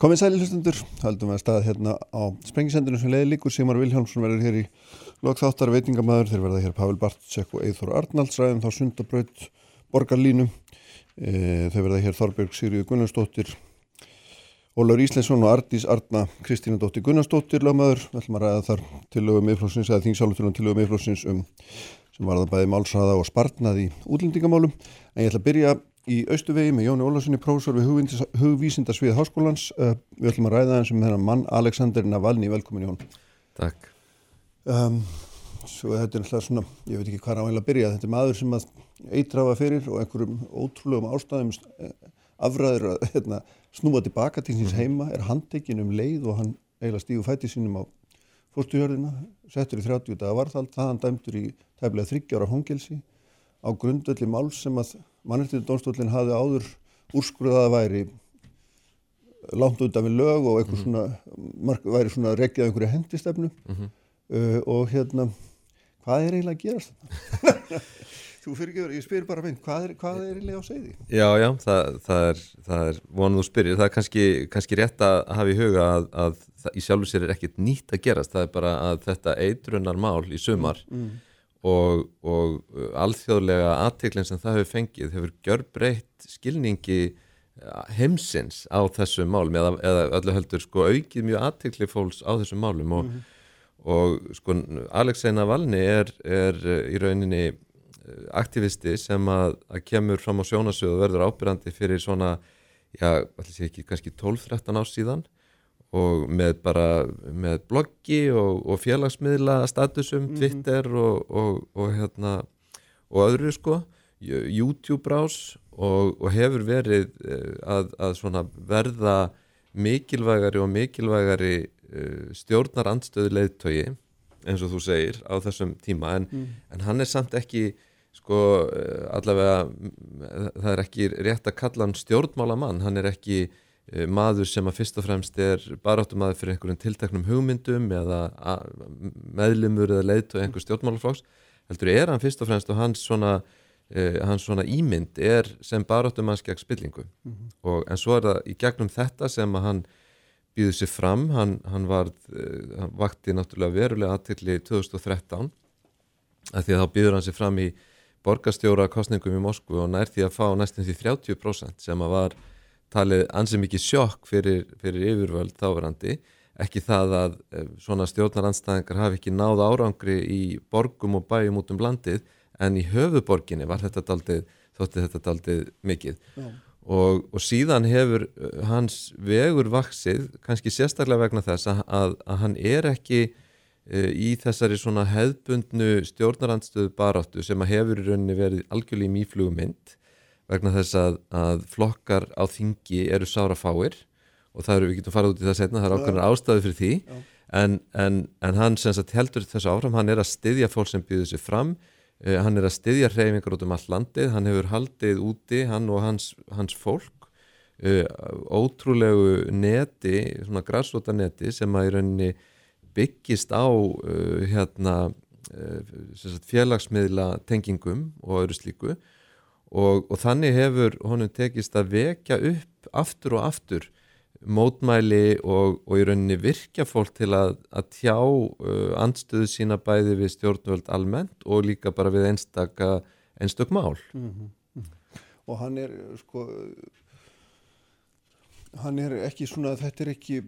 Komið sæli hlustundur, haldum við að staða hérna á sprengisendinu sem leiði líkur. Sigmar Vilhjálmsson verður hér í lokþáttar veitingamæður, þeir verða hér Pavel Bartsek og Eithor Arnalds. Ræðum þá sundabraut borgarlínu. E, þau verða hér Þorbjörg Sigriður Gunnarsdóttir Ólafur Íslensson og Ardís Arna Kristína Dóttir Gunnarsdóttir lagmaður, við ætlum að ræða þar tilögum yflósins eða þingsálutunum tilögum yflósins um sem var það bæði málsraða og spartnað í útlendingamálum. En ég ætla að byrja í Östuvegi með Jóni Ólarssoni, prófessor við hugvísindarsvið háskólans. Uh, við ætlum að ræða eins um þennan mann, Alexander Navalny, velkomin Jón. Takk. Um, svo þetta er alltaf svona, ég veit ekki hvað áhegilega að byrja, þetta er maður sem að eitrafa fyrir og einhverjum ótrúlegum ástæðum eh, afræður að hérna, snúa tilbaka til síns heima, er handekinn um leið og hann eiginlega stígu fæti sínum á fórstuhjörðina, settur í 30 daga varðhald, það hann dæmtur í tæmlega 30 ára hongelsi á grundvelli máls sem að mannirtinu dónstólinn hafi áður úrskurðað að væri langt undan við lög og eitthvað mm -hmm. svona, mark, væri svona regjað einhverju hendistefnu mm -hmm. uh, og hérna, hvað er eiginlega að gerast þetta? Þú fyrir ekki verið, ég spyr bara mynd, hvað er, hvað er eiginlega á segði? Já, já, það, það er, er vonuð þú spyrir, það er kannski, kannski rétt að hafa í huga að, að það, í sjálfu sér er ekkert nýtt að gerast, það er bara að þetta eitrunar mál í sumar mm og, og uh, alþjóðlega aðteglinn sem það hefur fengið hefur gjör breytt skilningi uh, heimsins á þessum málum eða, eða öllu heldur sko aukið mjög aðtegli fólks á þessum málum og, mm -hmm. og sko Alexei Navalny er, er uh, í rauninni aktivisti sem að, að kemur fram á sjónasöðu og verður ábyrgandi fyrir svona, já, allir sé ekki kannski 12-13 ár síðan og með bara með bloggi og, og félagsmiðla statusum, mm -hmm. Twitter og, og, og hérna og öðru sko, YouTube brás og hefur verið eh, að, að verða mikilvægari og mikilvægari uh, stjórnar andstöðu leiðtögi eins og þú segir á þessum tíma en, mm. en hann er samt ekki sko eh, allavega það er ekki rétt að kalla hann stjórnmálamann, hann er ekki Eh, maður sem að fyrst og fremst er baráttumadur fyrir einhverjum tilteknum hugmyndum eða meðlimur eða leiðt og einhver stjórnmálaflóks heldur er hann fyrst og fremst og hans svona, eh, hans svona ímynd er sem baráttumanns gegn spillingu mm -hmm. og, en svo er það í gegnum þetta sem að hann býður sér fram hann, hann, var, eh, hann vakti náttúrulega verulega aðtilli 2013 að því að þá býður hann sér fram í borgastjóra kostningum í Moskvu og nær því að fá næstum því 30% sem að var talið ansið mikið sjokk fyrir, fyrir yfirvöld þáverandi. Ekki það að eh, svona stjórnaranstæðingar hafi ekki náð árangri í borgum og bæjum út um landið en í höfuborginni var þetta daldið þótti þetta daldið mikið. Og, og síðan hefur eh, hans vegur vaksið kannski sérstaklega vegna þess að, að, að hann er ekki e, í þessari svona hefðbundnu stjórnarandstöðu baráttu sem að hefur í rauninni verið algjörlega í mýflugumynd vegna þess að, að flokkar á þingi eru sára fáir og það eru, við getum farað út í það setna, það er ákveðnar ástæði fyrir því. En, en, en hann sem sagt heldur þessu áfram, hann er að styðja fólk sem býður sér fram, uh, hann er að styðja reyfingar út um all landið, hann hefur haldið úti, hann og hans, hans fólk uh, ótrúlegu neti, svona græsróta neti sem að í rauninni byggist á uh, hérna félagsmiðla tengingum og öðru slíku og, og þannig hefur honum tekist að vekja upp aftur og aftur mótmæli og, og í rauninni virkja fólk til að, að tjá uh, andstöðu sína bæði við stjórnvöld almennt og líka bara við einstaka einstök mál mm -hmm. og hann er sko hann er ekki svona, þetta er ekki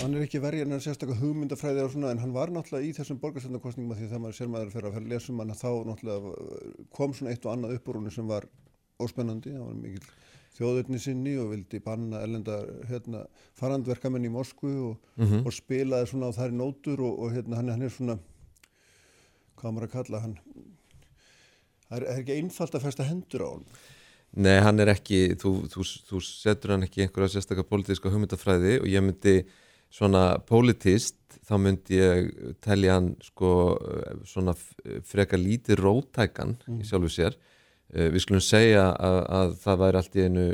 hann er ekki verið en hann er sérstaklega hugmyndafræði og svona en hann var náttúrulega í þessum borgarstöndarkostningum að því þegar maður sér maður fyrir að lesa um hann þá náttúrulega kom svona eitt og annað uppbúrúni sem var óspennandi, það var mikil þjóðurni sinni og vildi banna ellenda hérna, farandverkamenn í Moskvu og, mm -hmm. og spilaði svona á þær nótur og, og hérna hann, hann er svona hvað maður að kalla hann? Það er, er ekki einfalt að festa hendur á hann Nei, hann er ekki, þú, þú, þú setur hann ekki einhverja sérstaklega pólitíska hugmyndafræði og ég myndi svona pólitíst, þá myndi ég telja hann sko svona freka lítið rótækan mm. í sjálfu sér. Uh, við skulum segja að, að það væri allt í einu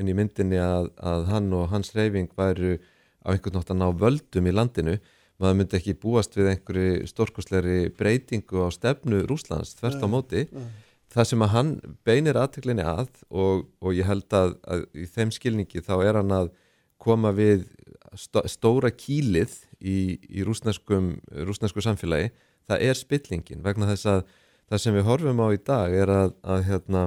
inn í myndinni að, að hann og hans reyfing væru á einhvern nátt að ná völdum í landinu. Maður myndi ekki búast við einhverju stórkosleiri breytingu á stefnu Rúslands, þvert á móti. Nei, nei það sem að hann beinir aðtöklinni að og, og ég held að, að í þeim skilningi þá er hann að koma við stóra kýlið í, í rúsnesku samfélagi. Það er spillingin vegna þess að það sem við horfum á í dag er að, að hérna,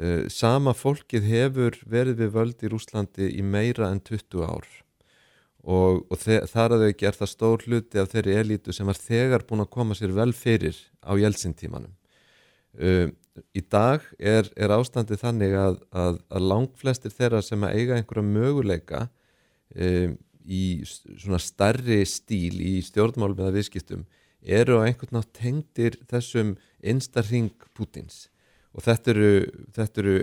uh, sama fólkið hefur verið við völd í Rúslandi í meira en 20 ár. Og, og þar að þau er það stór hluti af þeirri elitu sem var þegar búin að koma sér vel fyrir á jelsintímanum uh, í dag er, er ástandið þannig að, að, að langflestir þeirra sem að eiga einhverja möguleika um, í svona starri stíl í stjórnmálum eða viðskiptum eru á einhvern nátt tengdir þessum einstarring Pútins og þetta eru, þetta eru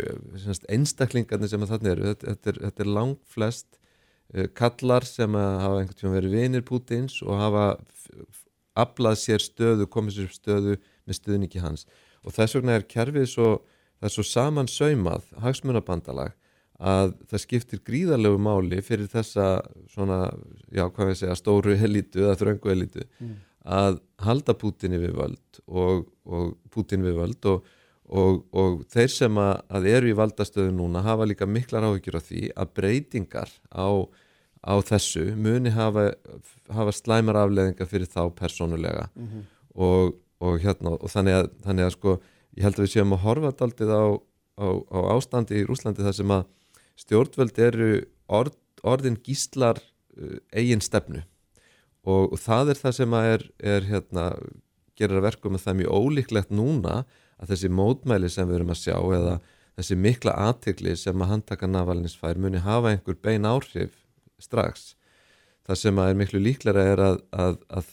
einstaklingarnir sem að þarna eru. Þetta, þetta er, er langt flest uh, kallar sem að hafa einhvern tíma verið vinir Pútins og hafa aflað sér stöðu, komið sér stöðu með stöðningi hans og þess vegna er kerfið svo, það er svo saman saumað hagsmunabandalag að það skiptir gríðarlegu máli fyrir þessa svona, já hvað við segja, stóru elitu eða þröngu elitu mm að halda Putin við völd og, og Putin við völd og, og, og þeir sem að, að eru í valdastöðu núna hafa líka miklar áhyggjur á því að breytingar á, á þessu muni hafa, hafa slæmar afleðingar fyrir þá persónulega mm -hmm. og hérna og þannig að, þannig að sko ég held að við séum að horfa daldið á, á, á ástandi í Rúslandi þar sem að stjórnvöld eru orð, orðin gíslar uh, eigin stefnu og, og það er það sem er, er hérna, gerir að verka með það mjög ólíklegt núna að þessi mótmæli sem við erum að sjá eða þessi mikla aðtegli sem að handtaka Navalins fær muni hafa einhver bein áhrif strax. Það sem er miklu líklara er að, að, að,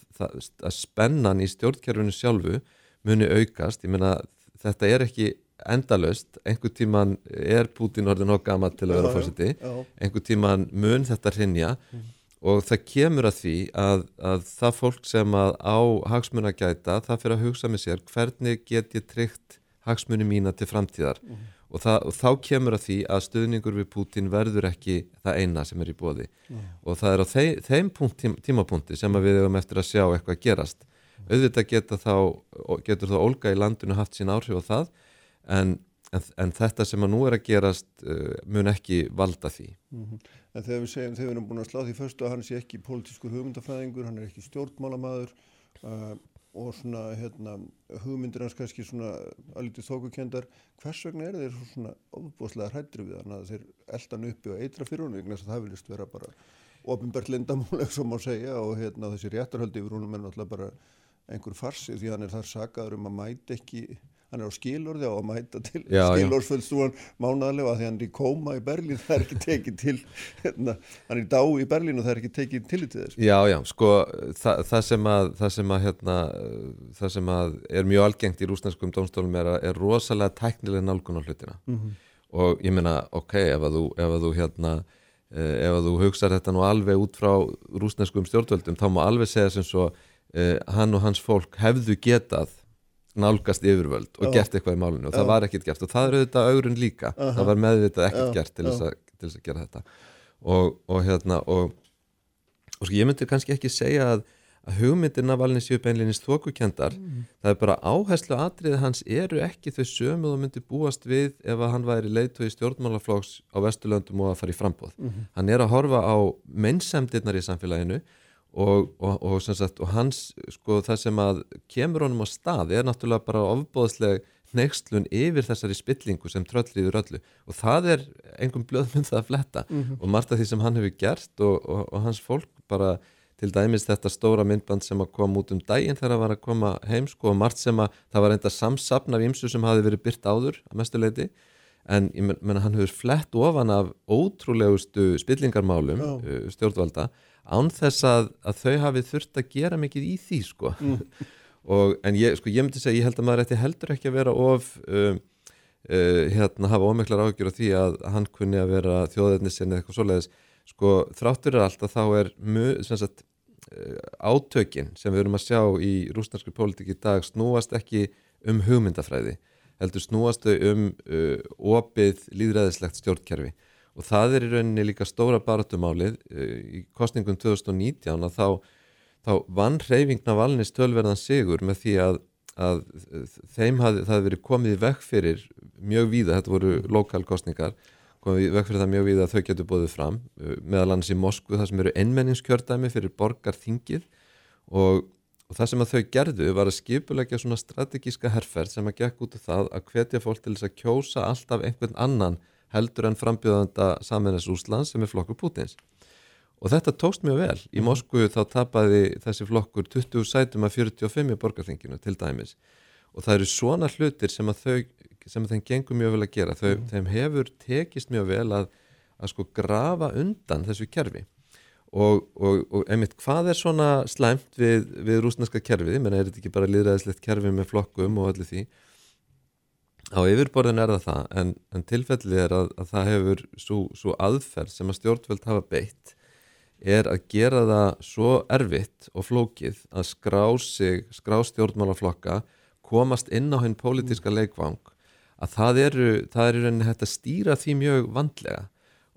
að spennan í stjórnkerfinu sjálfu muni aukast. Ég meina þetta er ekki endalöst, einhver tíman er Putin orðin og gama til að vera fórsiti, einhver tíman mun þetta hrinja mm. Og það kemur að því að, að það fólk sem að á hagsmun að gæta, það fyrir að hugsa með sér hvernig get ég tryggt hagsmunni mína til framtíðar? Mm. Og, það, og þá kemur að því að stuðningur við Putin verður ekki það eina sem er í bóði mm -hmm. og það er á þeim, þeim punkt, tím, tímapunkti sem við hefum eftir að sjá eitthvað gerast mm -hmm. auðvitað geta þá, getur þá Olga í landinu haft sín áhrif á það en, en, en þetta sem að nú er að gerast uh, mun ekki valda því mhm en þegar við segjum þegar við erum búin að slá því fyrstu að hann sé ekki pólitískur hugmyndafræðingur, hann er ekki stjórnmálamadur uh, og svona hérna, hugmyndir hans kannski svona alveg þókukendar, hvers vegna er þeir svona ofbúslega hrættri við hann að þeir eldan uppi og eitra fyrir hún vegna þess að það viljast vera bara ofinbært lindamúleg sem má segja og hérna þessi réttarhaldi yfir húnum er náttúrulega bara einhver farsi því hann er þar sagaður um að mæta ekki hann er á skilorði á að mæta til skilorðsföldstúan mánaðarlega því hann er í kóma í Berlín, það er ekki tekið til hérna, hann er í dá í Berlín og það er ekki tekið til til þess. Já, já, sko það, það sem að, það sem að, hérna, það sem að er mjög algengt í rúsneskum dómstólum er, er rosalega tæknileg nálgun á hlutina mm -hmm. og ég meina, ok, ef að þú, ef að þú hérna eh, ef að þú hugsaður þetta nú alveg út frá rúsneskum stjórnvöldum, þá má alveg segja sem svo eh, hann og hans fólk hefðu getað nálgast yfirvöld og Já. gert eitthvað í málunni og Já. það var ekkert gert og það er auðvitað augrun líka uh -huh. það var meðvitað ekkert Já. gert til þess, að, til þess að gera þetta og, og hérna og, og sko ég myndi kannski ekki segja að, að hugmyndirna valin séu beinleginist þokukendar mm. það er bara áherslu atriði hans eru ekki þau sömu og myndi búast við ef að hann væri leitu í stjórnmálaflóks á Vesturlöndum og að fara í frambóð mm hann er að horfa á mennsemdirnar í samfélaginu Og, og, og, sagt, og hans, sko, það sem að kemur honum á stað er náttúrulega bara ofbóðsleg neykslun yfir þessari spillingu sem tröllriður öllu. Og það er einhverjum blöðmynd það að fletta. Mm -hmm. og margt af því sem hann hefur gert og hans fólk bara til dæmis þetta stóra myndband sem að koma út um daginn þegar það var að koma heim sko og margt sem að það var enda samsapn af ymsu sem hafi verið byrt áður að mestuleiti en ég menna hann hefur flett ofan af ótrúlegustu spillingarmálum uh, stjórnvalda án þess að, að þau hafi þurft að gera mikið í því sko. Mm. og en ég, sko, ég myndi segja, ég held að maður ætti heldur ekki að vera of uh, uh, hérna hafa ómiklar áhugjur á því að hann kunni að vera þjóðetnisinn eða eitthvað svoleiðis, sko þráttur er allt að þá er sagt uh, átökin sem við erum að sjá í rúsnarsku pólitík í dag snúast ekki um hugmyndafræði heldur snúast þau um uh, opið líðræðislegt stjórnkerfi og það er í rauninni líka stóra baratumálið eh, í kostningum 2019 að þá, þá vann hreyfingna valnis tölverðan sigur með því að, að þeim hafði, það verið komið vekk fyrir mjög víða, þetta voru lokalkostningar komið vekk fyrir það mjög við að þau getur bóðið fram uh, meðal annars í Moskvu þar sem eru ennmenningskjördæmi fyrir borgarþingið. Og, og það sem að þau gerðu var að skipulegja svona strategíska herrferð sem að gekk út af það að hvetja fólk til þess að kjósa alltaf einhvern annan heldur en frambjöðanda saminnes Úsland sem er flokkur Pútins og þetta tókst mjög vel. Í Moskvu þá tapaði þessi flokkur 20 sætum að 45 í borgarþinginu til dæmis. Og það eru svona hlutir sem að þau sem þeim gengur mjög vel að gera. Þau, mm. þeim hefur tekist mjög vel að, að sko grafa undan þessu kerfi. Og, og, og einmitt hvað er svona slæmt við, við rúsneska kerfið, menn er þetta ekki bara liðræðislegt kerfi með flokkum og öllu því á yfirborðin er það það en, en tilfellið er að, að það hefur svo aðferð sem að stjórnvöld hafa beitt er að gera það svo erfitt og flókið að skrá sig, skrá stjórnmálaflokka komast inn á henn pólitiska leikvang að það eru, það eru henni hægt að stýra því mjög vandlega.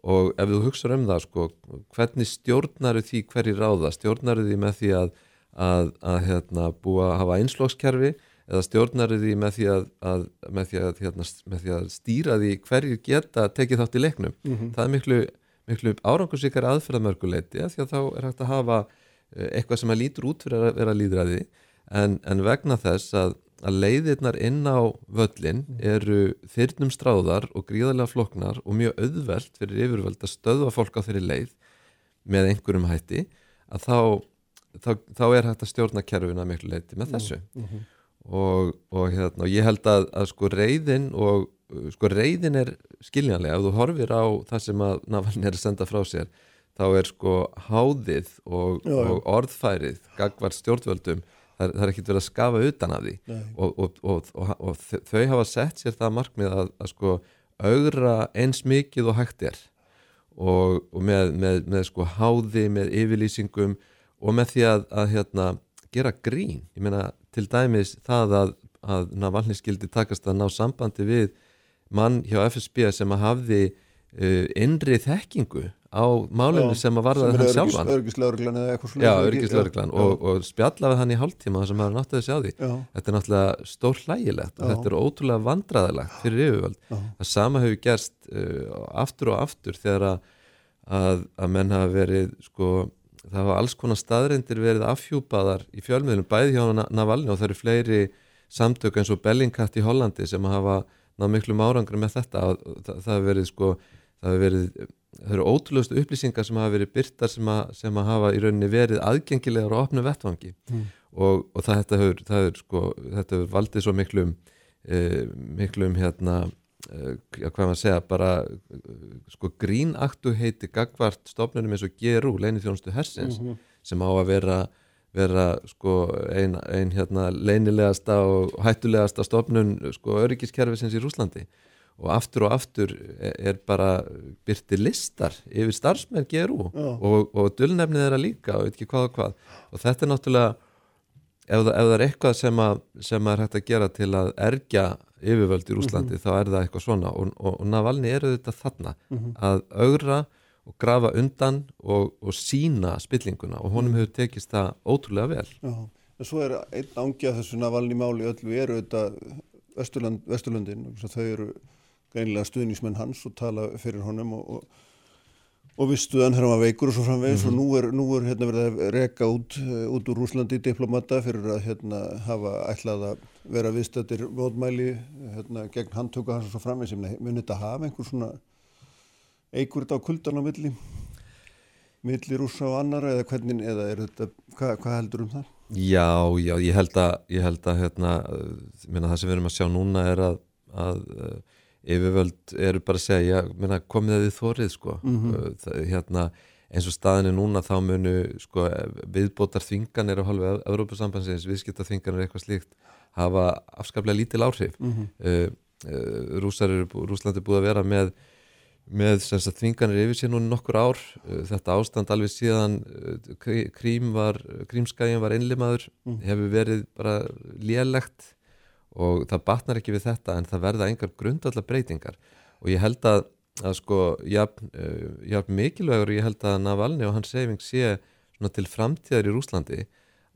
Og ef þú hugsaður um það sko, hvernig stjórnaru því hverji ráða, stjórnaru því með því að, að, að hérna, búa að hafa einslókskerfi eða stjórnaru því með því að, með því hérna, með því að stýra því hverjir geta tekið þátt í leiknum mm -hmm. það er miklu, miklu árangursíkar aðferðamörguleiti því að þá er hægt að hafa eh, eitthvað sem að lítur út fyrir að vera líðræði en, en vegna þess að að leiðirnar inn á völlin mm. eru þyrnum stráðar og gríðarlega floknar og mjög auðvelt fyrir yfirvöld að stöðva fólk á þeirri leið með einhverjum hætti að þá, þá, þá er hægt að stjórna kerfina miklu leiti með þessu mm -hmm. Og, og, hérna, ég held að, að sko reyðin og sko reyðin er skiljanlega ef þú horfir á það sem að Navalni er að senda frá sér þá er sko háðið og, og orðfærið gagvar stjórnvöldum það, það er ekkert verið að skafa utan af því. Og, og, og, og þau hafa sett sér það markmið að, að sko augra eins mikið og hægt er. Og með, með, með sko háði, með yfirlýsingum og með því að, að hérna, gera grín, ég meina til dæmis það að, að Navalny skildi takast að ná sambandi við mann hjá FSB sem að hafði uh, innri þekkingu á málinu já, sem að varða það sjálfan. já, örgislaurglan og, og spjallaði hann í hálftíma sem maður náttúrulega sjá því. Já. þetta er náttúrulega stór hlægilegt og þetta er ótrúlega vandraðilegt fyrir yfirvöld. Það sama hefur gerst uh, aftur og aftur þegar að, að, að menn hafa verið sko, það hafa alls konar staðreindir verið afhjúpaðar í fjölmiðlum bæði hjá Navalni og það eru fleiri samtök eins og Bellingcat í Hollandi sem hafa náðu miklu árangur með þetta það, það hefur verið sko það hefur verið það eru ótrúlegustu upplýsingar sem hafa verið byrtar sem, sem að hafa í rauninni verið aðgengilegar á opnu vettvangi mm. og, og það, þetta, hefur, það hefur sko, þetta hefur valdið svo miklum eh, miklum hérna eh, hvað maður segja, bara sko grínaktu heiti gagvart stofnunum eins og GRU, leini þjónustu hersins, mm -hmm. sem á að vera vera sko einn ein, hérna leinilegasta og hættulegasta stofnun sko öryggiskerfisins í Rúslandi og aftur og aftur er bara byrti listar yfir starfsmenn GRU og, og dullnefnið er að líka og veit ekki hvað og hvað. Og þetta er náttúrulega ef það, ef það er eitthvað sem, að, sem er hægt að gera til að ergja yfirvöld í Úslandi mm -hmm. þá er það eitthvað svona og, og, og Navalni eru þetta þarna mm -hmm. að augra og grafa undan og sína spillinguna og honum mhm. hefur tekist það ótrúlega vel Já, en svo er einn ángi að þessu Navalni máli öllu eru þetta Vesturland, Vesturlandin, þau eru greinilega stuðnismenn hans og tala fyrir honum og, og, og við stuðan hann var veikur og svo framvegis mm -hmm. og nú er, nú er hérna, verið að reka út, eh, út úr Úslandi diplomata fyrir að hérna, hafa ætlað að vera viðstættir mótmæli hérna, gegn handtöku hans og svo framvegis mun þetta hafa einhver svona eigur þetta á kuldan á milli milli rúsa og annara eða hvernig, eða er þetta, hvað, hvað heldur um það? Já, já, ég held að, ég held að hérna, minna, það sem við erum að sjá núna er að, að yfirvöld eru bara að segja já, komið það við þórið sko. mm -hmm. það, hérna, eins og staðinu núna þá munu sko, viðbótar þvinganir á halvu Európa-sambansins, viðskipta þvinganir eitthvað slíkt hafa afskaplega lítil áhrif mm -hmm. uh, uh, Rúsar eru, Rúsland er búið að vera með með þvinganir yfir sér núna nokkur ár uh, þetta ástand alveg síðan krím var, krímskægin var einlimaður, mm. hefur verið bara lélegt og það batnar ekki við þetta en það verða engar grundallar breytingar og ég held að, að sko jafn, uh, jafn mikilvægur og ég held að Navalni og hans seyfing sé til framtíðar í Rúslandi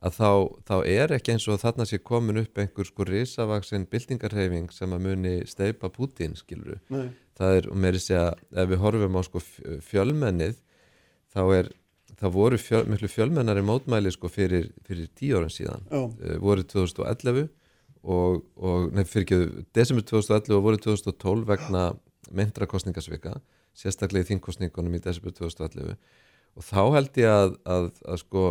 að þá, þá er ekki eins og þarna sé komin upp einhver sko risavaksinn bildingarheyfing sem að muni steipa Putin skiluru. Nei. það er, og meiri segja ef við horfum á sko fjölmennið þá er, það voru fjöl, miklu fjölmennari mótmæli sko fyrir, fyrir tíu árum síðan Já, uh, voru 2011 og, og nei, fyrir ekki, desember 2011 og voru 2012 vegna myndra kostningasvika sérstaklega í þingkostningunum í desember 2011 og þá held ég að, að, að sko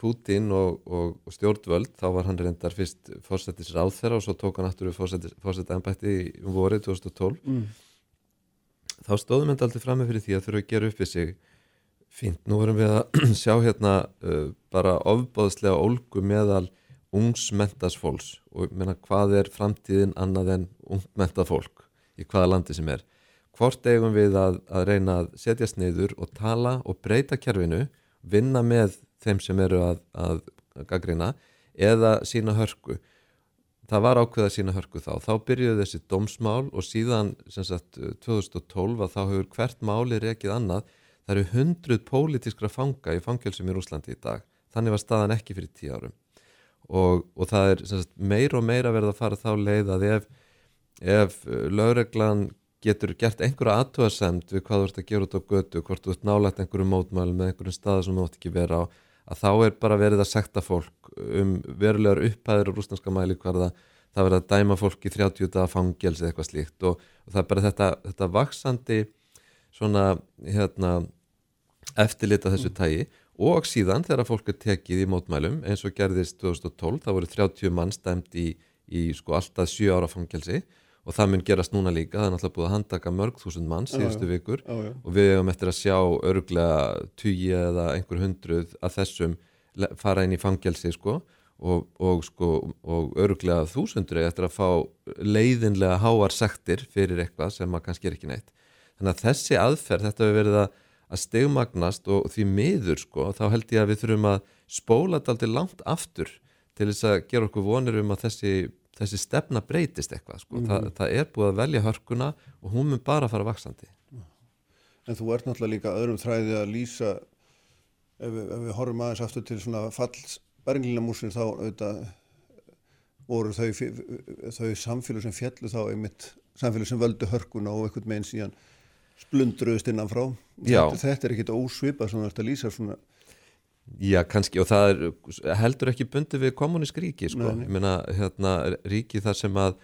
Putin og, og, og stjórnvöld þá var hann reyndar fyrst fórsetis ráðþera og svo tók hann aftur fórseta ennbætti um vorið 2012 mm. þá stóðum við aldrei fram með fyrir því að þurfa að gera upp við sig. Fínt, nú erum við að sjá hérna uh, bara ofbáðslega ólgu meðal ungsmentas fólks. Og ég meina hvað er framtíðin annað en ungmentað fólk í hvaða landi sem er? Hvort eigum við að, að reyna að setjast neyður og tala og breyta kerfinu vinna með þeim sem eru að, að, gaggrina eða sína hörku. Það var ákveð að sína hörku þá. Þá byrjuðu þessi dómsmál og síðan sagt 2012 að þá hefur hvert máli rekið annað. Það eru hundruð pólitískra fanga í fangelsum í Rúslandi í dag. Þannig var staðan ekki fyrir tíu árum. Og, og það er sagt, meir og meira verið að fara þá leið að ef, ef lögreglan getur gert einhverja aðtöðasemd við hvað þú ert að gera út á götu, hvort þú ert nálægt einhverju mótmælum með einhverjum staða sem þú ætti ekki vera á að þá er bara verið að sekta fólk um verulegar upphæður og rúsnarska mæli hverða það verið að dæma fólk í 30 daga fangels eða eitthvað slíkt og, og það er bara þetta, þetta vaksandi svona hérna eftirlita þessu tægi og síðan þegar fólk er tekið í mótmælum eins og gerðist 2012 það voru 30 mann stæmt í, í sko alltaf 7 ára fangelsi og það mun gerast núna líka, það er náttúrulega búið að handtaka mörg þúsund mann síðustu vikur. Já, já. og við hefum eftir að sjá örglega tugi eða einhver hundruð að þessum fara inn í fangelsi sko. Og, og sko og örglega þúsundur eftir að fá leiðinlega háar sektir fyrir eitthvað sem að kannski er ekki neitt. Þannig að þessi aðferð, þetta hefur verið að, að stegmagnast og því miður sko, þá held ég að við þurfum að spóla þetta aldrei langt aftur til þess að gera okkur vonir um að þessi, þessi stefna breytist eitthvað sko. það, það er búið að velja hörkuna og hún mun bara fara vaksandi En þú ert náttúrulega líka öðrum þræði að lýsa ef við, ef við horfum aðeins aftur til svona falls berglínamúsin þá auðvitað voru þau, þau samfélag sem fjallu þá einmitt samfélag sem völdu hörkuna og einhvern meginn síðan splundruðust innan frá. Þetta, þetta er ekkit ósvipað sem þú ert að lýsa svona. Já, kannski, og það er heldur ekki bundið við kommunísk ríki, sko. Nei, nei. Ég meina, hérna, ríki þar sem að,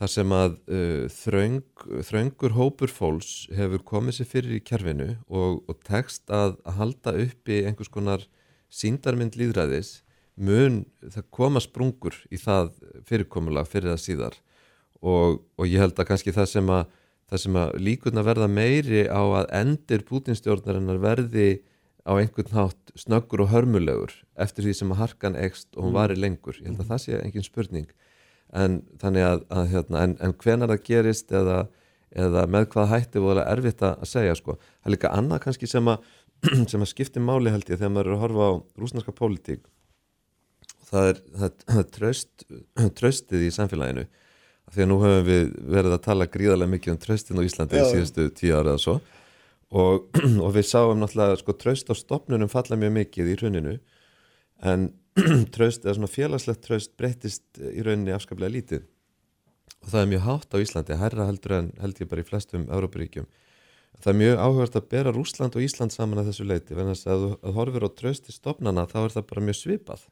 þar sem að uh, þröng, þröngur hópur fólks hefur komið sér fyrir í kerfinu og, og tekst að, að halda uppi einhvers konar síndarmynd líðræðis, mun það koma sprungur í það fyrirkomulag fyrir það síðar og, og ég held að kannski það sem að, það sem að líkurna verða meiri á að endir Putinstjórnarinnar verði á einhvern hátt snöggur og hörmulegur eftir því sem að harkan ekst og hún varir lengur. Ég held að það sé engin spurning. En þannig að, að hérna, en, en hvenar það gerist eða, eða með hvað hætti voru erfitt að segja sko. það er líka annað kannski sem að sem að skipti máli held ég þegar maður er að horfa á rúsnarska pólitík. Það er, það er, tröst, tröstið í samfélaginu. Því að nú höfum við verið að tala gríðarlega mikið um tröstin á Íslandi Já, í síðustu tíu ára eða svo og, og við sáum náttúrulega sko tröst á stopnunum falla mjög mikið í hruninu en tröst eða svona félagslegt tröst breytist í rauninni afskaplega lítið og það er mjög hátt á Íslandi, hærra heldur en held ég bara í flestum Európaríkjum. Það er mjög áhugast að bera Rúsland og Ísland saman að þessu leiti, þess að þú horfir á trösti stopnana þá er það bara mjög svipað.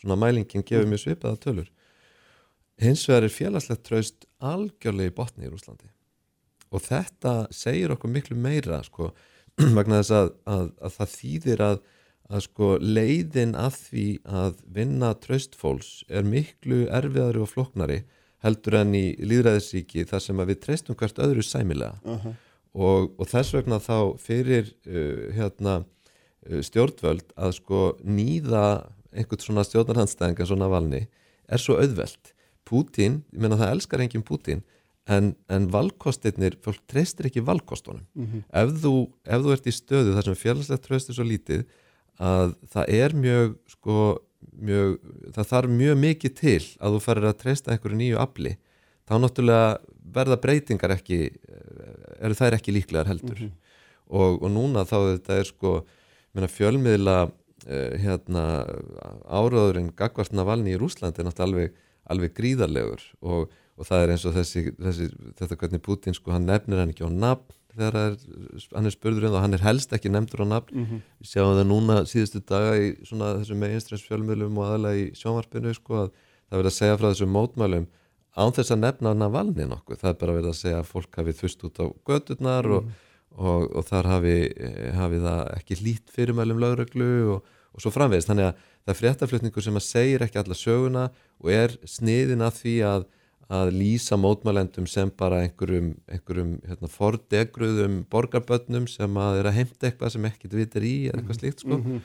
Svona mælingin gefur mjög svipaða tölur. Hins vegar er félagslegt tröst algjörlega í botni í Rúslandi og þetta segir okkur miklu meira sko, vegna þess að, að, að það þýðir að, að sko, leiðin að því að vinna tröstfólks er miklu erfiðari og floknari heldur enn í líðræðisríki þar sem við treystum hvert öðru sæmilega Uh -huh. og, og þess vegna þá fyrir uh, hérna, uh, stjórnvöld að sko nýða einhvern svona stjórnarhandstæðinga svona valni er svo auðvelt Pútín, ég meina það elskar enginn Pútín en, en valkostirnir fólk treystir ekki valkostunum. Ef, þú, ef þú ert í stöðu þar sem félagslegt tröst er svo lítið að það er mjög sko mjög, það þarf mjög mikið til að þú farir að treysta einhverju nýju afli þá náttúrulega verða breytingar ekki eru þær ekki líklegar heldur. Og, og núna þá þetta er sko meina, fjölmiðla uh, hérna áraðurinn Gagvart Navalny í Rúslandi er náttúrulega alveg, alveg gríðarlegur og, og það er eins og þessi, þessi þetta hvernig Putin sko hann nefnir hann ekki á nafn þegar er, hann er spurður um það hann er helst ekki nefndur á nafn mm -hmm. við sjáum það núna síðustu daga í svona þessum meginstræns fjölmjölum og aðalega í sjónvarpinu sko að það verður að segja frá þessum mótmælum án þess að nefna Navalni nokkuð það er bara verið að segja að fólk hafi þvist út á gödurnar mm -hmm. og, og, og þar hafi, hafi það ekki lít fyrirmælum lögreglu og, og svo framvegist þannig að það er fréttaflutningu sem að segir ekki alla söguna og er sniðin að því að að lýsa mótmælendum sem bara einhverjum, einhverjum hérna, fordegruðum borgarbönnum sem að er að heimta eitthvað sem ekkert vitir í eða eitthvað slíkt sko. mm -hmm.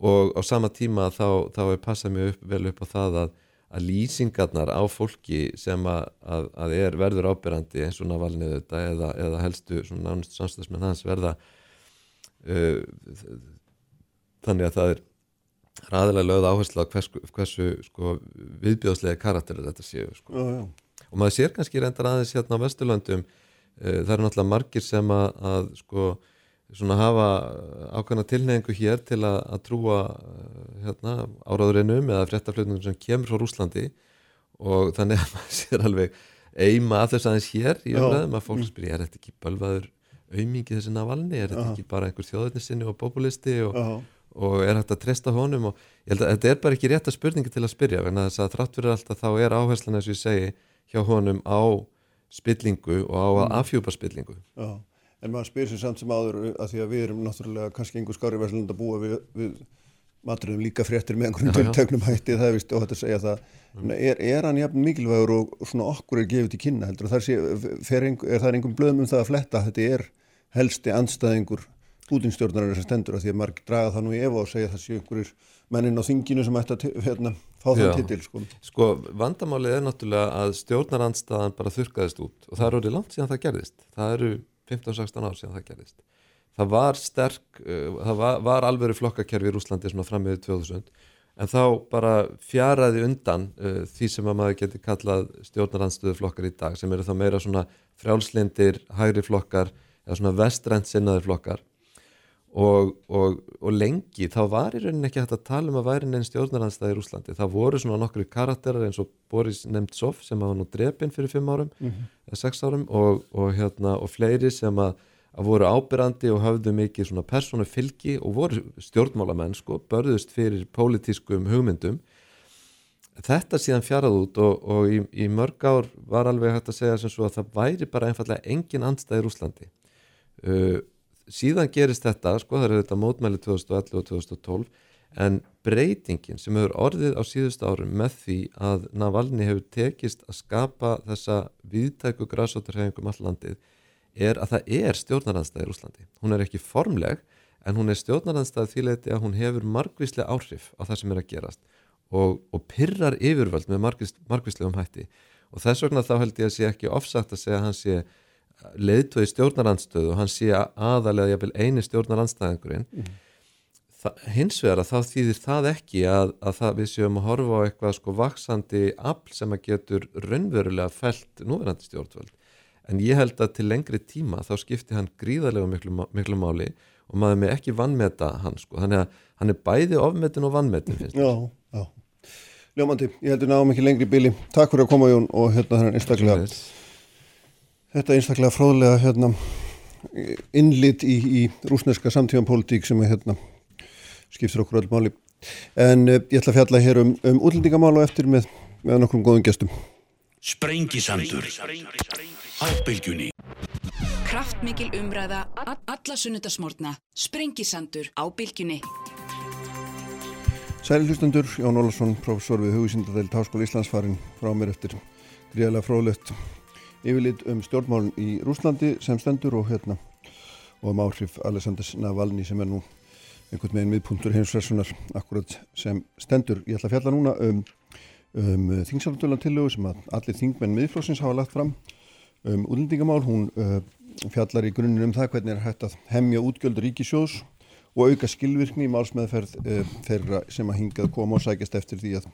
og á sama tíma þá, þá er passað mjög upp, vel upp á það að, að lýsingarnar á fólki sem að, að, að er verður ábyrrandi eins og Navalnið þetta eða, eða helstu nánust samstagsmenn hans verða uh, þannig að það er ræðilega lögð áherslu á hversu, hversu sko, viðbjóðslega karakterir þetta séu sko. já, já. og maður sér kannski reyndar aðeins hérna á Vesturlandum uh, það eru náttúrulega margir sem að, að sko, hafa ákvæmna tilneyingu hér til að, að trúa uh, hérna, áráðurinnum eða fréttaflutningum sem kemur frá Rúslandi og þannig að maður sér alveg eima að þess aðeins hér í umræðum að fólk mm. spyrja, er þetta ekki bölvaður auðmingi þessi navalni, er þetta ekki bara einhver þjóðurnisinni og populisti og og er hægt að treysta honum og ég held að þetta er bara ekki rétt að spurningi til að spyrja en þess að þrátt fyrir allt að þá er áherslan eins og ég segi hjá honum á spillingu og á að mm. afhjúpa spillingu. Já, en maður spyr sér samt sem áður að því að við erum náttúrulega kannski einhver skári verðsland að búa við, við maturum líka fréttir með einhvern tiltöknum hætti það er vist og þetta segja það. Mm. er, er hann jafn mikilvægur og svona okkur er gefið til kynna heldur það sé, er, er það einhvern blöðum um það að fletta? Þetta er helsti andstæðingur Putin-stjórnar sem stendur að því að margir draga það nú í efa og segja það séu einhverjir mennin á þinginu sem ætti að hérna, fá það titil sko. sko vandamálið er náttúrulega að stjórnarandstaðan bara þurkaðist út og það eru orðið langt síðan það gerðist. Það eru 15-16 ár síðan það gerðist. Það var sterk uh, það var, var alveg flokkakerfi í Rúslandi svona fram með 2000 en þá bara fjaraði undan uh, því sem að maður geti kallað stjórnarandstöðu flokkar í dag sem eru þá meira svona frjálslindir, hægri flokkar eða svona vestrænt sinnaði flokkar Og, og, og lengi þá var í rauninni ekki hægt að tala um að væri neinn stjórnaranstæði í Úslandi það voru svona nokkru karakterar eins og Boris Nemtsov sem hafa nú drepinn fyrir fimm árum mm -hmm. eða sex árum og, og hérna og fleiri sem að, að voru ábyrrandi og hafðu mikið svona persónu fylgi og voru stjórnmálamenn sko, börðust fyrir pólitískum hugmyndum. Þetta síðan fjarað út og í, í mörg ár var alveg hægt að segja sem svo að það væri bara einfallega engin andstæði í Úslandi uh, síðan gerist þetta, sko það eru þetta mótmæli 2011 og 2012 en breytingin sem hefur orðið á síðust árum með því að Navalni hefur tekist að skapa þessa viðtæku græsótturhefingum all landið er að það er stjórnaranstæði í Úslandi. Hún er ekki formleg en hún er stjórnaranstæði því leiti að hún hefur margvíslega áhrif á það sem er að gerast og, og pyrrar yfirvöld með margvíslegum hætti og þess vegna þá held ég að sé ekki ofsagt að segja að hann sé leiðtói stjórnarandstöðu og hann sé aðalega jafnvel eini stjórnarandstæðingurinn. Mm. hins vegar að þá þýðir það ekki að, að það við séum að horfa á eitthvað sko vaksandi afl sem að getur raunverulega fælt núverandi stjórnvöld. En ég held að til lengri tíma þá skipti hann gríðarlega miklu, miklu máli og maður með ekki vannmeta hann sko. Þannig að hann er bæði ofmetin og vannmetin Já, já. Ljómandi, ég heldur náum ekki lengri bíli Takk fyrir að koma Jón og hérna þannig einstaklega þetta einstaklega fróðlega hérna, innlit í, í rúsneska samtífanpolítík sem er hérna, skiptir okkur öll máli. En uh, ég ætla að fjalla hér um, um útlendingamál og eftir með, með nokkrum góðum gestum. Sprengisandur á bylgjunni. Kraftmikil umræða, alla sunnudasmórna. Sprengisandur á bylgjunni. Sæli hlustendur, Jón Ólarsson, professor við Hugvísindadeild Háskóla Íslandsfarin frá mér eftir gríðarlega fróðlegt yfirlit um stjórnmálun í Rúslandi sem stendur og hérna og um áhrif Alessandrs Navalny sem er nú einhvern veginn miðpuntur heimsversunar akkurat sem stendur. Ég ætla að fjalla núna um, um þingsalutölantillögu sem allir þingmenn miðflóksins hafa lagt fram um útlendingamál. Hún uh, fjallar í grunninn um það hvernig er hægt að hemja útgjöldur ríkisjós og auka skilvirkni í málsmeðferð uh, þeirra sem að hingað koma og sækjast eftir því að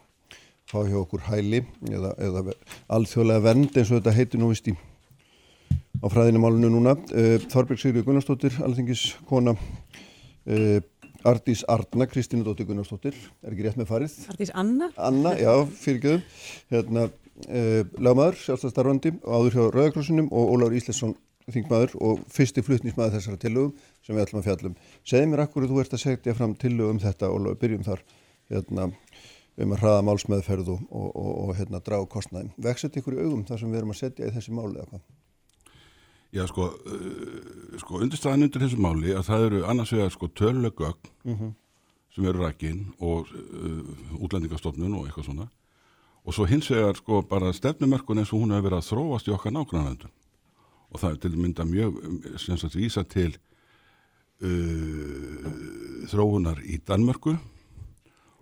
fá hjá okkur hæli eða, eða alþjóðlega vernd eins og þetta heitir nú vist í á fræðinumálunu núna uh, Þorbjörg Sigri Gunnarsdóttir, alþingis kona uh, Ardís Arna, Kristínu Dóttir Gunnarsdóttir er ekki rétt með farið? Ardís Anna? Anna, já, fyrirgjöðum hérna, uh, lagmaður, sjálfstæðstarfandi áður hjá Rauðakrossinum og Ólafur Íslesson þingmaður og fyrsti flutnismæður þessara tillögum sem við ætlum að fjallum. Segð mér akkur þú ert að segja fram tillögum þetta og byrjum þar hérna, um að hraða málsmeðferð og, og, og, og hérna, draga kostnæðin. Veksett ykkur í augum þar sem við erum að setja í þessi máli eða hvað? Já, sko, uh, sko undirstæðan undir þessu máli að það eru annars vegar sko tölulegögn mm -hmm. sem eru rækinn og uh, útlendingastofnun og eitthvað svona og svo hins vegar sko bara stefnumörkun eins og hún hefur verið að þróast í okkar nágrannandum og það er til mynda mjög sem sagt vísa til uh, þróunar í Danmörku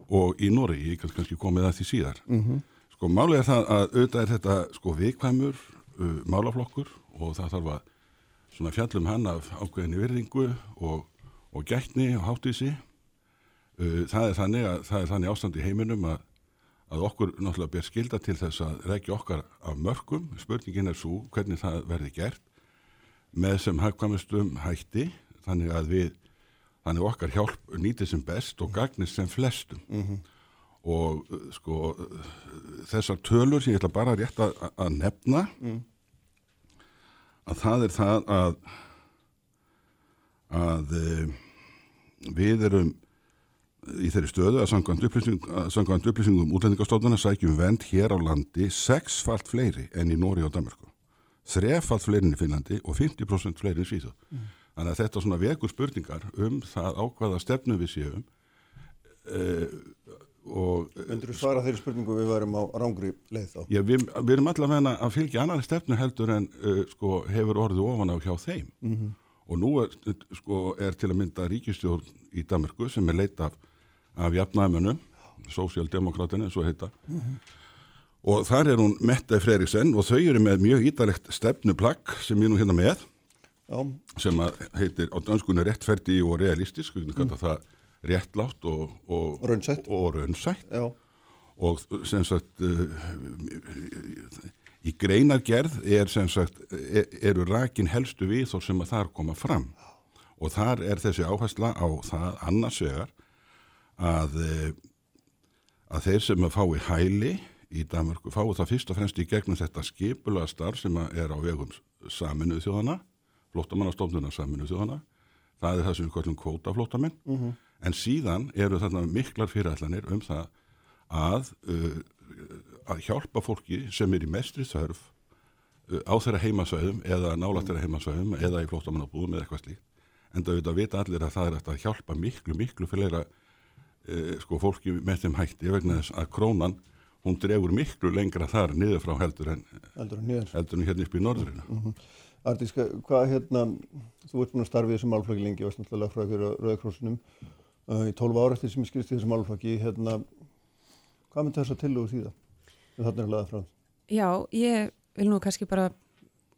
og í Nóri, ég kann kannski komið að því síðar. Mm -hmm. Sko málið er það að auðvitað er þetta sko vikvæmur uh, málaflokkur og það þarf að svona fjallum hann af ákveðinni virðingu og, og gætni og háttísi. Uh, það er þannig að það er þannig ástand í heiminum að, að okkur náttúrulega ber skilda til þess að regja okkar af mörgum. Spurningin er svo hvernig það verði gert með sem hagkvæmustum hætti þannig að við þannig okkar hjálp nýtið sem best og gagnist sem flestum mm -hmm. og sko þessar tölur sem ég ætla bara rétt að, að nefna mm. að það er það að að e, við erum í þeirri stöðu að samkvæmt upplýsingum, upplýsingum útlendingastofnuna sækjum vend hér á landi sexfalt fleiri enn í Nóri og Danmarku þrefalt fleiri enn í Finnlandi og 50% fleiri enn í Svíþjóð mm. Þannig að þetta svona vekur spurningar um það ákvaða stefnu við séum uh, og... Öndur þú svara þeirri spurningu við varum á rángri leið þá? Já, við, við erum allavega að fylgja annari stefnu heldur en uh, sko, hefur orðið ofan á hjá þeim mm -hmm. og nú er, sko, er til að mynda ríkistjórn í Danmarku sem er leita af, af jafnæmunum, sósíaldemokratinu, svo heita mm -hmm. og þar er hún Mette Freriksen og þau eru með mjög ítalegt stefnuplagg sem ég nú hérna með Já. sem heitir á danskunni réttferdi og realistisk, við kannum kalla það réttlátt og, og raunsætt. og, raunsætt. og sem sagt uh, í greinargerð er sem sagt er, eru rakin helstu við þó sem að þar koma fram. Og þar er þessi áhersla á það annars vegar að, uh, að þeir sem að fái hæli í Danmarku fái það fyrst og fremst í gegnum þetta skipula starf sem er á vegum saminuð þjóðana flótamannastofnunar saminu þjóðana það er það sem við kallum kvótaflótamenn mm -hmm. en síðan eru þarna miklar fyrirætlanir um það að uh, að hjálpa fólki sem er í mestri þörf uh, á þeirra heimasvæðum eða nálat þeirra heimasvæðum eða í flótamannabúðum eða eitthvað slíkt. En það veit allir að það er að hjálpa miklu, miklu fyrir uh, sko fólki með þeim hætti vegna þess að krónan hún drefur miklu lengra þar niður frá heldur en heldur en hérna upp í norðurinu mm -hmm. Artís, hvað hérna, þú ert búin að starfi í þessum málflöki lengi og varst náttúrulega frá ykkur Rauðakrósunum uh, í 12 ára eftir sem ég skilst í þessum málflöki, hérna, hvað myndi þess að tillugu því það? Þannig er laðað frá. Já, ég vil nú kannski bara,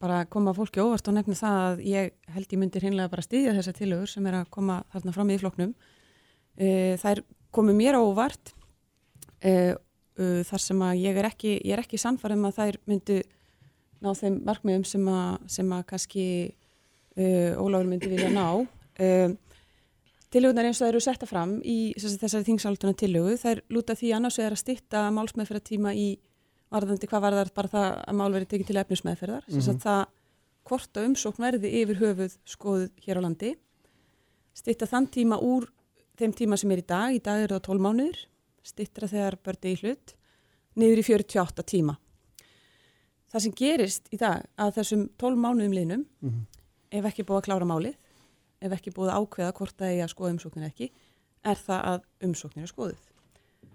bara koma fólki óvart og nefna það að ég held ég myndir hinnlega bara stýðja þessa tillugur sem er að koma þarna fram í floknum. Uh, það er komið mér óvart uh, uh, þar sem að ég er ekki, ég er ekki sannfarið um að þær myndu ná þeim markmiðum sem að, sem að kannski uh, Ólafur myndi vilja ná. Uh, Tilögunar eins og það eru setta fram í þessari þingsálduna tilögu það er lúta því annars er að stitta málsmeðferðartíma í varðandi hvað var það bara það að mál verið tekið til efnismeðferðar. Mm -hmm. það hvort að umsókn verði yfir höfuð skoðuð hér á landi. Stitta þann tíma úr þeim tíma sem er í dag, í dag eru það 12 mánuður stittra þegar bördi í hlut niður í 48 tíma það sem gerist í dag að þessum 12 mánuðum liðnum mm -hmm. ef ekki búið að klára málið ef ekki búið að ákveða hvort það er að skoða umsóknir ekki er það að umsóknir er skoðuð.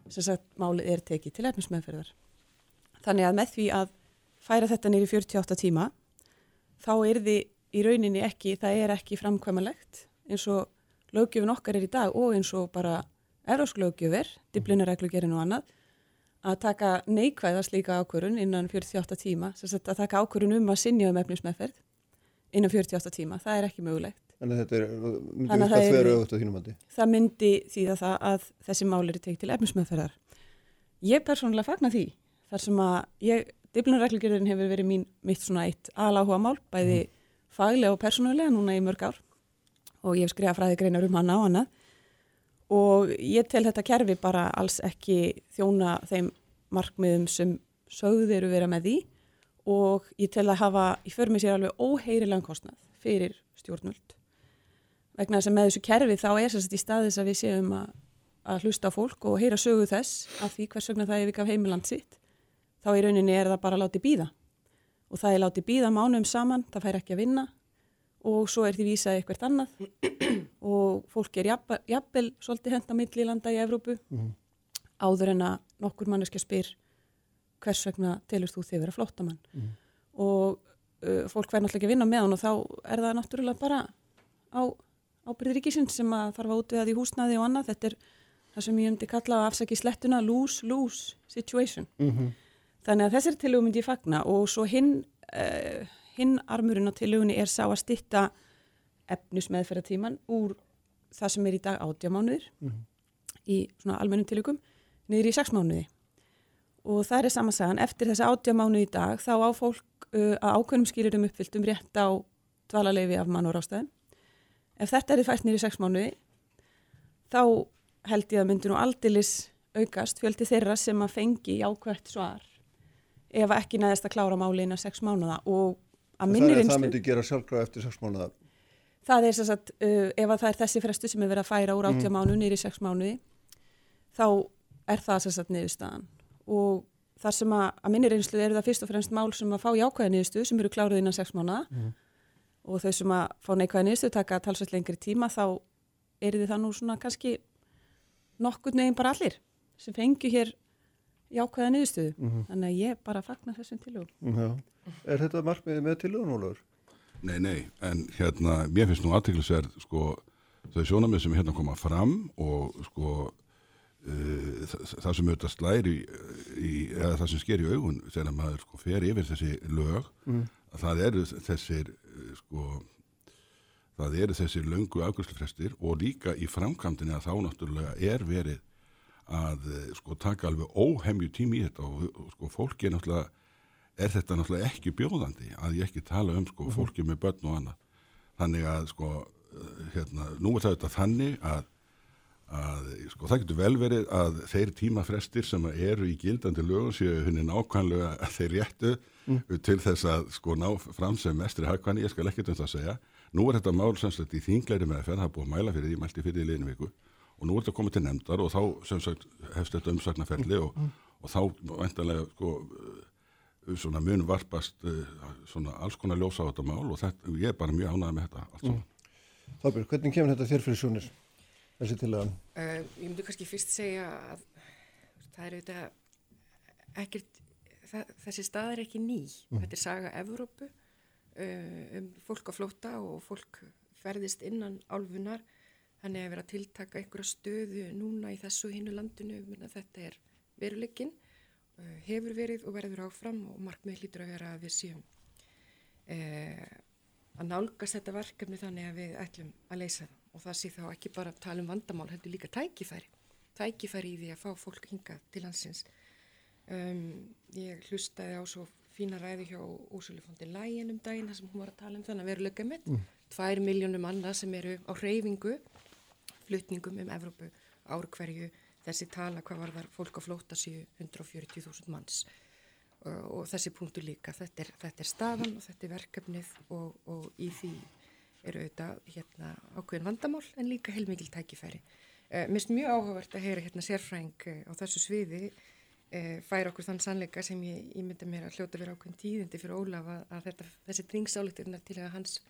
Sem sagt málið er tekið til efnismöðferðar þannig að með því að færa þetta nýri 48 tíma þá er þið í rauninni ekki það er ekki framkvæmalegt eins og lögjöfun okkar er í dag og eins og bara erósk lögjöfur, diblunareglugerinn og annað að taka neikvæða slíka ákvörun innan 48 tíma, að taka ákvörun um að sinja um efnismefferð innan 48 tíma, það er ekki mögulegt. Þannig að þetta er, myndi hvað þverju auðvitað þínum andi? Það myndi þýða það að þessi mál eru tekið til efnismefferðar. Ég persónulega fagnar því, þar sem að ég, diplunarreglugjörðin hefur verið mín mitt svona eitt aláhuga mál, bæði mm. faglega og persónulega núna í mörg ár og ég hef skrifað fræði greinar um hana á hana og ég tel þetta kerfi bara alls ekki þjóna þeim markmiðum sem sögðu eru vera með því. Og ég tel að hafa í för með sér alveg óheirilegan kostnað fyrir stjórnvöld. Vegna þess að með þessu kerfi þá er sérst í staðis að við séum að, að hlusta á fólk og heyra sögu þess af því hvers vegna það er vikað heimiland sitt þá í rauninni er það bara að láti býða og það er láti býða mánum saman, það fær ekki að vinna og svo er því vísað eitthvað annað og fólk er jafnvel svolítið henda millilanda í Evrópu mm. áður en að nokkur manneskja spyr hvers vegna telur þú þig vera flottamann mm. og uh, fólk verður náttúrulega ekki að vinna með hann og þá er það náttúrulega bara á ábyrðir ríkisinn sem að þarf að útvega því húsnaði og annað þetta er það sem ég hundi kalla að afsaki slettuna lose-lose situation mm -hmm. þannig að þessari tilögum myndi ég fagna og svo hinn uh, hinn armurinn á tilögunni er sá að stitta efnus meðferðartíman úr það sem er í dag átjámánuðir mm -hmm. í svona almennum tilögum niður í sex mánuði. Og það er samansagan eftir þessa átjámánuði í dag þá á fólk uh, að ákveðnum skýrurum uppfylltum rétt á dvalarleifi af mann og rástæðin ef þetta er fært nýri sex mánuði þá held ég að myndi nú aldilis aukast fjöldi þeirra sem að fengi ákvæmt svar ef ekki næðist að klára máli innan sex mánuða og að minni reynslu Það myndi gera sjálfgráð eftir sex mánuða Það er þess að uh, ef að það er þessi frestu sem er verið að færa úr áttja mm. mánu nýri sex mánuði þá er það þess að niðurstaðan og þar sem að, að minni reynslu eru það fyrst og fremst mál sem að fá jákvæða niðurstu sem eru kláruð innan sex mánuða mm og þau sem að fá neikvæða nýstu taka talsvægt lengri tíma þá er þið það nú svona kannski nokkur neginn bara allir sem fengju hér jákvæða nýðustuðu mm -hmm. þannig að ég bara fagnar þessum tilögum. Er þetta markmiðið með tilögun, Ólafur? Nei, nei, en hérna mér finnst nú aðteglisverð sko þau sjónamið sem hérna koma fram og sko uh, það sem auðvitað slæri í, eða það sem sker í augun þegar maður sko fer yfir þessi lög mm. það eru þessir sko það eru þessir löngu afgjörslufrestir og líka í framkvæmdini að þá náttúrulega er verið að eh, sko taka alveg óhemju tími í þetta og sko fólki er náttúrulega er þetta náttúrulega ekki bjóðandi að ég ekki tala um sko mhm. fólki með börn og annað þannig að sko eh, hérna, nú er þetta þannig að að sko það getur vel verið að þeir tímafrestir sem eru í gildandi lögum séu henni nákvæmlega að þeir réttu mm. til þess að sko ná fram sem mestri hagkvæmni, ég skal ekkert um það að segja nú er þetta mál sem sagt í þingleiri meðferð það er búið að mæla fyrir því, mælti fyrir í liðinu viku og nú er þetta komið til nefndar og þá sem sagt hefst þetta umsagnaferli og, mm. og þá vantanlega sko svona mun varpast svona alls konar ljósa á þetta mál og þetta, ég er bara mjög ánægð með þetta allt saman. Mm. Þábjörg, hvernig kemur þetta þér fyrir sjónir? þessi tilagan? Uh, ég myndi kannski fyrst segja að það er auðvitað ekkert, það, þessi stað er ekki ný. Mm. Þetta er saga Evrópu uh, um fólk á flóta og fólk ferðist innan álfunar þannig að vera að tiltaka einhverja stöðu núna í þessu hinnu landinu þetta er veruleikin hefur verið og verður áfram og markmið hlýtur að vera að við séum að nálgast þetta verkefni þannig að við ætlum að leysa það og það sé þá ekki bara að tala um vandamál, heldur líka tækifæri, tækifæri í því að fá fólk hinga til hansins. Um, ég hlustaði á svo fína ræði hjá Úsulifondi Lægin um daginn, það sem hún var að tala um þannig að veruleika mitt, mm. tvær miljónum annað sem eru á reyfingu, flutningum um Evrópu ár hverju, þessi tala hvað var þar fólk á flóta síu 140.000 manns og, og þessi punktu líka, þetta er, þetta er staðan og þetta er verkefnið og, og í því eru auðvitað hérna, ákveðin vandamál en líka heilmikil tækifæri. Uh, Mér finnst mjög áhugavert að heyra hérna sérfræng uh, á þessu sviði uh, færa okkur þann sannleika sem ég, ég myndi mér að hljóta vera ákveðin tíðindi fyrir Ólaf að, að þetta, þessi dringsáleiturna til að hans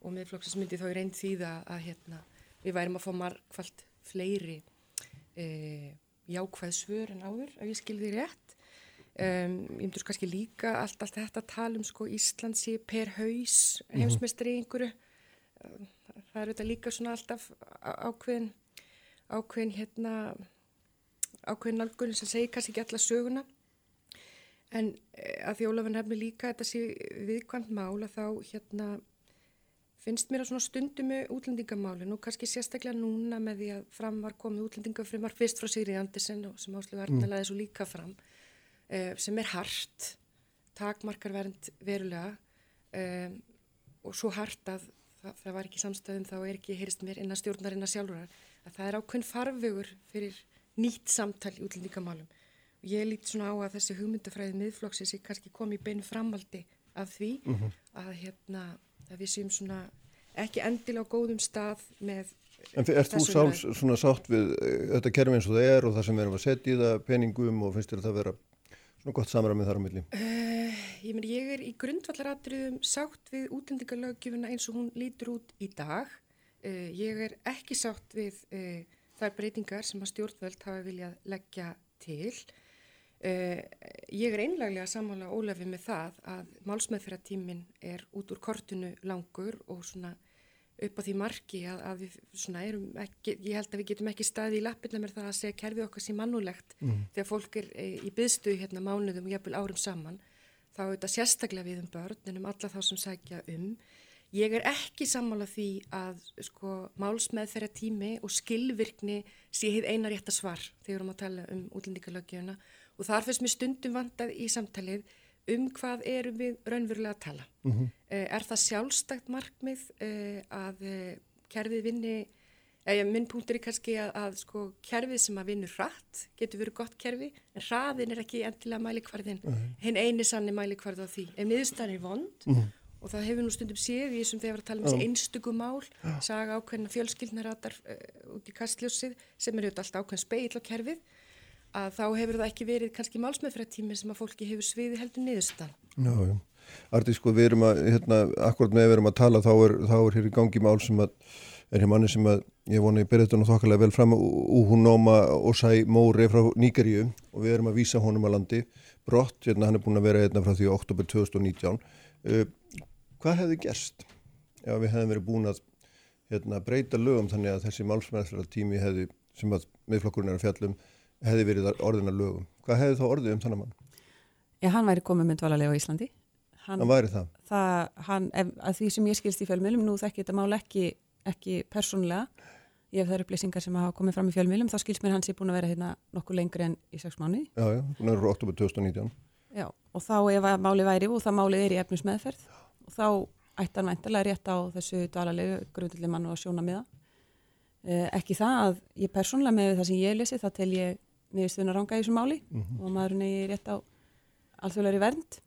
og meðflokksins myndi þá í reynd því að, hérna, við værim að fá margfald fleiri jákvæð svör en áður ef ég skilði rétt. Um, ég myndur kannski líka allt, allt þetta að tala um sko Íslandsi per haus mhm. heimsmeistri einhverju það er auðvitað líka svona alltaf ákveðin ákveðin hérna ákveðin nálgunni sem segir kannski ekki alla söguna en eh, að því Ólafur nefnir líka þetta sé viðkvæmt mála þá hérna finnst mér að svona stundum með útlendingamálin og kannski sérstaklega núna með því að fram var komið útlendingafrimar fyrst frá Sigri Andersen og sem áslu verðin að laði svo líka fram uh, sem er hart takmarkarvernd verulega um, og svo hart að það, það var ekki samstöðum þá er ekki, heyrist mér, innan stjórnarinnar sjálfur að það er ákveðin farvegur fyrir nýtt samtal í útlendingamálum. Ég lít svona á að þessi hugmyndafræði miðflokksins er kannski komið beinu framaldi af því að, hérna, að við séum svona ekki endilega á góðum stað með En erst þú sáls svona sátt við eh, þetta kerfi eins og það er og það sem erum að setja í það peningum og finnst þér það vera svona gott samræmið þar á milli? Uh, ég, meni, ég er í grundvallaratriðum sátt við útlendingalöggjöfuna eins og hún lítur út í dag. Uh, ég er ekki sátt við uh, þær breytingar sem að stjórnvöld hafa viljað leggja til. Uh, ég er einlaglega sammála Ólafi með það að málsmeðfyrirtímin er út úr kortinu langur og svona upp á því marki að, að við svona erum ekki, ég held að við getum ekki staði í lappirna með það að segja kerfið okkar sé mannulegt þegar fólk er e, í byðstuði hérna mánuðum og jafnvel árum saman. Þá er þetta sérstaklega við um börn en um alla þá sem sækja um. Ég er ekki sammála því að sko málsmeð þeirra tími og skilvirkni sé hitt eina rétta svar þegar við erum að tala um útlendingalöggjöfuna og þar fyrst mér stundum vandað í samtalið um hvað erum við raunverulega að tala. Mm er það sjálfstækt markmið uh, að uh, kerfið vinni, eða minn punktur er kannski að, að sko kerfið sem að vinna hratt getur verið gott kerfi en hraðin er ekki endilega mælikvarðin, hinn eini sann er mælikvarð á því. Ef niðurstaðan er vond og það hefur nú stundum séð í þessum þegar við tala um þessi einstöku mál, saga ákveðna fjölskyldnaratar uh, út í kastljósið sem er auðvitað alltaf ákveðin speill á kerfið að þá hefur það ekki verið kannski málsmeðfrættími sem að fólki hefur sviði heldur niðurstan. Já, já. Arti, sko, við erum að, hérna, akkurat með við erum að tala, þá er, þá er hér í gangi mál sem að, er hér manni sem að, ég vona þetta nú þokkalega vel fram, Uhunoma Osai Móri frá Níkeríu og við erum að vísa honum að landi, brott, hérna, hann er búin að vera hérna frá því oktober 2019. Uh, hvað hefði gerst ef við hefðum verið búin að hérna, breyta lögum þannig að þessi málsmeðfæra tími hefði, sem að miðflokkurinn er að fjallum, hefði verið orðina lögum? Hvað hefði þá orðið um þannig mann? Já, hann væri komið með dvalarlega á Íslandi. Hann, Það væri það. það, hann, ef, að því sem ég skilst í fjölmjölum, nú þekki þetta mál ekki, ekki persónulega, ég hef þær upplýsingar sem hafa komið fram í fjölmjölum, þá skilst mér hans ég búin að vera hérna nokkuð lengri en í sex mánuði. Já, já, að vera frá oktober 2019. Já, og þá ef að máli væri og það málið er í efnismeðferð og þá ætti hann væntalega rétt á þessu dvalarlegu grundulli mann og sjóna miða. Eh, ekki það að ég persónulega með það sem ég lesi, það tel ég niðurstuðun að ranga í þessu máli og maðurinn er rétt á alþjóðlega vernd.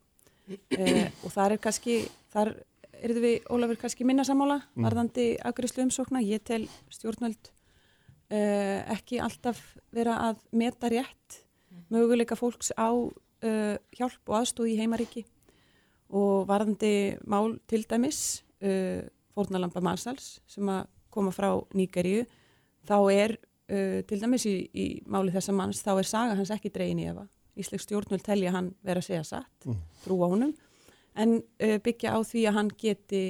Eh, og þar er kannski, þar erum við Ólafur kannski minna sammála varðandi afgriðslu umsókna, ég tel stjórnvöld eh, ekki alltaf vera að meta rétt möguleika fólks á uh, hjálp og aðstóð í heimaríki. Og varðandi mál til dæmis uh, fórnalamba Marsals sem að koma frá Níkaríu þá er uh, til dæmis í, í máli þessa manns þá er saga hans ekki dregin í efa. Ísleik stjórnvöld telja hann vera að segja satt trúa honum. En uh, byggja á því að hann geti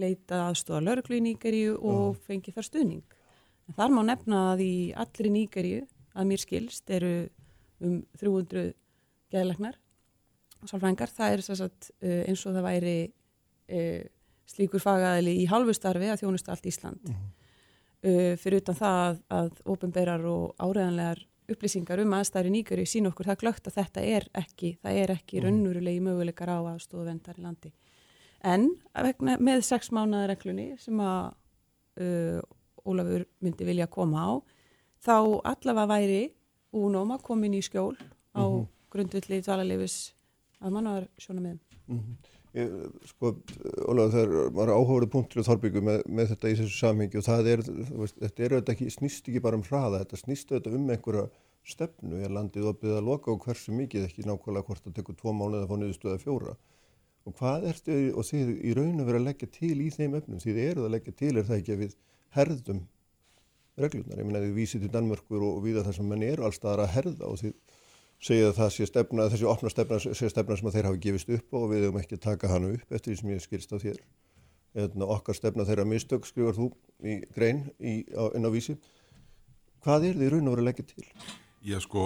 leitað aðstóða lauruglu í Níkaríu og fengi þar stuðning. En þar má nefna að í allri Níkaríu að mér skilst eru um 300 geðlagnar og sálfrængar, það er sagt, uh, eins og það væri slíkur fagaðili í hálfustarfi að þjónusta allt Ísland uh, fyrir utan það að, að ofinberar og áreðanlegar upplýsingar um aðstæri nýgjöri sín okkur það glögt að þetta er ekki, það er ekki raunurulegi möguleikar á aðstóðu vendar í landi. En vegna, með sex mánuða reglunni sem að uh, Ólafur myndi vilja koma á þá allavega væri únóma komin í skjól á grundvilli dvalarleifis að mannaðar sjóna með Ég, sko, Ólega, það var áhugaður punktur í Þorbyggu með, með þetta í þessu samhengi og það er, veist, þetta er auðvitað ekki, snýst ekki bara um hraða, þetta snýst auðvitað um einhverja stefnu, er landið opið að loka og hversu mikið, ekki nákvæmlega hvort það tekur tvo mánuði að fá niðurstöða fjóra. Og hvað ertu, og þið í raun að vera að leggja til í þeim öfnum, þið eruð að leggja til er það ekki að við herðum reglunar, ég meina þið vísið til Danmörkur og við þar sem menn eru allstaðar segja að það sé stefna, þessi opna stefna sé stefna sem að þeir hafi gefist upp og við höfum ekki taka hana upp eftir því sem ég skilst á þér. Eðna, okkar stefna þeirra mistök skrifar þú í grein í, á, inn á vísi. Hvað er þið raun og verið að leggja til? Já sko,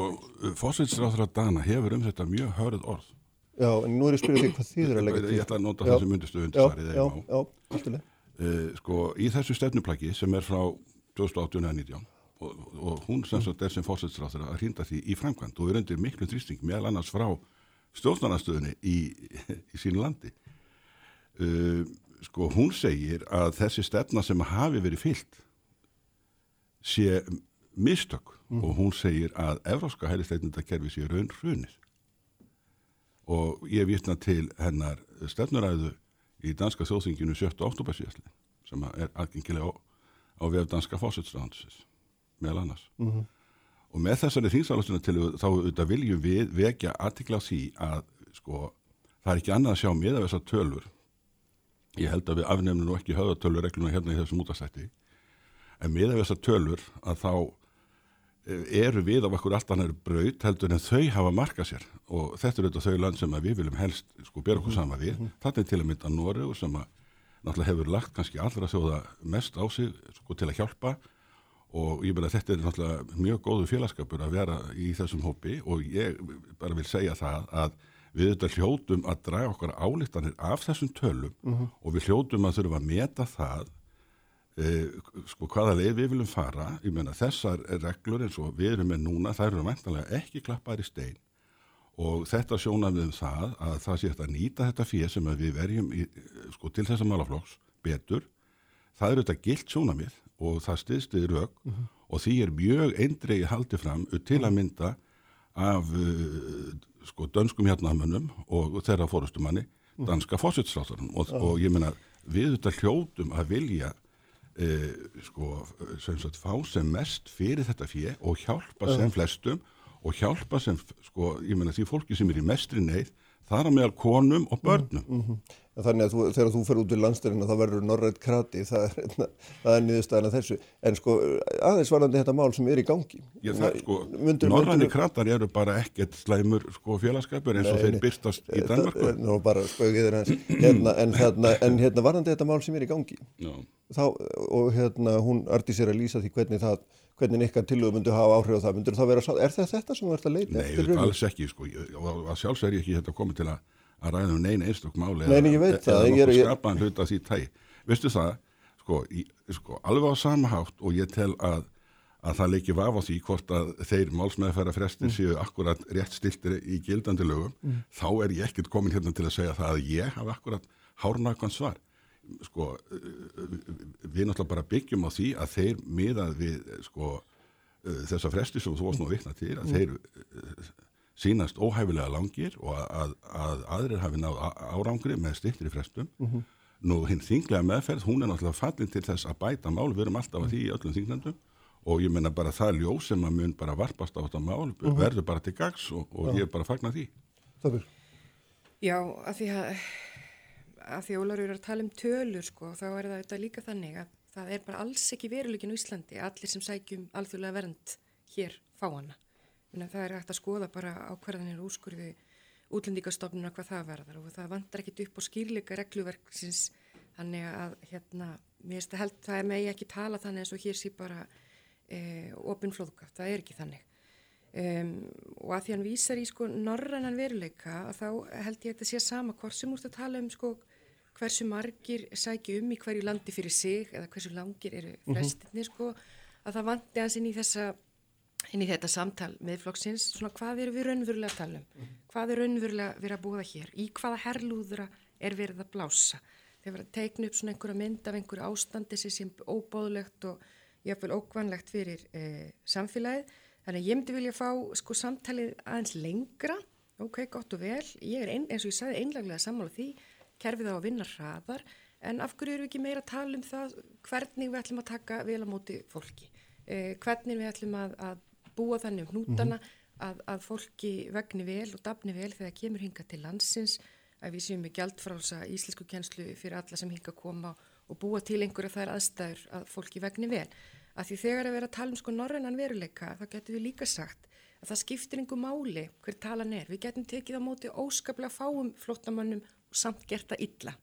fósitsráþra Dana hefur um þetta mjög hörð orð. Já, en nú er ég að spyrja því hvað þið er að leggja til. Ég ætla að nota þessi myndistu undirsvarið Já, já, já, alltilega. uh, sko, í þessu stefnuplaki sem er frá 2018-19 og, og hún sem sagt er sem fósitsráþra að hrýnda því í framkvæmt og er undir miklu þrýsting meðal annars frá stjórnarnastöðunni í, í sínu landi. Uh, sko, hún segir að þessi stefna sem hafi verið fyllt sé mistök og hún segir að evróska hælisleitnendakerfi sé raun hrunið og ég vitna til hennar stefnuræðu í danska þjóðþinginu 7. oktober síðastlið sem er aðgengilega á, á vef danska fósitsræðansins meðal annars. Og með þessari þýnsalastuna til þá auðvitað viljum við vekja aðtikla á því að sko það er ekki annað að sjá með af þessar tölur. Ég held að við afnefnum nú ekki höðatölur regluna hérna í þessum útastætti en með af þessar tölur að þá eh, eru við af okkur allt annar braut heldur en þau hafa markað sér. Og þetta er auðvitað þau land sem við viljum helst sko bera okkur sama við. Þetta er til að mynda Noregur sem að náttúrulega hefur lagt kannski allra þjóða mest á sig sko til að hjálpa og ég meina þetta er náttúrulega mjög góðu félagskapur að vera í þessum hópi og ég bara vil segja það að við þetta hljótum að draga okkar álíktanir af þessum tölum og við hljótum að þurfum að meta það eh, sko hvaða leið við viljum fara. Ég meina þessar reglur eins og við erum með núna þær eru mæntanlega ekki klappar í stein. Og þetta sjónað við um það að það sé að nýta þetta fyrir sem við verjum í, sko, til þessa málaflokks betur það eru þetta gilt sjónamið og það stiðstiði rauk og því er mjög eindreið haldið fram til að mynda af uh, sko dönskum hérnaðamönnum og þeirra fórustumanni danska fósitsráttarinn og, og ég meina við þetta hljótum að vilja uh, sko sem sagt fá sem mest fyrir þetta fjö og hjálpa sem flestum og hjálpa sem sko ég meina því fólki sem er í mestri neyð þar á meðal konum og börnum En Þannig að þú, þegar þú fer út í landstyrina þá verður norrætt krati, það er, hérna- er niðurstaðan að þessu. En sko aðeins varandi þetta mál sem er í gangi. Ég, það, sko, mundur- kratar eru bara ekkert slæmur sko, félagskapur eins og þeir nei. byrtast í Danmarku. Það er Nú bara spögið þér hans. Hérna, en, hérna, en hérna varandi þetta mál sem er í gangi. Já. Þá, og hérna hún arti sér að lýsa því hvernig það, hvernig ykkar tillögu myndu hafa áhrif á það. Myndur það vera, sá- er það þetta sem þú ert að leita Nei, eftir? þetta raunverulega? alls ekki, sko, ég- og að sjálfs er ég ekki þetta komið til að, að ræða um neina einstök máli Nei, ég veit það, eða ég er- nokkuð ég- skapaðan hluta því tægi. Veistu það, sko, í, sko, alveg á sama hátt og ég tel að, að það leiki vaf á því hvort að þeir málsmeðfæra Mm. frestir séu akkurat rétt stiltir í gildandi lögum, þá er ég ekkert komin hérna til að segja það að ég hafa akkurat hárnakon svar. Sko, við náttúrulega bara byggjum á því að þeir miðað við, sko, uh, þessa fresti sem þú varst nú að vitna til að þeir uh, sínast óhæfilega langir og að, að aðrir hafi náð árangri með stittri frestum. Nú hinn þinglega meðferð, hún er náttúrulega fallin til þess að bæta mál, við erum alltaf að því í öllum þingnendum og ég menna bara það ljós sem að mun bara varpast á þetta mál verður bara til gags og, og ég er bara að fagna því. Það er, Já, af því að, að því að Ólarur er að tala um tölur sko, þá er það þetta líka þannig að það er bara alls ekki veruleikin á Íslandi, allir sem sækjum alþjóðlega vernd hér fá hana. Það er hægt að skoða bara ákvarðanir úrskurði útlendingastofnuna hvað það verðar og það vantar ekkit upp á skýrleika regluverksins þannig að hérna, mér finnst að held það er megi ekki tala þannig eins og hér sé bara e, opin flóðgátt, það er ekki þannig. Um, og að því hann vísar í sko norrannan veruleika þá held ég að þetta sé sama hvort sem úrst að tala um sko hversu margir sækju um í hverju landi fyrir sig eða hversu langir eru frestinni sko að það vanti hans inn í þessa inn í þetta samtal með flokksins svona hvað eru við raunverulega að tala um? Hvað er raunverulega verið að búa hér? Í hvaða herlúðra er verið að blása? Þegar verið að teikna upp svona einhverja mynd af einhverju ástandi sem sem óbóðlegt og jáfnvel ókvanlegt fyrir eh, samfélagið. Þannig að ég myndi vilja fá sko samtalið aðeins lengra, ok, gott og vel, ég er ein, eins og ég sagði einlaglega sammála því, kerfið á að vinna hraðar, en af hverju eru við ekki meira að tala um það hvernig við ætlum að taka vel á móti fólki, eh, hvernig við ætlum að, að búa þannig um hnútana, að, að fólki vegni vel og dafni vel þegar kemur hinga til landsins, að við séum með gjaldfrálsa íslensku kjenslu fyrir alla sem hinga koma og búa til einhverja þær aðstæður að fólki vegni vel. Að því þegar að vera að tala um sko norrennan veruleika þá getum við líka sagt að það skiptir einhver máli hver talan er. Við getum tekið á móti óskaplega fáum flottamannum samt gert það illa.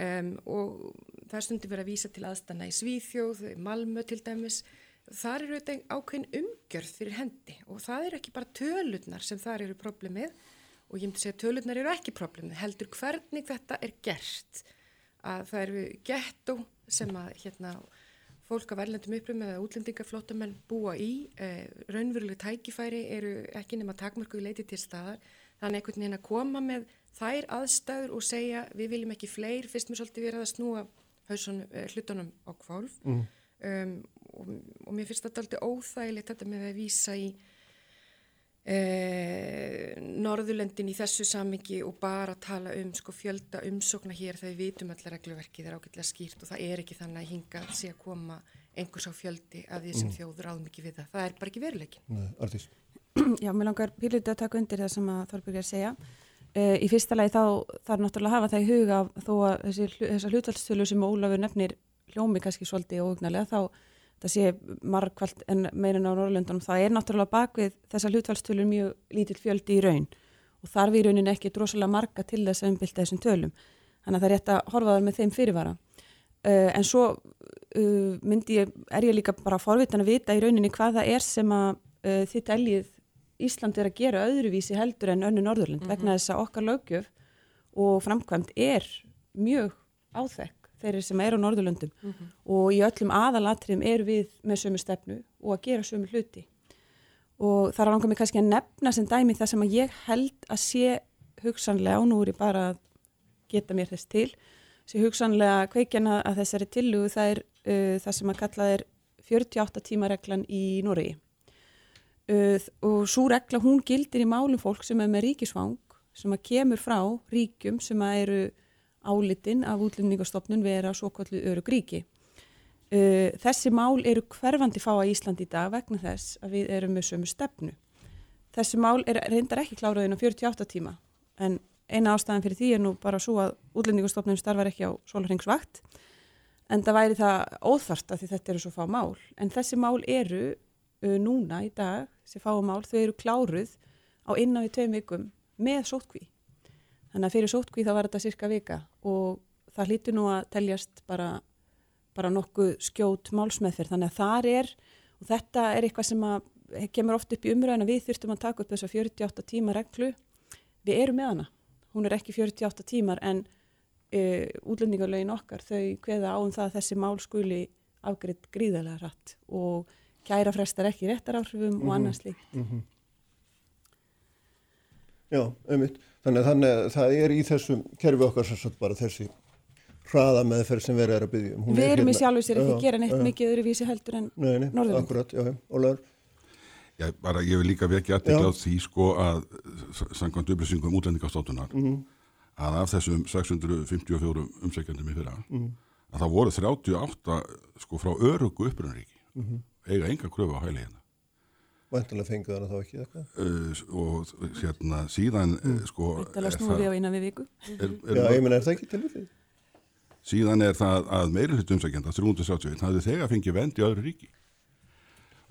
Um, og það er stundum verið að vísa til aðstanna í Svíþjóð, Malmö til dæmis. Þar eru þetta ákveðin umgjörð fyrir hendi og það eru ekki bara tölurnar sem þar eru problemið. Og ég myndi segja að tölurnar eru ekki problemið heldur hvernig þetta er gert. Að það eru gettó sem að hérna fólk af verðlendum uppröðum eða útlendingaflótamenn búa í, eh, raunveruleg tækifæri eru ekki nema takmörku í leiti til staðar, þannig einhvern veginn að koma með þær aðstæður og segja við viljum ekki fleir, fyrst mér svolítið verið að snúa hausunum, eh, hlutunum á kvolf um, og, og mér finnst þetta aldrei óþægilegt þetta með að vísa í e, Norðurlöndin í þessu samingi og bara tala um sko, fjölda umsókna hér þegar við vitum allar regluverki það er ágætilega skýrt og það er ekki þannig að hinga að sé að koma einhvers á fjöldi að við sem mm. þjóður áðum ekki við það. Það er bara ekki veruleikin. Nei. Já, mér langar pílutið að taka undir það sem að Þorbjörg er að segja. Uh, í fyrsta lagi þá þarf náttúrulega að hafa það í huga þó að þessi, þessar hlutalstölu sem Ólafur nefnir hljómi kannski svolítið óugnalega þá það sé margkvælt en meirinn á Norrlöndunum, það er náttúrulega bakvið þessar hlutfallstölur mjög lítill fjöldi í raun og þarf í raunin ekki drosalega marga til þess að umbylta þessum tölum. Þannig að það er rétt að horfa þar með þeim fyrirvara. Uh, en svo uh, myndi ég, er ég líka bara forvitan að vita í rauninni hvað það er sem að uh, þitt elgið Ísland er að gera öðruvísi heldur en önnu Norðurlund mm -hmm. vegna þess að okkar lögjöf og framkvæmt er mjög áþekk þeirri sem eru á Norðurlöndum mm -hmm. og í öllum aðalatriðum er við með sömu stefnu og að gera sömu hluti og það er langað mig kannski að nefna sem dæmi það sem að ég held að sé hugsanlega og nú er ég bara að geta mér þess til sé hugsanlega kveikjana að þessari tillugu það er uh, það sem að kalla er 48 tíma reglan í Noregi uh, og svo regla hún gildir í málum fólk sem er með ríkisvang sem að kemur frá ríkjum sem að eru álitin af útlendingastofnun vera svo kallu örugríki. Uh, þessi mál eru hverfandi fá að Ísland í dag vegna þess að við erum með sömu stefnu. Þessi mál er reyndar ekki kláraðin á 48 tíma en eina ástæðan fyrir því er nú bara svo að útlendingastofnun starfar ekki á sólaringsvakt en það væri það óþart að þetta eru svo fá mál. En þessi mál eru uh, núna í dag, þessi fá mál, þau eru kláruð á innan við tveim vikum með sótkví. Þannig að fyrir sótkví þá var þetta cirka vika og það hlýtur nú að teljast bara, bara nokkuð skjót málsmeðferð. Þannig að þar er, og þetta er eitthvað sem að, kemur oft upp í umræðina, við þurftum að taka upp þessa 48 tíma reglu. Við erum með hana. Hún er ekki 48 tímar en uh, útlendingarlegin okkar þau hveða á um það að þessi mál skuli afgriðt gríðarlega rætt og kæra frestar ekki réttar áhrifum mm -hmm. og mhm. annars líkt. Mm -hmm. Já, einmitt. Þannig að þannig, það er í þessum kerfi okkar svo bara þessi hraða meðferð sem verið er að byggja. Um. Við erum hérna, í sjálfu sér ekki að gera neitt uh, mikið öðruvísi heldur en nei, akkurat, já, Ólaður. Já, bara ég vil líka vekja aðtegla á því sko að sangkvæmt upplýsingum útlendingastótunar mm -hmm. að af þessum 654 umsækjandum í fyrra mm -hmm. að það voru 38 sko frá örugu upprunnaríki mm -hmm. Eiga enga kröfu á hæli hérna. Vantilega fengið hana þá ekki eitthvað? Uh, og hérna síðan mm. sko... Vantilega snúði á eina við viku. Er, er Já, ég menn er það ekki til því? Síðan er það að meira hlut umsækjanda, 371, hafði þegar fengið vend í öðru ríki.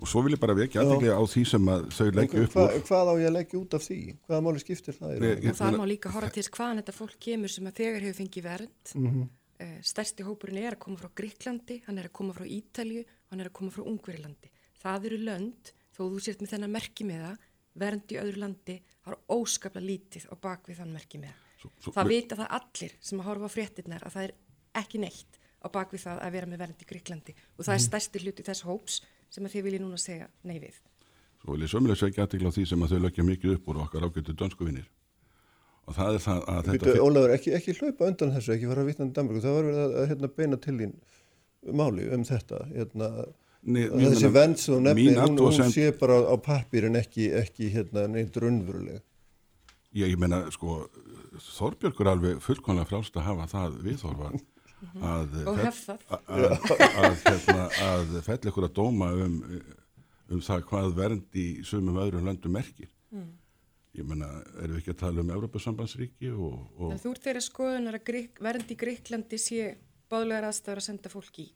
Og svo vil ég bara vekja aðeiglega á því sem að þau leggja upp hva. Hvað á ég að leggja út af því? Hvaða máli skiptir það? Ég, og það má líka horfa til hvaðan þetta fólk kemur sem að þegar hefur fengið vernd. Mm -hmm. uh, stærsti hópurinn er að koma frá Gríklandi, hann er að koma frá Ítalju, hann er að koma frá Ungverilandi. Það eru lönd þó þú sért með þennan merki með það vernd í öðru landi har óskaplega lítið á bakvið þann merki með svo, svo, það vita það allir sem að horfa á fréttinnar að það er ekki neitt á bakvið það að vera með vernd í Gríklandi og það mm. er mhm. stærsti hluti þess hóps sem að þið vilja núna segja nei við Svo vil ég sömulega segja aðtikla á því sem að þau lökja mikið upp úr okkar ágættu dönskuvinir og það er það að þetta Ólaður, ekki, ekki hlaupa undan þessu, ekki fara að vitna um Danmark það var verið að, að hérna, beina til þín máli um þetta hérna Nei, þessi vend sem þú nefnir, hún, hún sé bara á pappir en ekki, ekki hérna, neitt raunveruleg. Já, ég meina, sko Þorbjörgur alveg fullkonlega frálst að hafa það viðþorfa að og hef það. að, að, hérna, að fell ykkur að dóma um, um það hvað vernd í sumum öðrum löndum merkir. Mm. ég meina, erum við ekki að tala um Európa-sambandsríki og, og... Þú ert þeirra skoðunar að vernd í Gríklandi sé báðlegar aðstæður að senda fólk í?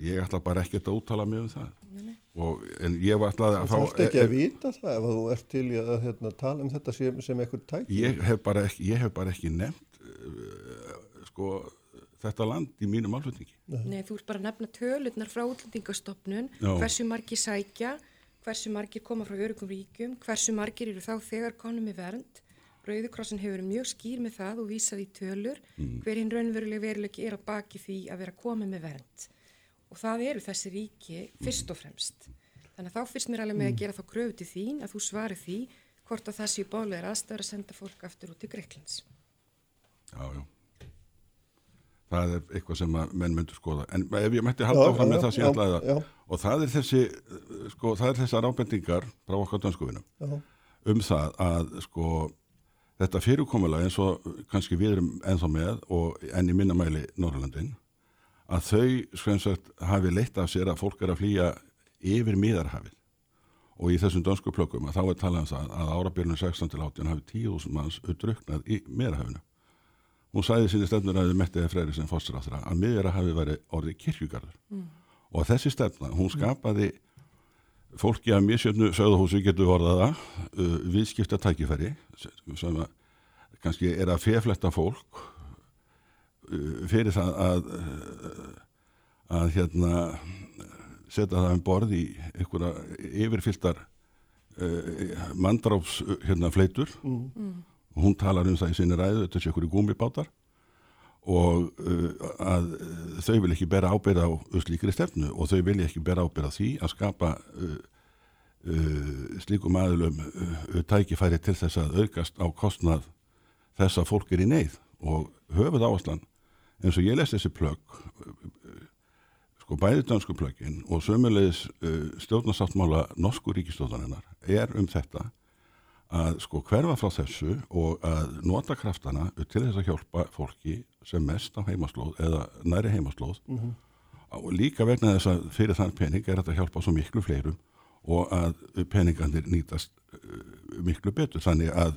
Ég ætla bara ekkert að úttala mig um það. Og, en ég var alltaf að fá Þú ætti ekki að vita það ef þú ert til að hérna, tala um þetta sem, sem eitthvað tæk ég hef bara ekki, hef bara ekki nefnt uh, sko þetta land í mínu málflutningi. Nei, þú ert bara að nefna tölurnar frá útlendingastofnun. Hversu margir sækja hversu margir koma frá örugum ríkum hversu margir eru þá þegar konum í vernd Rauðukrossin hefur mjög skýr með það og vísað í tölur mm. hver hinn raunveruleg veruleiki er að baki því að vera komið með vernd og það eru þessi ríki fyrst og fremst. Þannig að þá fyrst mér alveg með að gera þá kröfu til þín að þú svari því hvort að það séu bálegar aðstæður að senda fólk aftur út í Greiklands. Já, já. það er eitthvað sem að menn myndur skoða en ef ég mætti halda áfram með það sem ég ætlaði að og það er þessi sko, það er þessar ábendingar frá okkar dönskuvinum um það að sko þetta fyrirkomulega eins og kannski við erum ennþá með og enn í minnamæli Norrlandin að þau sagt, hafi leitt af sér að fólk er að flýja yfir miðarhafið og í þessum dönsku plökkum að þá er talað um það að árabjörnum 16 til 18 hafi 10.000 manns druknað í miðarhafinu hún sæði sinni stefnur að þið mettiði freyri sem fórstur á það að miðjara hafi verið orðið kirkjugarður. Mm. og þessi stefna, hún skapaði fólki að misjöfnu sögðahúsi getur vorðaða uh, viðskipta tækifæri sem að kannski er að fefletta fólk uh, fyrir það að uh, að hérna setja það um borð í einhverja yfirfyltar uh, mandráfs hérna fleitur mm. hún talar um það í sinni ræðu, þetta sé okkur í gúmibátar og uh, að þau vil ekki bera ábyrða á slíkri stefnu og þau vil ekki bera ábyrða því að skapa uh, uh, slíkum aðlum uh, tækifæri til þess að aukast á kostnað þess að fólk er í neyð og höfuð áherslan eins og ég les þessi plögg uh, sko bæði dansku plöggin og sömulegis uh, stjórnarsáttmála norsku ríkistóðarinnar er um þetta að sko hverfa frá þessu og að nota kraftana til þess að hjálpa fólki sem mest á heimaslóð eða næri heimaslóð mm -hmm. og líka vegna þess að fyrir þann pening er þetta að hjálpa svo miklu fleirum og að peningandir nýtast uh, miklu betur þannig að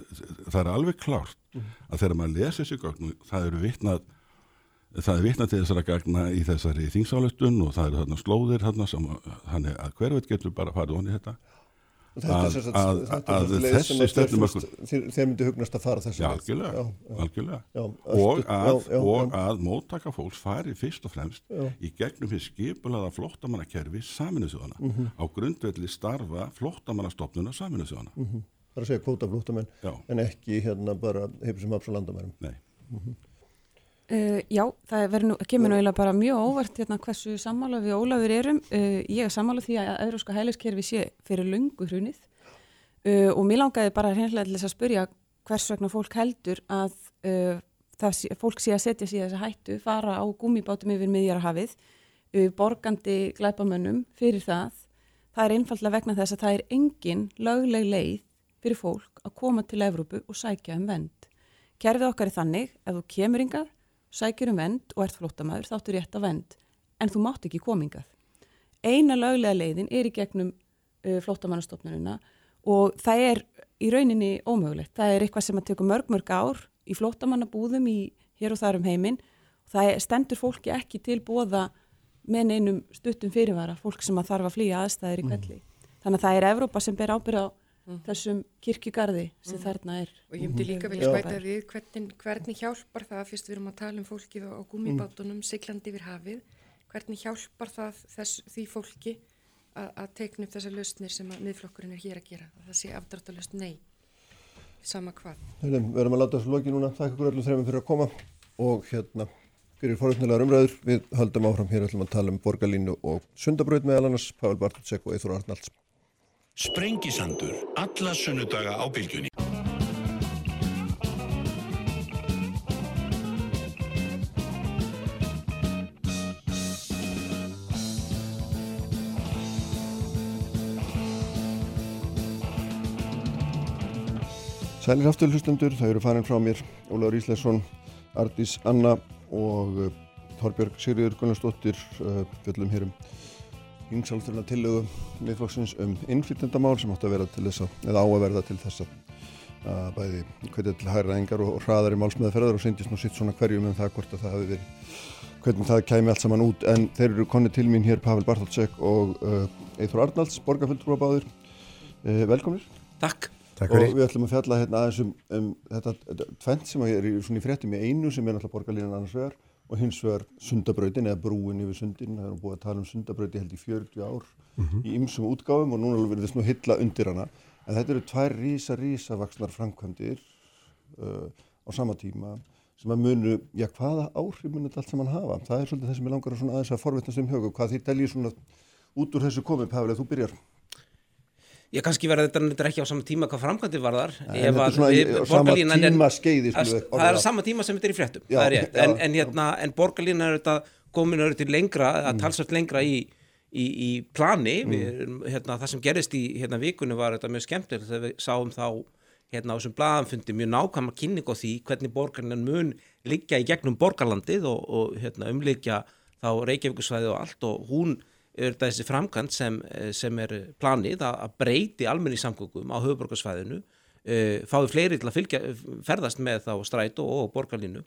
það er alveg klárt mm -hmm. að þegar maður lesa þessi gögn það eru vittnað það er vittnað til þessara gagna í þessari þingsáleistun og það eru þarna slóðir þarna sem þannig að hverfið getur bara farið onni þetta að, að, að þessi stefnumörkun þeir myndi hugnast að fara þessu já, algjörlega, já, algjörlega. Já, og, að, og að móttaka fólks fari fyrst og fremst í gegnum fyrir skipulaða flóttamannakerfi saminuðsjóðana mm -hmm. á grundvelli starfa flóttamannastofnuna saminuðsjóðana mm -hmm. Það er að segja kvóta flóttamenn en ekki hérna bara sem hafs á landamærum. Nei. Mm -hmm. Uh, já, það nú, kemur nú eiginlega bara mjög óvart hérna hversu sammála við Ólafur erum. Uh, ég er sammála því að Európska hæliskerfi sé fyrir lungu hrunið uh, og mér langaði bara hreinlega til þess að spurja hvers vegna fólk heldur að það, fólk sé að setja sér þess að hættu, fara á gúmibátum yfir miðjarahafið, borgandi glæpamönnum fyrir það. Það er einfallega vegna þess að það er engin lögleg leið fyrir fólk að koma til Evrópu og sækja um vend. Kerfið okkar er þannig, ef þú kemur yngað sækjur um vend og ert flótamaður þáttur rétt að vend en þú mátt ekki komingað. Eina löglega leiðin er í gegnum uh, flótamannastofnununa og það er í rauninni ómögulegt. Það er eitthvað sem að teka mörg mörg ár í flótamannabúðum í hér og þar um heiminn. Það stendur fólki ekki til bóða með neinum stuttum fyrirvara, fólk sem að þarf að flýja aðstæðir í kvelli. Mm. Þannig að það er Evrópa sem ber ábyrða á mm. þessum kirkjugarði sem mm. þarna er. Og ég myndi líka vilja spæta við hvernig, hvernig hjálpar það fyrst við erum að tala um fólkið á gúmibátunum mm. siglandi yfir hafið hvernig hjálpar það þess, því fólki að teikna upp þessar lausnir sem að miðflokkurinn er hér að gera að það sé afdráttalust nei sama hvað. Við erum að láta þessu loki núna. Þakka ykkur öllum þrejum fyrir að koma og hérna fyrir fórhundnilegar umræður. Við höldum áfram. Hér ætlum að tala um borgarlínu og sundabraut meðal annars Pavel Bartutsek og Eithur Arnalds Sprengisandur, alla sunnudaga á bylgjunni. Sælir afturhlustundur, það eru farin frá mér Ólaur Ísleisson, Ardís Anna og uh, Þorbjörg Sigriður Gunnarsdóttir uh, fjöllum hérum yngsálþurna tillögu miðflokksins um innflytjandamál sem átt að vera til þess að, eða á að verða til þess að, bæði hvernig til hæra engar og, og hraðar í málsmeðferðar og syndist nú sitt svona hverjum en um það hvort að það hafi verið, hvernig það kæmi allt saman út en þeir eru konni til mín hér Pavel Bartholdsek og uh, Eithor Arnalds, borgarfulltrúabáður uh, velkomnir. Takk. Takk og við ætlum að fjalla hérna aðeins um, um þetta, þetta tvent sem er í, svona í fréttum í einu sem er náttúrulega borgarlínan annars vegar og hins vegar sundabrautin eða brúin yfir sundin, það er búið að tala um sundabrauti held í 40 ár mm -hmm. í ymsum útgáfum og núna verður þess nú hylla undir hana. En þetta eru tvær rísa rísa vaksnar framkvæmdir uh, á sama tíma sem að munu, já hvaða áhrif munir þetta allt saman hafa, það er svolítið það sem ég langar að aðeins að forvetnast um hjög og hvað þið teljið svona út úr þessu komið Pafli að þú byrjar Ég kannski verða þetta er ekki á sama tíma hvað framkvæmdi er á sama tíma skeiði, skulum við Það er sama tíma sem þetta er í fréttum Já, er já, en, en, hérna, en borgarlínan er þetta komin til lengra, Mm. að talsvært lengra í, í, í plani. Við, erum, hérna, það sem gerist í hérna, vikunni var þetta mjög skemmtilegt þegar við sáum þá hérna á þessum blaðanfundi mjög nákvæma kynning á því hvernig borgarlínan mun liggja í gegnum borgarlandið og, og hérna, umliggja þá Reykjavíkusvæði og allt. Og hún er þessi framkvæmt sem, eh, sem er planið að, breyti almenni samgöngum á höfuborgarsvæðinu uh, fáið fleiri til að fylgja, ferðast með þá strætó og borgarlínu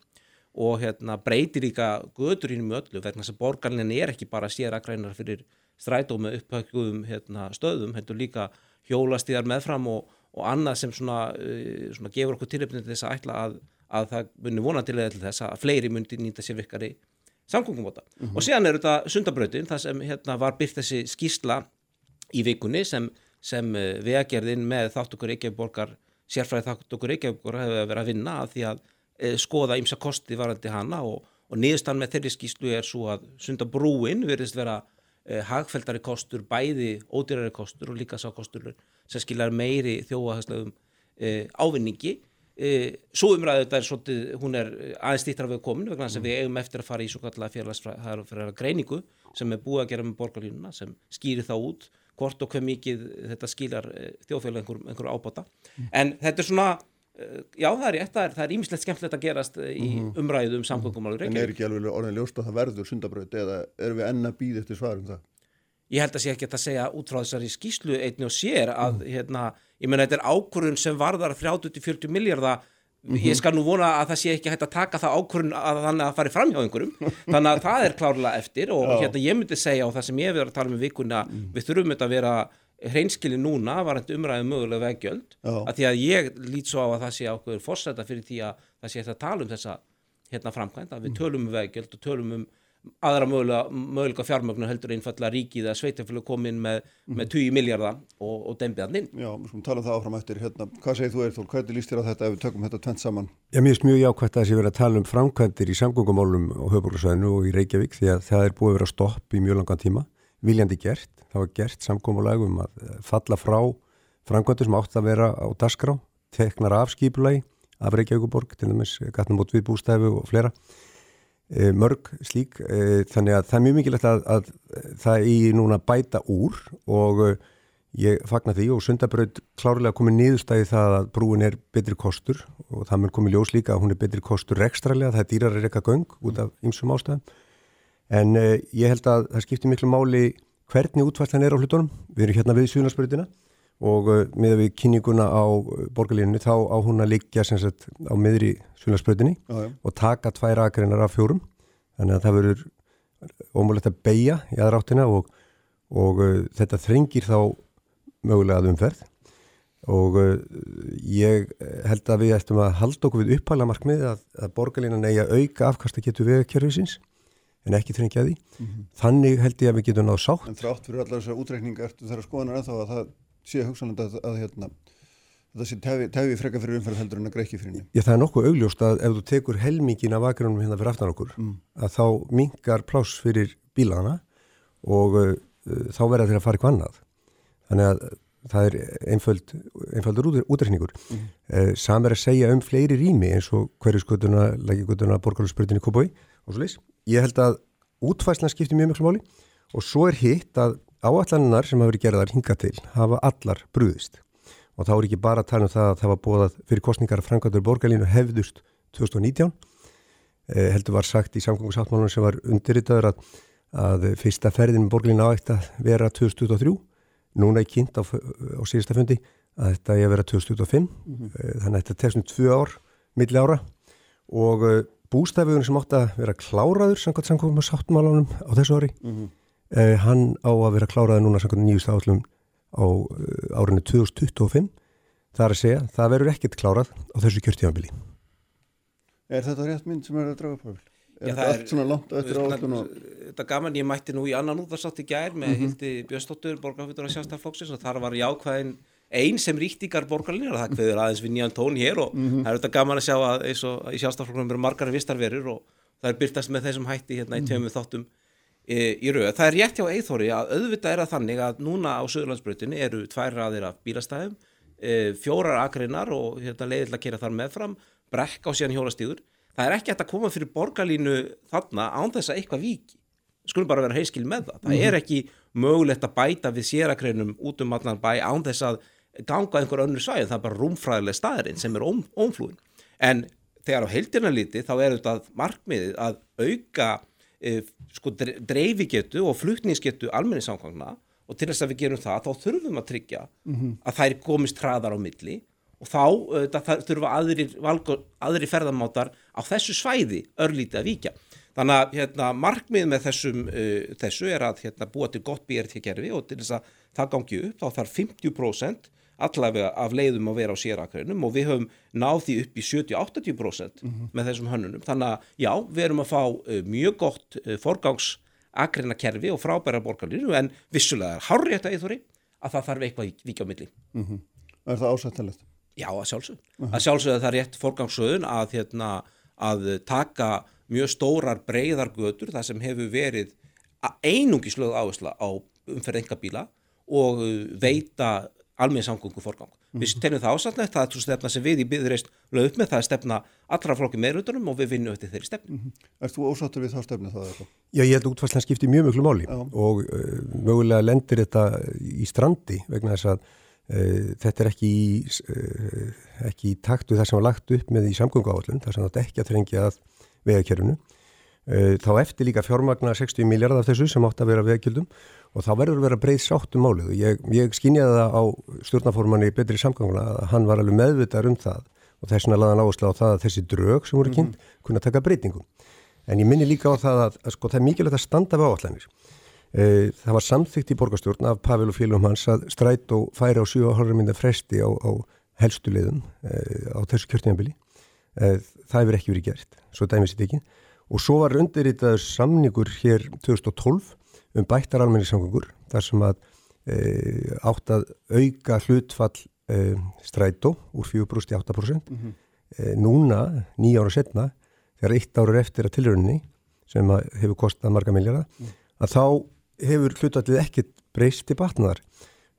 og hérna breytir líka göturínum með öllu vegna þess að borgarlínan er ekki bara sér aðgrænar fyrir strætó með upphækkuðum hérna, stöðum, heldur líka hjólastíðar meðfram og, og annað sem svona, svona gefur okkur tilöfni til þess að ætla að, að það muni vonandilega til þess að fleiri myndi nýta sér virkari samgöngumóta. Og síðan er þetta sundabrautin, það sem hérna var byrt þessi skýrsla í vikunni sem, sem uh, vegagerðin með þáttukur Reykjavíkborgar, sérfræði þáttukur Reykjavíkborgar hefur verið að vinna að því að uh, skoða ymsa kosti varandi hana og, og niðurstann með þeirri skýrslu er svo að sundabrúin verðist vera uh, hagfeldari kostur, bæði ódýrari kostur og líka sá kostur sem skilar meiri þjóahæslegum uh, ávinningi svo umræðu þetta er svolítið, hún er eh, aðeins stýttra við komin vegna þess að við eigum eftir að fara í svo kallega félagsfræða greiningu sem er búið að gera með borgarlínuna sem skýri þá út hvort og hver mikið þetta skilar uh, þjóðfélag einhver, einhver ábata. En þetta er svona, já það er það er, það er ímislegt skemmtilegt að gerast í umræðu um samgöngumálur En er ekki alveg orðin ljóst að það verður sundabraut eða erum við enn að býða eftir svarum það? ég held að sé ekki að segja út frá þessari skýslu einni og sér að hérna, ég meina þetta er ákvörðun sem varðar 30-40 miljardar ég skal nú vona að það sé ekki hægt að taka það ákvörðun að þannig að fari fram hjá einhverjum. Þannig að það er klárlega eftir og hérna ég myndi segja og það sem ég hef verið að tala um vikuna við þurfum þetta að vera hreinskili núna varandi umræðum mögulega veggjöld. Já. að því að ég lít svo á að það sé ákveður fórsæta fyrir því að það sé hægt að tala um þessa hérna framkvæmt að við tölum um veggjöld og tölum um aðra mögulega, mögulega fjármögnu heldur einfallega ríkið að sveitafélag komin með, með 20 miljardar og, og dembiðan inn. Já, við skulum tala um það áfram eftir hérna. Hvað segir þú Eirþór, hvernig líst þér á þetta ef við tökum þetta tvent saman? Mér finnst mjög jákvæmt að þessi verið að tala um framkvæmdir í samgöngumálum á höfbruksvæðinu og í Reykjavík því að það er búið að vera stopp í mjög langan tíma, viljandi gert, það var gert samgöngulegum að falla frá framkvæmdir sem átt að vera á dasgrá, teknar af skipulagi af Reykjavíkuborg, til dæmis gatnum út við bústæfu og fleira mörg slík, e, þannig að það er mjög mikilvægt að, að það í núna bæta úr og e, ég fagna því og sundabraut klárlega komið niðurstæði það að brúin er betri kostur og það mun komið ljós líka að hún er betri kostur rekstralega, það er dýrar að reyka göng út af ymsum ástæðum. En ég held að það skiptir miklu máli hvernig útværslan er á hlutunum. Við erum hérna við Suðlandsbrautina og uh, með við kynninguna á uh, borgarlínunni þá á hún að liggja sagt á miðri já. og taka tvær akreinar af fjórum þannig að það verður ómulegt að beigja í aðra áttina og, og uh, þetta þrengir þá mögulega að umferð og uh, ég held að við ættum að halda okkur við upphæla markmið að, að borgarlínan eigi að auka afkasta getur vegakerfisins en ekki þrengja því. Þannig held ég að við getum náðu sátt. En þrátt fyrir allar þessar útreikninga ertu þeirra skoðanar ennþá að það sé hugsanlega að, að, hérna, þetta sé tefi, freka fyrir umferð heldur en að greikki fyrir henni. Ég það er nokkuð augljóst að ef þú tekur helmingin af akronum hérna fyrir aftan okkur að þá mingar pláss fyrir bílana og uh, þá verða þeir að fara eitthvað annað. Þannig að það er einföld, einföldur út, útreikningur. Mm. Uh, Sam er að segja um fleiri rými eins og hverju skutuna, lækigutuna, borgarhalsbrutinni Kópói og svo leys. Ég held að útfæslan skiptir mjög mjög máli og svo er hitt að áallannar sem hafa verið gerðar hinga til hafa allar brúðist og þá er ekki bara að tala um það að það var búið fyrir kostningar að Frankvæður borgarlínu hefðust 2019 eh, heldur var sagt í samgóngusáttmálunum sem var undirritaður að, að fyrsta ferðin með borgarlínu áægt að vera 2023 núna er kynnt á, á síðasta fundi að þetta er að vera 2025 mm -hmm. þannig að þetta testum tvö ár milli ára. Og bústæfugun sem átt að vera kláraður samkvæmt samkvæmt sáttmálunum á þessu ári mm -hmm. Eh, hann á að vera kláraður núna samkvæmt nýjust áslum á uh, árinu 2025 það er að segja, það verður ekkert klárað á þessu kjörtíðanbili Er þetta rétt mynd sem er að draga pöfl? Er Já, þetta allt svona langt eftir áallun og... Þetta er gaman, ég mætti nú í annan útvarsátt í gær með mm -hmm. Hildi Björnstóttur, borgarfittur á sjálfstaflokksins og þar var jákvæðin einn sem ríktingar borgarlinjar og það kveður aðeins við nýjan tón hér og Mhm. það er þetta gaman að sjá að eins og í sjálfstaflokknum eru margar vistarverur og það er byrtast með þessum hætti hérna í Mhm. tveimur þáttum e, í rauð. Það er rétt hjá Eithóri að auðvitað er það þannig að núna á Suðurlandsbrautinni eru tvær raðir af bílastæðum, e, fjórar akreinar og hérna, leiðilega að kera þar meðfram, brekk á síðan hjólastíður. Það er ekki hægt að koma fyrir borgarlínu þarna án þess að eitthvað víki. Skulum bara vera heiskil með það. Það er ekki mögulegt að bæta við sérakreinum út um allan bæ án þess að ganga einhver önnur svæð. Það er bara rúmfræðileg staðurinn sem er óm, ómflúin. En þegar á heildina liti þá er þetta markmiðið að auka sko, dreifigetu og flutningsgetu almenningssamkvæmna og til þess að við gerum það þá þurfum að tryggja að þær komist hraðar á milli og þá það þurfa aðri, valgo, aðri ferðamátar á þessu svæði örlítið að víkja. Þannig að hérna, markmið með þessum, uh, þessu er að hérna, búa til gott BRT-kerfi og til þess að það gangi upp þá þarf 50% allavega af leiðum að vera á sérakræðinum og við höfum náð því upp í 70-80% með þessum hönnunum. Þannig að já, við erum að fá uh, mjög gott uh, forgangsakræna kerfi og frábæra borgarlínu en vissulega er hárrétt að íþóri að það þarf eitthvað í vikja á milli. Er það ásættilegt? Já, að sjálfsög. Að sjálfsög að það er rétt forgangsröðun að, hérna, að taka mjög stórar breyðar götur þar sem hefur verið einungi slöð áhersla á umferð engabíla og uh, veita almenn samgöngu forgang. Við tegnum það ásatnægt, það er svo stefna sem við í byggðreist lög upp með, það er stefna allra flokki meðrutunum og við vinnum eftir þeirri stefnu. Er þú ósáttur við þá stefnu það eitthvað? Já, ég held að útvarslan skipti mjög mjög máli Já. og uh, mögulega lendir þetta í strandi vegna þess að uh, þetta er ekki í, uh, ekki í taktu það sem var lagt upp með í samgöngu áallun, þar sem þetta ekki að þrengja að vegakerfinu. Uh, þá eftir líka fjármagna 60 miljard af þessu sem átt að vera vegakjöldum og þá verður vera breið sátt um málið og ég, ég skynjaði það á stjórnaformanni betri samganguna að hann var alveg meðvitað um það og þess vegna laði hann áherslu á það að þessi drög sem voru kynnt kunna taka breytingum. En ég minni líka á það að, að sko, það er mikilvægt að standa við áallanir. E, það var samþygt í borgarstjórn af Pavel og félagum hans að stræt og færi á 7,5 minna fresti á, á helstu leiðum e, á þessu kjörtíðanbili. E, það hefur ekki verið gert, svo dæmis þetta ekki. Og svo var undirritaður samningur hér 2012 um bættar almenningssamgöngur þar sem að e, átt að auka hlutfall e, strætó úr 4% í 8%. e, núna, nýja ára setna, þegar eitt ára eftir að tilrauninni sem að hefur kostað marga miljardar, að þá hefur hlutfallið ekkert breyst til batnaðar.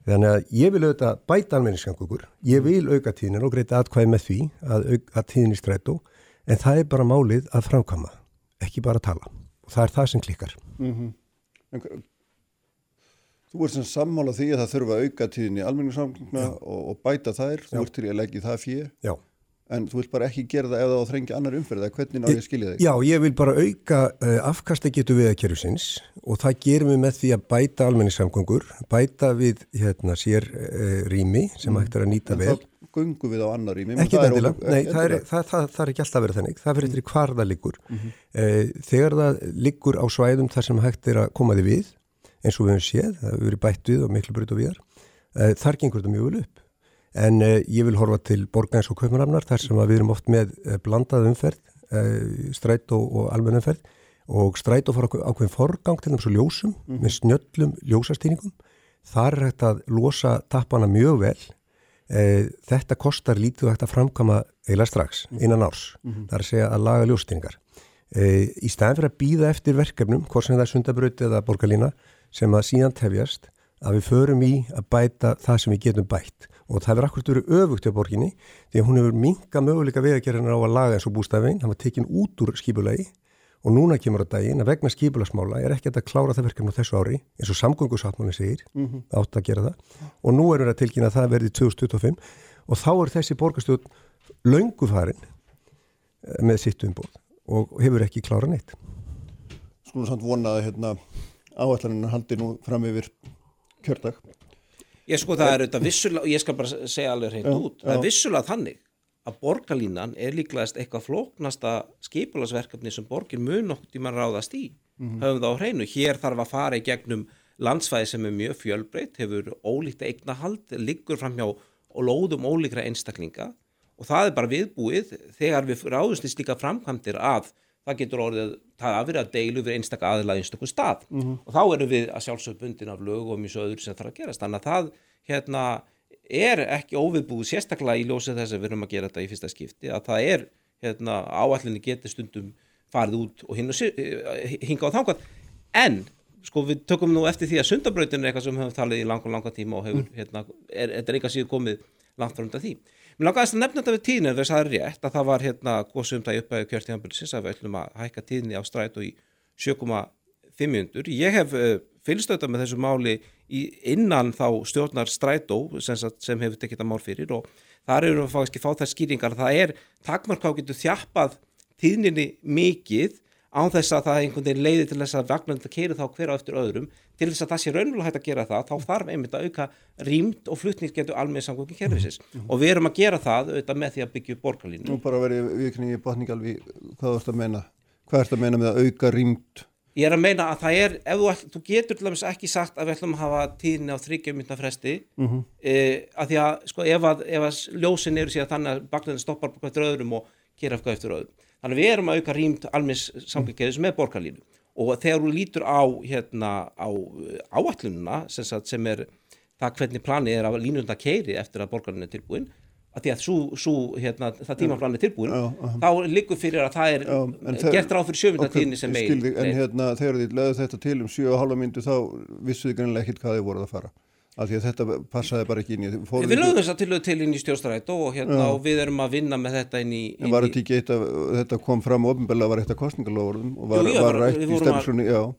Þannig að ég vil auðvitað bæta almenningssamgöngur, ég vil auka tíðnin og greita atkvæði með því að auka tíðnin í strætó, en það er bara málið að framkama, ekki bara að tala. Og það er það sem klikkar. En hva- Þú ert sem sammála því að það þurfa að auka tíðin í almenningssamgangna og, og bæta þær, þú Já. ert til að leggja það fyrir, en þú vilt bara ekki gera það ef það þrengja annar umferð, eða hvernig ná ég skilja þig? Já, ég vil bara auka uh, afkastagetu viðakerfisins og það gerum við með því að bæta almenningssamgöngur, bæta við hérna, sér uh, rými sem hægt er að nýta En vel. þá göngum við á annar mig. Ekki endilega, nei, það er, það, það, það er ekki alltaf verið þannig, það fyrir eftir hvar það liggur. Eh, Þegar það liggur á svæðum þar sem hægt er að koma því við, eins og við höfum séð, það hefur verið bætt við og miklu brut og viðar, eh, þar gengur þetta mjög vel upp. En eh, ég vil horfa til borgans og kaupanafnar þar sem við erum oft með blandað umferð, stræt og, og almenn umferð og stræt og fór ákveðin forgang til svo ljósum með snjöllum ljósastýningum. Þar er hægt að losa tappana mjög vel e, þetta kostar lítið og að framkama eiginlega strax innan árs. Það er að segja að laga ljóstingar e, í staðin fyrir að býða eftir verkefnum hvort sem það er sundabraut eða borgarlína sem að síðan tefjast að við förum í að bæta það sem við getum bætt. Og það verður akkurat verið öfugt á borginni því að hún hefur minga möguleika vegagerðina á að laga eins og bústafinn, hann var tekin út úr skipulagi og núna kemur á daginn að vegna skipulagsmála er ekki hægt að klára það verkefni á þessu ári eins og samgöngusáttmáli segir. Átt að gera það. Og nú erum við að tilkynna að það verði 2025 og þá er þessi borgarstjórn löngu farin eh, með sitt umbúð og hefur ekki klára neitt. Skulum samt vona að hérna, áætlaninn haldi nú fram yfir kjördag. Ég sko það er auðvitað vissulega, og ég skal bara segja alveg hreint út, það er vissulega þannig að borgarlínan er líklegast eitthvað flóknasta skipulasverkefni sem borgin mun nokkuð tíma ráðast í. Höfum það á hreinu. Hér þarf að fara í gegnum landsvæði sem er mjög fjölbreytt, hefur ólíkt eignahald, liggur fram hjá og lóðum ólíkra einstaklinga og það er bara viðbúið þegar við ráðumst í slíka framkvæmdir að það getur orðið, að vera að deilu við einstaka aðila í einstakun stað og þá erum við að sjálfsög bundin af lög og mjög svo öðru sem þarf að gerast þannig að það hérna er ekki óviðbúið sérstaklega í ljósið þess að við erum að gera þetta í fyrsta skipti að það er hérna áallinni getur stundum farið út og eh, hingað og þangað en sko við tökum nú eftir því að sundabrautin er eitthvað sem við höfum talið í langan, langan tíma og hefur, hérna, er, þetta er eitthvað síðan komið langt frá undan því. Mér langaðist að nefna þetta við tíðnir þess að það er rétt að það var hérna góðsum það í uppæðu kjörtíðanbyrðsins að við ætlum að hækka tíðni á stræt og í 7,500. Ég hef uh, fylgstöta með þessu máli innan þá stjórnar strætó sem, sem hefur tekið þetta mál fyrir og þar eru við að fá þær skýringar. Það er takmark á getur þjappað tíðninni mikið án þess að það einhvern veginn leiði til þess að vagnandi keiri þá hver á eftir öðrum til þess að það sé raunverulega hægt að gera það þá þarf einmitt að auka rýmt og flutningsgetu almenni samgöngi kerfisins mm -hmm. og við erum að gera það auðvitað með því að byggja upp borgarlínu Nú bara verið vikningi botningalvi hvað þú ert að meina? Hvað ert að meina með að auka rýmt? Ég er að meina að það er, ef þú, þú getur til dæmis ekki sagt að við ætlum að hafa tíðinni á þryggjumynda fresti. Mm -hmm. e, að því að sko ef að, ef að ljósin eru síðan þannig að bakleðin stoppar hvert öðrum og kera eftir öðrum. Þannig við erum að auka rýmt almis sambyggjaðis með borgarlínu. Og þegar þú lítur á, hérna, á áallununa sem, sem er það hvernig planið er að línunda keiri eftir að borgarlínu er tilbúin að því að sú, sú, hérna, það tímaplanið er tilbúin já, já. þá liggur fyrir að það er já, gert ráð fyrir sjöfundatíðinni sem megin En hérna, þegar þið leðu þetta til um 7,5 myndu þá vissuðu greinlega ekkit hvað þið voruð að fara. Af því að þetta passaði bara ekki inn í Við lögum þess að til, til inn í stjórnstrætt og, hérna, og við erum að vinna með þetta inn í En var þetta ekki eitt að þetta kom fram ofinbella var eitt af kostningalofurðum og var, var rætt í stefnslunni að...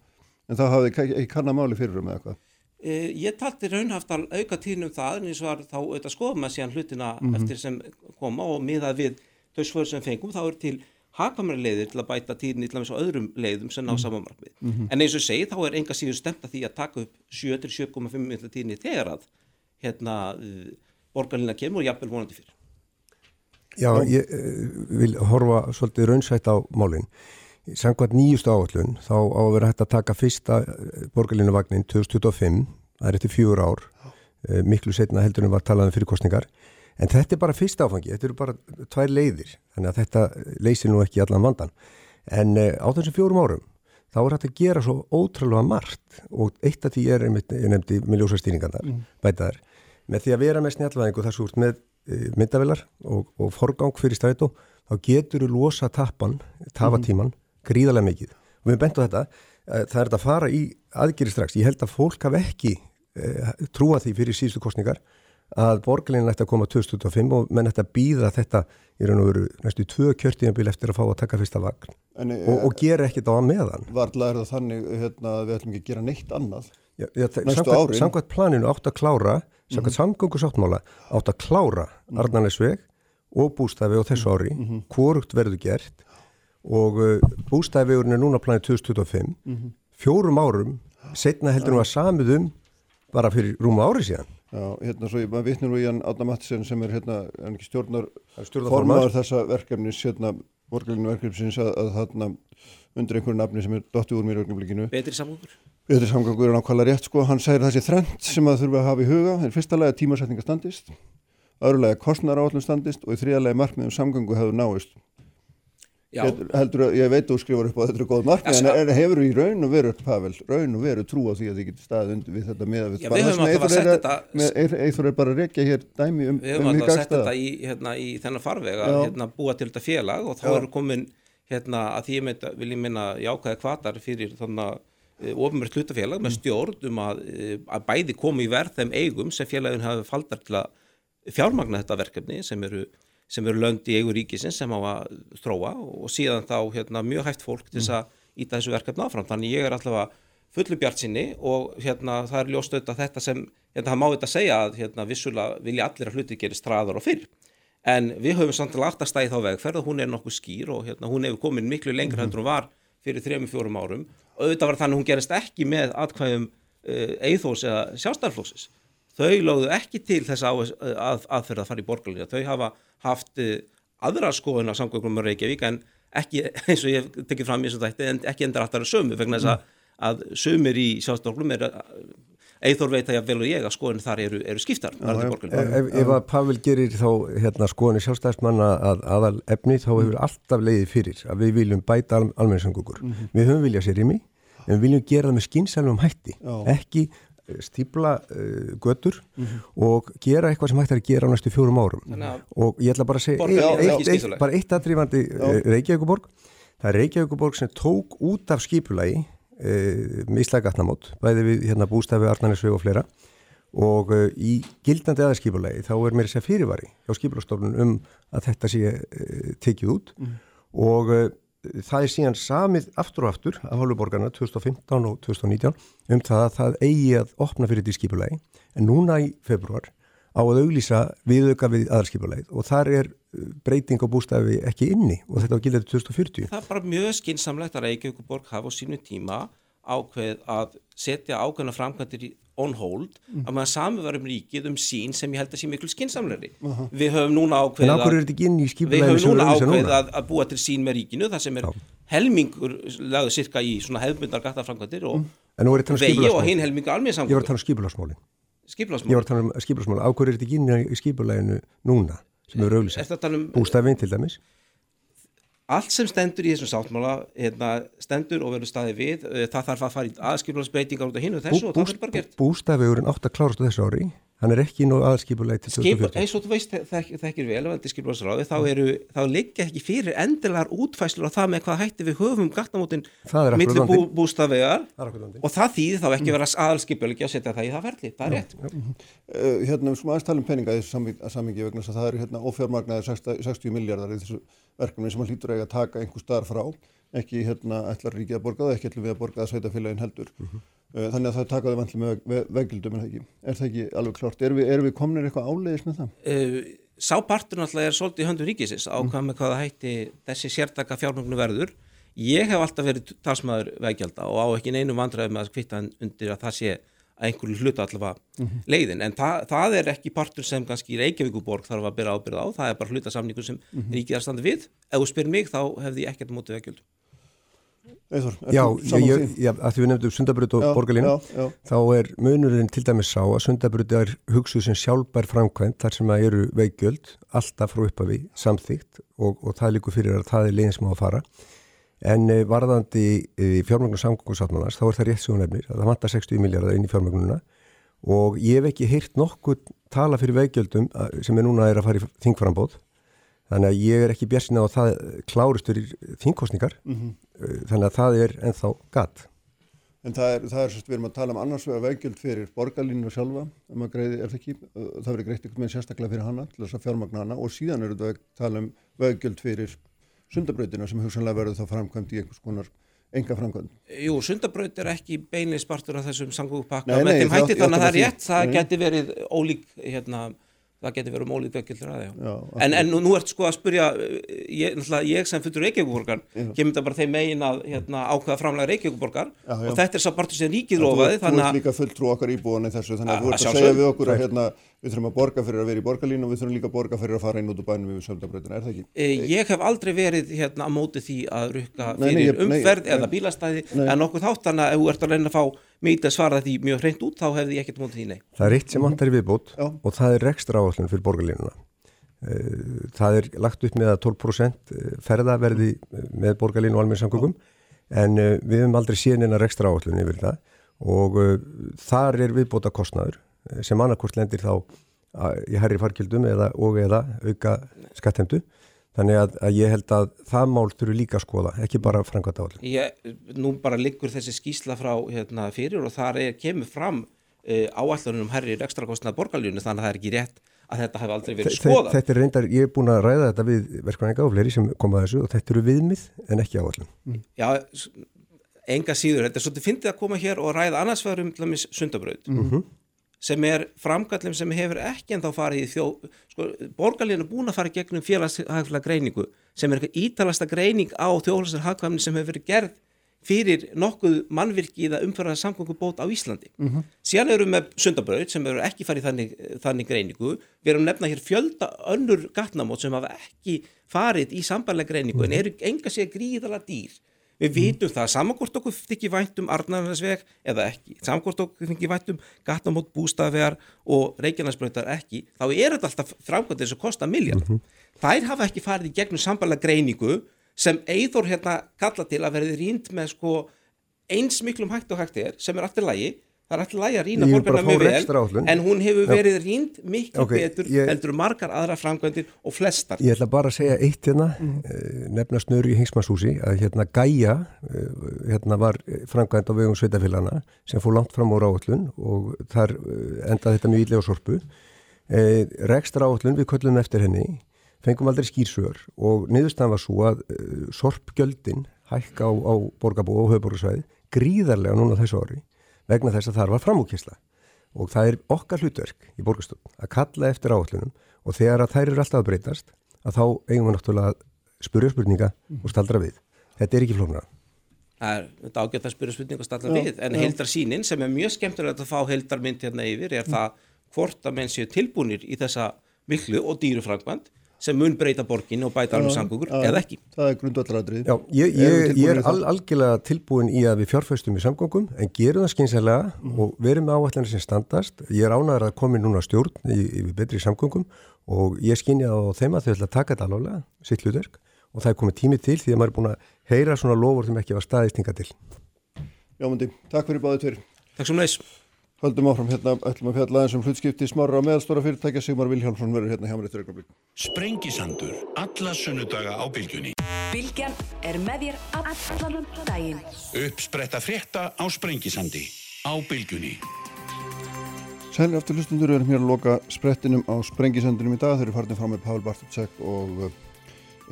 en þá hafði ekki kannamáli fyrir um eða hvað? e, Ég talti raunhaft að auka tíðnum það en eins og var þá auðvitað skoðum að síðan hlutina mm -hmm. eftir sem koma og miðað við þau svör sem fengum þá er til hagkvæmari leiðir til að bæta tíðin í öðrum leiðum sem ná mm. samanmarkmið. Mm -hmm. En eins og segi þá er enga síður stemt að því að taka upp 7-7,5 minnta tíðinni þegar að hérna, borgarlina kemur og jafnvel vonandi fyrir. Já, ég uh, vil horfa svolítið raunsætt á málinn. Sangvað nýjust áallun þá á að vera hægt að taka fyrsta eh, borgarlinavagnin 2025, það er eftir fjúur ár, uh, miklu setna heldur en var talaðum fyrir kostningar En þetta er bara fyrst áfangi, þetta eru bara tvær leiðir, þannig að þetta leysir nú ekki allan vandan. En uh, á þessum fjórum árum, þá er þetta að gera svo ótrúlega margt og eitt af því er, ég nefndi með ljósastýringarnar, mm. bætaðar, með því að vera með snjallvæðingu þar svo úr með myndavelar og, og forgang fyrir strætó, þá getur þú losa tappan, tafatíman, mm. Gríðarlega mikið. Og við bentum þetta, það er þetta að fara í aðgeri strax. Ég held að fólk hafi ekki trúa því fyrir síðustu kostningar að borgarleginn ætti að koma 2025 og menn ætti að býða þetta í raun og veru næstu tvö kjörtíðanbíl eftir að fá að taka fyrsta vagn en, og, og gera ekkit á að meðan. Varðlega er það þannig hérna, að við ætlum ekki að gera neitt annað já, já, næstu árin. Samkvæmt planinu átt að klára, samkvæmt mm -hmm. samgöngu sáttmála átt að klára mm -hmm. Arnarnesveg og bústæfi á þessu ári, mm -hmm. hvorugt verður gert og uh, bústæfivegurinn er núna planið 2025, mhm. fjórum árum setna heldur nú að samiðum bara fyrir rúma ári síðan Já, hérna svo ég, maður vittnir nú í hann Átna Mattsson sem er hérna, en ekki stjórnar formadur þessa verkefnis, hérna borgarleginu verkefnisins að, að þarna undir einhverju nafni sem er dotti úr mér í ögnublikinu. Betri samgangur? Betri samgangur er nákvæmlega rétt sko, hann segir þessi þrend sem að þurfa að hafa í huga, er fyrsta lega tímasetninga standist, öðrulega kostnara áallum standist og í þriðalega markmiðum samgangu hefur náist. Heldur að ég veit að þú skrifar upp á þetta er góð markmið en, en hefur í raun og veru Pavel, raun og veru trú á því að þið getur staðið undir við þetta með að við bara eitthvað er bara að rekja hér dæmi um við höfum um alltaf sett þetta í, hérna, í þennan farveg að hérna, búa til þetta félag og þá eru komin hérna, að því ég meint, vil ég minna jákaði kvatar fyrir þannig að eh, ofnverð hlutafélag með mm. stjórn um að, eh, að bæði komu í verð þeim eigum sem félagin hafi faldar til að fjármagna þetta verkefni sem eru sem eru lönd í eigu ríkisins sem á að þróa og síðan þá hérna, mjög hægt fólk til þess að íta þessu verkefni áfram. Þannig ég er alltaf fullu bjart sinni og hérna, það er ljóst auðvitað þetta sem, hérna það má þetta segja að hérna, vissulega vilja allir að hluti gerir straðar og fyrr. En við höfum samtilega alltaf stæðið þá vegferð og hún er nokkuð skýr og hérna, hún hefur komin miklu lengur hendur hún var fyrir 3-4 árum og auðvitað var þannig hún gerist ekki með atkvæðum uh, eithós eða sjástarflóksis. Þau lögðu ekki til þess að, að, aðferða að fara í borgarlíða. Þau hafa haft aðra skoðun á samgöngum á Reykjavík en ekki, eins og ég tekið fram í þessu þætti, en ekki endur aftar að sömu vegna þess að, að sömur í sjálfstoflum er eithor veit að ég vel og ég að skoðun þar eru, eru skiptar Já, ef, ef, ef að Pavel gerir þá hérna, skoðun í sjálfstæðismanna að aðal efni þá hefur mm. alltaf leiðið fyrir að við viljum bæta al, almenningssangugur mm -hmm. við höfum viljað sér í mig en við viljum gera það með skynsælum hætti Já. ekki stípla uh, götur mm -hmm. og gera eitthvað sem hægt er að gera á næstu fjórum árum. Og ég ætla bara að segja eitt, eitt, eitt, bara eitt aðdrifandi uh, Reykjavíkuborg það er Reykjavíkuborg sem tók út af skipulagi e, mislega gatnamót, bæði við hérna bústafi Arnanesveg og fleira. Og e, í gildandi aðskipulegi þá er mér þess að fyrirvari hjá skipulastofnun um að þetta sé tekið út. Og e, það er síðan samið aftur og aftur af hálfuborgarna 2015 og 2019 um það að það eigi að opna fyrir því skipulegi en núna í februar á að auglýsa viðauka við aðarskipulegið og þar er uh, breyting á bústafi ekki inni og þetta var gildið til 2040. Það er bara mjög skinsamlegt að Reykjavík og Borg hafa á sínu tíma ákveð að setja ákveðna framkvæmdir on hold Mm. að maður samverðum ríkið um sín sem ég held að sé miklu skinsamlegri. Við höfum núna ákveð En ákveður er þetta ekki inn í Við höfum núna ákveð núna? að, að búa til sín með ríkinu þar sem er helmingur lagður cirka í svona hefðbundar gattaframkvæmdir og er þetta vegi og hinn helmingur Ég var að tala um skipulagsmálin. Ég var að tala um skipulagsmálin. Ákveður er þetta ekki inn í skipuleginu núna sem eru að tala um Bústafinn til dæmis? Allt sem stendur í þessum sáttmála hérna, stendur og verður staðið við eh, það þarf að fara í aðskipulagsbreytingar út af hinn og þessu og það verður bara gert Bústafegurinn átt að klárast á þessu ári. Hann er ekki nú aðskipulegi til Skip, 2040. eins og þú veist þek, þekkir vel þá, eru, þá liggja ekki fyrir endilegar útfæslur á það með hvað hætti við höfum gattamótin Það er akkurat milli bú, bústavegar og það þýðir þá ekki vera aðalskipulegi að setja það í það ferli, það er rétt. Uh, hérna, við skulum aðeins tala um peninga í þessu sammingi vegna þess að það eru hérna ófjármagnaðir 60, 60 miljardar í þessu verkefni sem að hlýtur eiga að taka einhver staðar frá. Ekki hérna ætlar ríkið að borga það, ekki ætlum við að borga það sveitafélagin heldur. Uh, þannig að það taka þau vantli með veg, veggildum er það ekki, er það ekki alveg klart erum við, erum við kominir eitthvað áleiðis með það? uh, Sá partur náttúrulega er svolítið í höndu ríkisins á hvað með hvaða hætti þessi sértaka fjármögnu verður. Ég hef alltaf verið talsmaður veggjalda og á ekki neinu vandræði með að kvitta undir að það sé að einhverju hluta allavega leiðin. En það, það er ekki partur sem kannski Reykjavíkuborg þarf að byrja ábyrða á. Það er bara hluta samningu sem ríkið er að Eithor, Já, ég, ég, að því við nefndum sundabrut og Já, borgarlínu, já, já. þá er munurinn til dæmis sá að sundabrut er hugsuð sem sjálfbær framkvæmt þar sem að eru veikjöld alltaf frá uppafi samþýgt og, og það líkur fyrir að það er leiðin sem á að fara. En eh, varðandi eh, fjármögnum samgóngusáttmálans þá er það rétt sem hún nefnir að það vantar 60 miljardar inn í fjármögnuna og ég hef ekki heyrt nokkuð tala fyrir veikjöldum að- sem er núna er að fara í þingframbóð þannig að ég er ekki björsin á að það klárist fyrir þingkostningar Mhm. Eh, þannig að það er ennþá gatt En það er, það er sérst, við erum að tala um annars vegar veggjöld fyrir borgarlínu sjálfa, um að greiði, er það ekki, uh, það verið greitt eitthvað með sérstaklega fyrir hana, til þess að fjármagna hana og síðan eru þetta að tala um veggjöld fyrir sundabrautina sem hugsanlega verður þá framkvæmt í einhvers konar enga framkvæmt. Jú, sundabraut er ekki beinleis partur af þessum samgöngupakka Nei, með þeim það hætti þannig að það er rétt, það geti verið ólík hérna, það geti verið um ólík vekkildur að Já, já. En, en nú, nú ert sko að spyrja eh, ég, ég sem fyrir Reykjavíkuborgar kemur þetta bara þeim megin að hérna, ákveða framlega Reykjavíkuborgar og þetta er sá partur sem ríkið lofaði þú ert líka fulltrú okkar íbúan í þessu, þannig Að- þú ert að segja við okkur að hérna, við þurfum að borga fyrir að vera í borgarlínu og við þurfum líka að borga fyrir að fara inn út úr bænum yfir sundabrautina, er það ekki? Eh, Ég hef aldrei verið hérna á móti því að rukka Nei, nei, fyrir ég- nei, umferð nei. eða bílastæði Nei. en nokkuð þátt þannig að ef þú ert að reyna að fá mig til að svara því mjög hreint út þá hefði ég ekkert móti því nei. Það er eitt sem vantar í viðbót Já. og það er rekstra áallun fyrir borgarlínuna. Eh, Það er lagt upp með að 12% ferða verði eh, með borgarlínu og almenn samgöngum en við höfum aldrei síðan eina rekstra áallun yfir það og þar er viðbóta kostnaður sem annarkort lendir þá í herri farkjöldum eða, og eða auka skattemdu. Þannig að, að ég held að það mál þurfu líka að skoða, ekki bara framkvæmt áallun. Ég, nú bara liggur þessi skýsla frá hérna, fyrir og þar er, kemur fram uh, áallunum herri ekstra kostnað borgarljónu þannig að það er ekki rétt að þetta hefði aldrei verið skoðað. Þetta er reyndar, ég er búin að ræða þetta við verkvæninga og fleiri sem koma að þessu og þetta eru viðmið en ekki áallun. Já, s- enga síður, þetta er svolítið fyndið að koma hér og ræða annars vegar um til dæmis sundabraut sem er framkallum sem hefur ekki en þá farið í þjó sko, borgarlíðin er búin að fara í gegnum félagshagfélag greiningu sem er eitthvað ítalasta greining á þjóðhaldastar hagkvæmni sem hefur verið gerð fyrir nokkuð mannvirki eða umfæraða samgöngubót á Íslandi. Síðan erum við með sundabraut sem hefur ekki farið í þannig, þannig greiningu. Við erum nefna hér fjölda önnur gatnamót sem hafa ekki farið í sambarlega greiningu en eru enga sér gríðala dýr. Við vitum það, samankvort okkur þykir vænt um Arnarnarsveg eða ekki, samankvort okkur þykir vænt um gatnamót bústaðvegar og reykjarnarsbreytar ekki, þá er þetta alltaf framkvæmdir sem kosta miljard. Þær hafa ekki farið í gegnum sambarlega greiningu sem Eithor hérna kalla til að verði rýnd með sko eins miklum hægt og hægt er, sem er aftur lægi, það er alltaf lægi að rýna fá mjög vel en hún hefur verið rýnd miklu Ok, betur ég- heldur margar aðra framkvæmdir og flestar Ég ætla bara að segja eitt hérna, mm. nefna snöru í Hingsmannshúsi, að hérna Gæja, eh, hérna var framkvæmt á vegum sveitafélana sem fór langt fram á ráallun og þar eh, endaði þetta mjög ílega á sorpu. Rekstra ráallun, við köllum eftir henni, fengum aldrei skýrsör og niðurstaðan var svo að sorpgjöldin hækka á, á borgarbú og höfuborgarsvæði gríðarlega núna þessu ári vegna þess að þar var framúkysla og það er okkar hlutverk í borgarstofn að kalla eftir áallunum og þegar að þær eru alltaf að breytast að þá eigum við náttúrulega að spurja spurninga og staldra við. Þetta er ekki flóknar. Það er þetta ágætt að spyrja spurning og stalla Já, við en já. heildar sínin sem er mjög skemmtilegt að fá heildarmynd hérna yfir er það hvort að menn séu tilbúnir í þessa miklu og dýru framkvæmt sem mun breyta borgin og bæta alveg samgöngur Já, eða ekki. Það er grundvallaradrið. Já, ég, ég, ég er al, algjörlega tilbúin í að við fjárfæstum í samgöngum en gerum það skynselega og verum með áallanir sem standast. Ég er ánæður að komi núna stjórn í, í betri samgöngum og ég skynja á þeim að þau ætla að taka þetta alveg, sitt hlutverk og það er komið tími til því að maður er búin að heyra svona lofur sem ekki var staðistinga til. Jámundi, takk fyrir báðið tveir. Takk sem leys. Höldum áfram hérna, ætlum að fjalla aðeins um hlutskipti smára á meðalstóra fyrirtækja. Sigmar Vilhjálmsson verður hérna hjá mér eftir augnablik. Sprengisandur, alla sunnudaga á bylgjunni. Bylgjan er með þér allan daginn. Uppspretta frétta á Sprengisandi á bylgjunni. Sælir aftur hlustundur, við erum hér að loka sprettinum á sprengisendunum í dag. Þeir eru farin frá með Pál Bartutsek og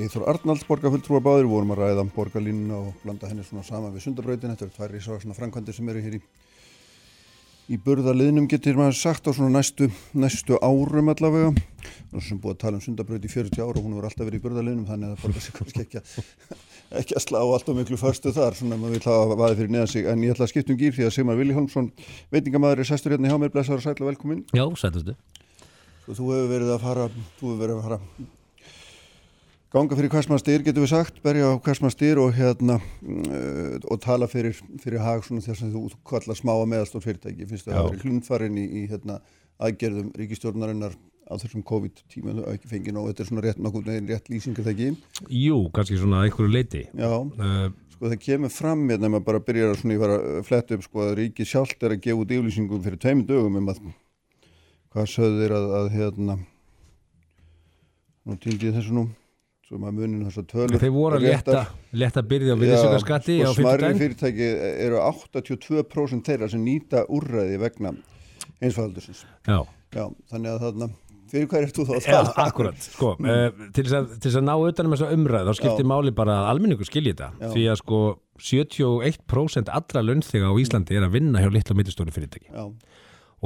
Eithor Arnalds borgarfulltrúar báðir. Við vorum að ræða borgarlínuna og blanda henni svona saman við sundabrautin. Þetta eru tvær í burðarliðnum getur maður sagt á svona næstu, næstu árum allavega. Sem búið að tala um sundabraut í 40 ára og hún voru alltaf verið í burðarliðnum þannig að það borgar sig kannski ekki að, ekki að slá alltaf miklu förstu þar. Svona maður vil hafa vaðið fyrir neðan sig. En ég ætla að skipta um gýr því að Sigmar Vilhjálmsson veitingamæður er sestur hérna hjá mér, blessaður og og velkomin. Já, sætustu. Svo þú hefur verið að fara, þú hefur verið að fara ganga fyrir hvers maður styr, getur við sagt, berja á hvers maður styr og hérna uh, og tala fyrir, fyrir hag þess að þú, kallar smá að meðalstór fyrirtæki. Finnst það að verið hlundfarin í, í hérna aðgerðum ríkistjórnarinnar á þessum COVID-tíma, þau ekki fengið nóg, þetta er svona rétt neginn rétt lýsingar það ekki. Jú, kannski svona að einhverju leiti. Já, Uh, sko það kemur fram hérna, maður bara byrjar að svona ég var að fletta upp sko að ríkið sjálft er að gefa út yflýsingum fyrir tveimur dögum um að hvað sögðu þeir að, að hérna nú týndi ég þessu nú svo maður munið þess að tölur þeir voru að leta, leta byrði á virðisaukaskatti á smærri 50 fyrirtæki eru 82% þeirra sem nýta úrræði vegna einsfældursins Já, já, þannig að þarna fyrir hvað er þú þá að tala? akkurat, sko, uh, til, þess að, til þess að ná utanum þessa umræð, þá skiptir máli bara að almenningu skilji þetta, því að sko 71% allra launþega á Íslandi er að vinna hjá litlu og mittistóru fyrirtæki. Já,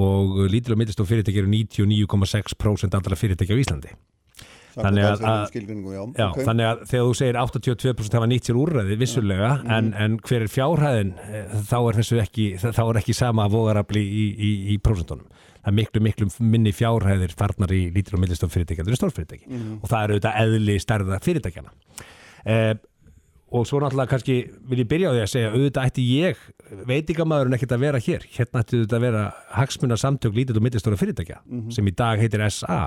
og litlu og mittistóru fyrirtæki eru 99,6% allra fyrirtæki á Íslandi Þannig að- að- já, Já, ok. þannig að þegar þú segir 82% hafa nýtt sér úrræði vissulega, en, en hver er fjárhæðin eh, þá er þessu ekki þá er ekki sama vogarafli í, í, í prósentunum. Það er miklu, miklu minni fjárhæðir farnar í lítil og millistof fyrirtæki en stórfyrirtæki og það er auðvitað eðli stærða fyrirtækjana. Eh, og svo náttúrulega kannski vil ég byrja á því að segja auðvitað ætti ég veitingamæðurinn ekkert að vera hér. Hérna ætti auðvitað að vera hagsmuna samtök lítil og millistóra fyrirtækja sem í dag heitir SA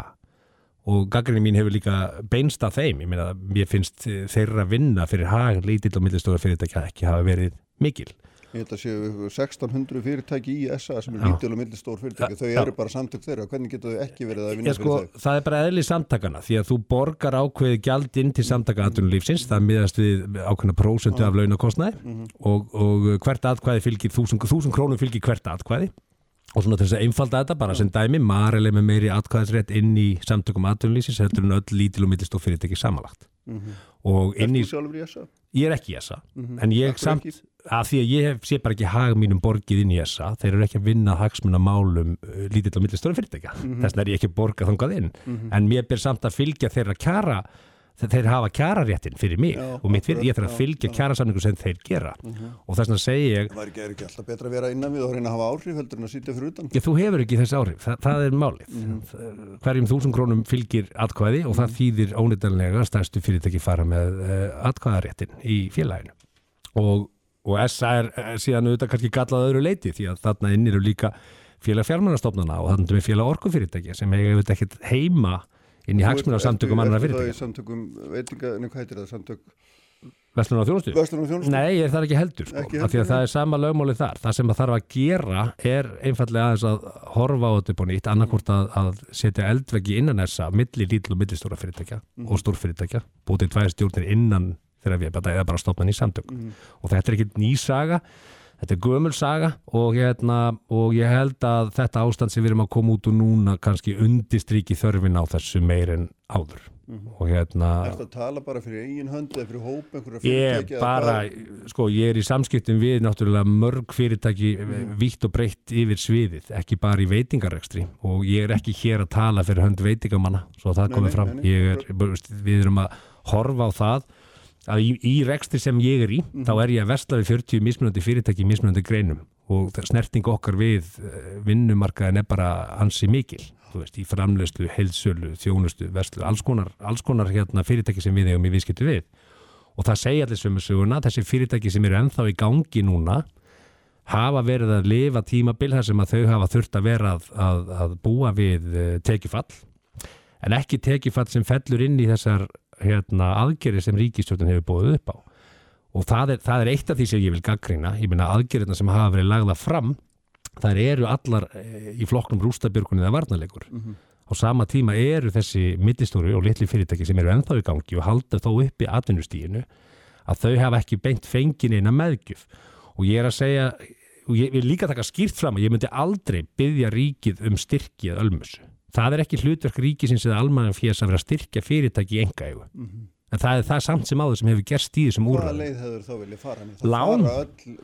og gaggrinni mín hefur líka beinst að þeim, ég meina mér finnst þeirra vinna fyrir hag lítill og millistóra fyrirtækja ekki hafa verið mikil. Ég held að séu 1600 fyrirtæki í SA sem er Já. lítil og milli stór fyrirtæki, þau Já. eru bara samtök þeirra, hvernig getur þau ekki verið að vinna Ég sko, fyrir þau? það er bara eðli samtakana því að þú borgar ákveði gjald inn til samtaka aðtunulífsins, það miðast við ákveðna prósentu af launakostnaði og, og hvert atkvæði fylgir þúsund, þúsund krónum fylgir hvert atkvæði og svona til þess að einfalda þetta bara sem dæmi, Marel er með meiri atkvæðisrétt inn í samtökum aðtunulífsins heldur en öll lítil og millistór fyrirtæki samanlagt. Og Er inn í þú sjálfur í SA? Ég er ekki í SA, en ég Af hverju samt ekki? að því að ég sé bara ekki hag mínum borgið inn í SA, þeir eru ekki að vinna hagsmuna málum uh, lítill og millistóra fyrirtækja. Þess vegna er ég ekki að borga þangað inn. En mér ber samt að fylgja þeirra kjara þeir, hafa kjararéttin fyrir mig Já, og mitt fyrir, ég þarf að fylgja kjarasamningu sem þeir gera og þess vegna segi ég Það er ekki alltaf betra að vera innan við og reyna að hafa áhrif heldur en að sitja fyrir utan? Já, þú hefur ekki þessi áhrif, Þa, það er málið. Mhm. Hverjum þúsund krónum fylgir atkvæði og það þýðir ónýttanlega stærstu fyrirtæki fara með uh, atkvæðaréttin í félaginu. Og, og SA er uh, síðan auðvitað kannski gallað öðru leiti því að þarna inn eru líka félag fjármannastofnana og þarna er félag orkufyrirtæki sem auðvitað ekkert heima inn í hagsmuna samtökum annara Það er fyrirtæki. samtökum, veitinga, nefn hvað heitir það, samtök Vestlun á þjónustu? Verslun og þjónustu. Nei, ég er það ekki heldur sko, Ekki af því að heldur, það er sama lögmáli þar. Það sem það þarf að gera er einfallega aðeins að horfa á þetta upp á nýtt, annarkvort að, að setja eldveggi innan þessa milli lítil og millistóra fyrirtækja Mhm. og stórfyrirtækja, búið til tvær stjórnir innan þegar við erum bara stopnað í samtök Mhm. og þetta er ekki ný saga þetta er gömul saga og, hérna, og ég held að þetta ástand sem við erum að koma út úr núna kannski undistriki þörfin á þessu meir en áður og hérna Er það að tala bara fyrir eigin hönd eða fyrir hóp einhverja Ég fyrirtæki? eða bara, hvað? sko, ég er í samskiptum við náttúrulega mörg fyrirtæki mm. vítt og breytt yfir sviðið, ekki bara í veitingarekstri og ég er ekki hér að tala fyrir hönd veitingamanna, svo það Nei, komið nei, fram. nei, nei, Ég er, við erum að horfa á það að í, í rekstri sem ég er í, Mhm. þá er ég að versla við 40 mismunandi fyrirtæki mismunandi greinum og snerting okkar við eh, vinnumarkaðin er bara ansi mikil. Veist, í framleyslu, heilsölu, þjónustu, verslu, alls konar, alls konar hérna, fyrirtæki sem við eigum í viðskiptu við. Og það segja allir sömu söguna, þessi fyrirtæki sem eru ennþá í gangi núna hafa verið að lifa tímabil þar sem að þau hafa þurft að vera að, að, að búa við uh, tekifall en ekki tekifall sem fellur inn í þessar hérna, aðgerið sem ríkistjóttin hefur búið upp á. Og það er, það er eitt af því sem ég vil gaggrina ég meina aðgerðina sem hafa verið lagða fram þær eru allar eh, í flokknum rústabjörgunni eða varnarleikur. Á sama tíma eru þessi millistóri og litli fyrirtæki sem eru ennþá í gangi og halda þó upp í atvinnustíginu að þau hafa ekki beint fengin eina meðgjöf. Og ég er að segja og ég vil líka taka skýrt fram að ég myndi aldrei byggja ríkið um styrki eða ölmusu. Það er ekki hlutverk ríkisins eða almannan fjés að vera að styrkja fyrirtæki í enga en það er það samt sem áður sem hefur gerst í þessum Hvaða úrræðum. leið hefur þá viljað fara? með? Það Lán. fara öll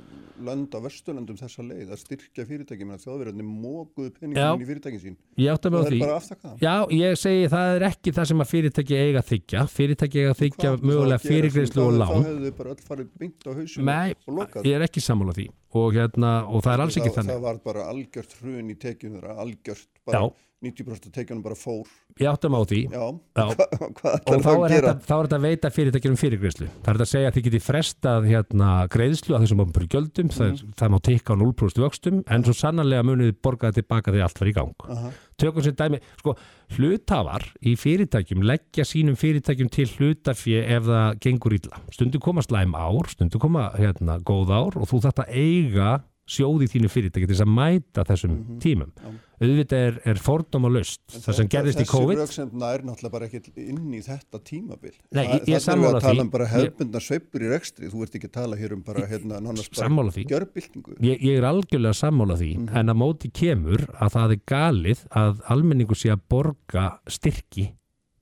lönd á vesturlöndum þessa leið að styrkja fyrirtæki með þjóðverðinni mókuðu Já. peningin í fyrirtækin sín. Ég átta mig á Það er því. bara að afþakka það. Já, ég segi það er ekki það sem að fyrirtæki eiga þykja. Fyrirtæki eiga þykja mögulega fyrirgreyslu og lán. Þá hefðu þau bara öll farið beint á hausum Nei, og lokað. ég er ekki sammála því og, hérna, og það er alls ekki það, þannig. Það var bara algjört hrun í tekjum þeirra, algjört, bara Já. 90% af tekjunum bara fór. Ég átta mig á því. Já, Já. Hva- hvað ætlar þá það að gera? þetta, þá er þetta að veita fyrirtækjum fyrirgreyslu það er þetta að segja að þið geti frestað hérna, greiðslu að þessum ofnbjörn gjöldum það, Mhm. það má tikka á 0% vöxtum en svo sannarlega munið þið borga það tilbaka þegar allt var í gang Aha. Tökum sér dæmi, sko, hlutafar í fyrirtækjum leggja sínum fyrirtækjum til hlutafje ef það gengur illa. Stundu koma slæm ár, stundu koma hérna, góð ár og þú að eiga sjóði þínu fyrirtæki til þess að mæta þessum tímum auðvitað er, er fordóma löst það sem gerðist í COVID Þessi röksemd nær náttúrulega bara ekki inn í þetta tímabil. Nei, ég- ég Það er sammála að tala því. um bara hefbundna sveipur í rekstri. Þú ert ekki að tala hér um bara hérna nánast bara Sammála því. gjörbyltingu. Ég, ég er algjörlega sammála því Mhm. en að móti kemur að það er galið að almenningu sé að borga styrki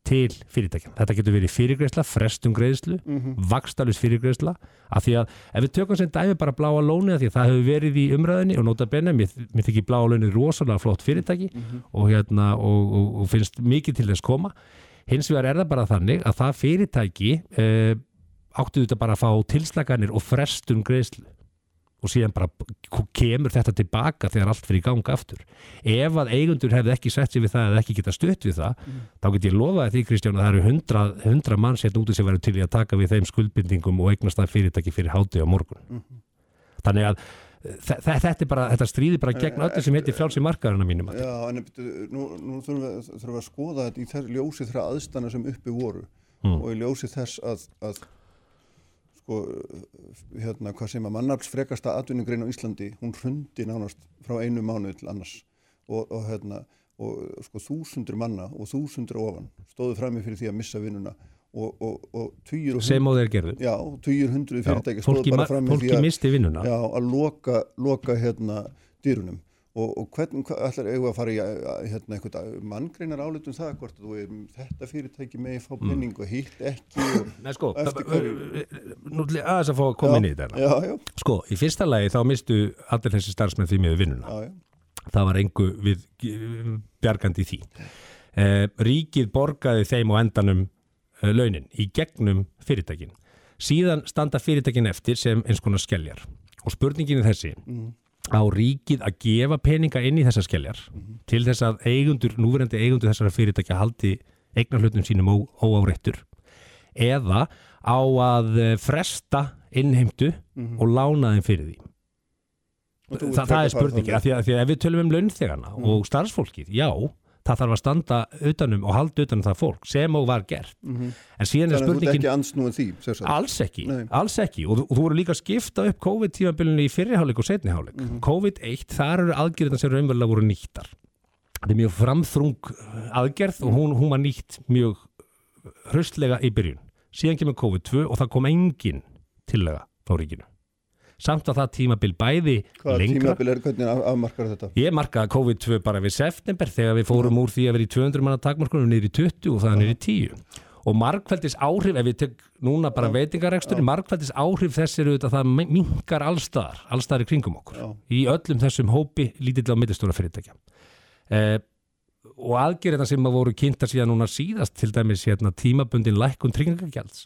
til fyrirtækjum. Þetta getur verið fyrirgreisla, frestum greiðslu, mm Mhm. vakstalus fyrirgreisla af því að ef við tökum sem dæmi bara bláa lónið af því að það hefur verið í umræðinni og nota benni, mér, mér þykir bláa lónið rosalega flott fyrirtæki Mhm. og, hérna, og, og, og finnst mikið til þess koma. Hins vegar er það bara þannig að það fyrirtæki eh, áttu þetta bara að fá tilslaganir og frestum greiðslu og síðan bara kemur þetta tilbaka þegar allt fyrir ganga aftur. Ef að eigundur hefði ekki sett sér við það eða ekki geta stutt við það þá get ég lofaði því Kristján að það eru hundra, hundra manns hérna úti sem verður til í að taka við þeim skuldbindingum og eignast það fyrirtæki fyrir háti á morgun. Þannig að þe- þe- þetta, bara, þetta stríði bara gegn öllu sem heitir frjálsi markaðurinn að mínum að Já, en byrju, nú, nú þurfum við, þurfum við að skoða þetta í ljósi þeirra aðstana sem uppi voru Mm. og í ljósi þess að, að sko, hérna, hvað sem að mannafls frekasta atvinnugrein á Íslandi, hún hrundi nánast frá einu mánuð til annars. Og, og hérna, og sko þúsundur manna og þúsundur ofan stóðu frammi fyrir því að missa vinnuna. Og, og, Já, fyrirtæki fólki stóðu bara frammi fólki því að missti vinnuna. Já, að loka, loka hérna dýrunum og, og hvernig ætlar við að fara í að- hérna eitthvað manngreinar álitum það hvort þú er þetta fyrirtæki með fá penning og hitt ekki og Nei sko, nú ætla ég aðeins að fá að koma inn í þetta Já, já, Sko, í fyrsta lagi þá mistu allir þessi starfsmenn því með vinnuna. já, já. Það var engu við eh, bjargandi því. Eh, ríkið borgaði þeim á endanum eh, launin í gegnum fyrirtækin. Síðan standa fyrirtækin eftir sem eins konar skelljar. Og spurningin er þessi, á ríkið að gefa peninga inn í þessar skelljar til þess að eigundur, núverandi eigundur þessara fyrirtækja haldi eignarhlutum sínum óáreittur eða á að eh, fresta innheimtu og lána þeim fyrir því. Þa, það er leið. af því, að, ef við tölum um launþegana og starfsfólkið, já, það þarf að standa utanum og halda utanum það fólk sem og var gert en síðan er spurningin ekki því. Alls ekki, Nei. alls ekki og, og þú voru líka að skipta upp COVID-tímabilinu í fyrriháleik og setniháleik. Mhm. COVID-1, þar eru aðgerðina sem raunverulega voru nýttar. Það er mjög framþrung aðgerð og hún, hún var nýtt mjög hraustlega í byrjun. Síðan kemur COVID-2 og það kom engin tillega frá ríkinu. Samt að það tímabil bæði Hvaða lengra. tímabil er, hvernig af- afmarkar þetta? Ég markaði COVID-2 bara við september þegar við fórum úr því að vera í 200 manna takmarkunum niður í 20 og það niður í 10 og markvældis áhrif, ef við tek núna bara veitingarekstur, markvældis áhrif þess eru þetta að það minkar allstaðar allstaðar í kringum okkur, Já. í öllum þessum hópi lítill á millistóra fyrirtækja. Eh, og aðgerðina sem að voru kynnta síðan núna síðast til dæmis hérna, tímabundin lækkun tryggingagjalds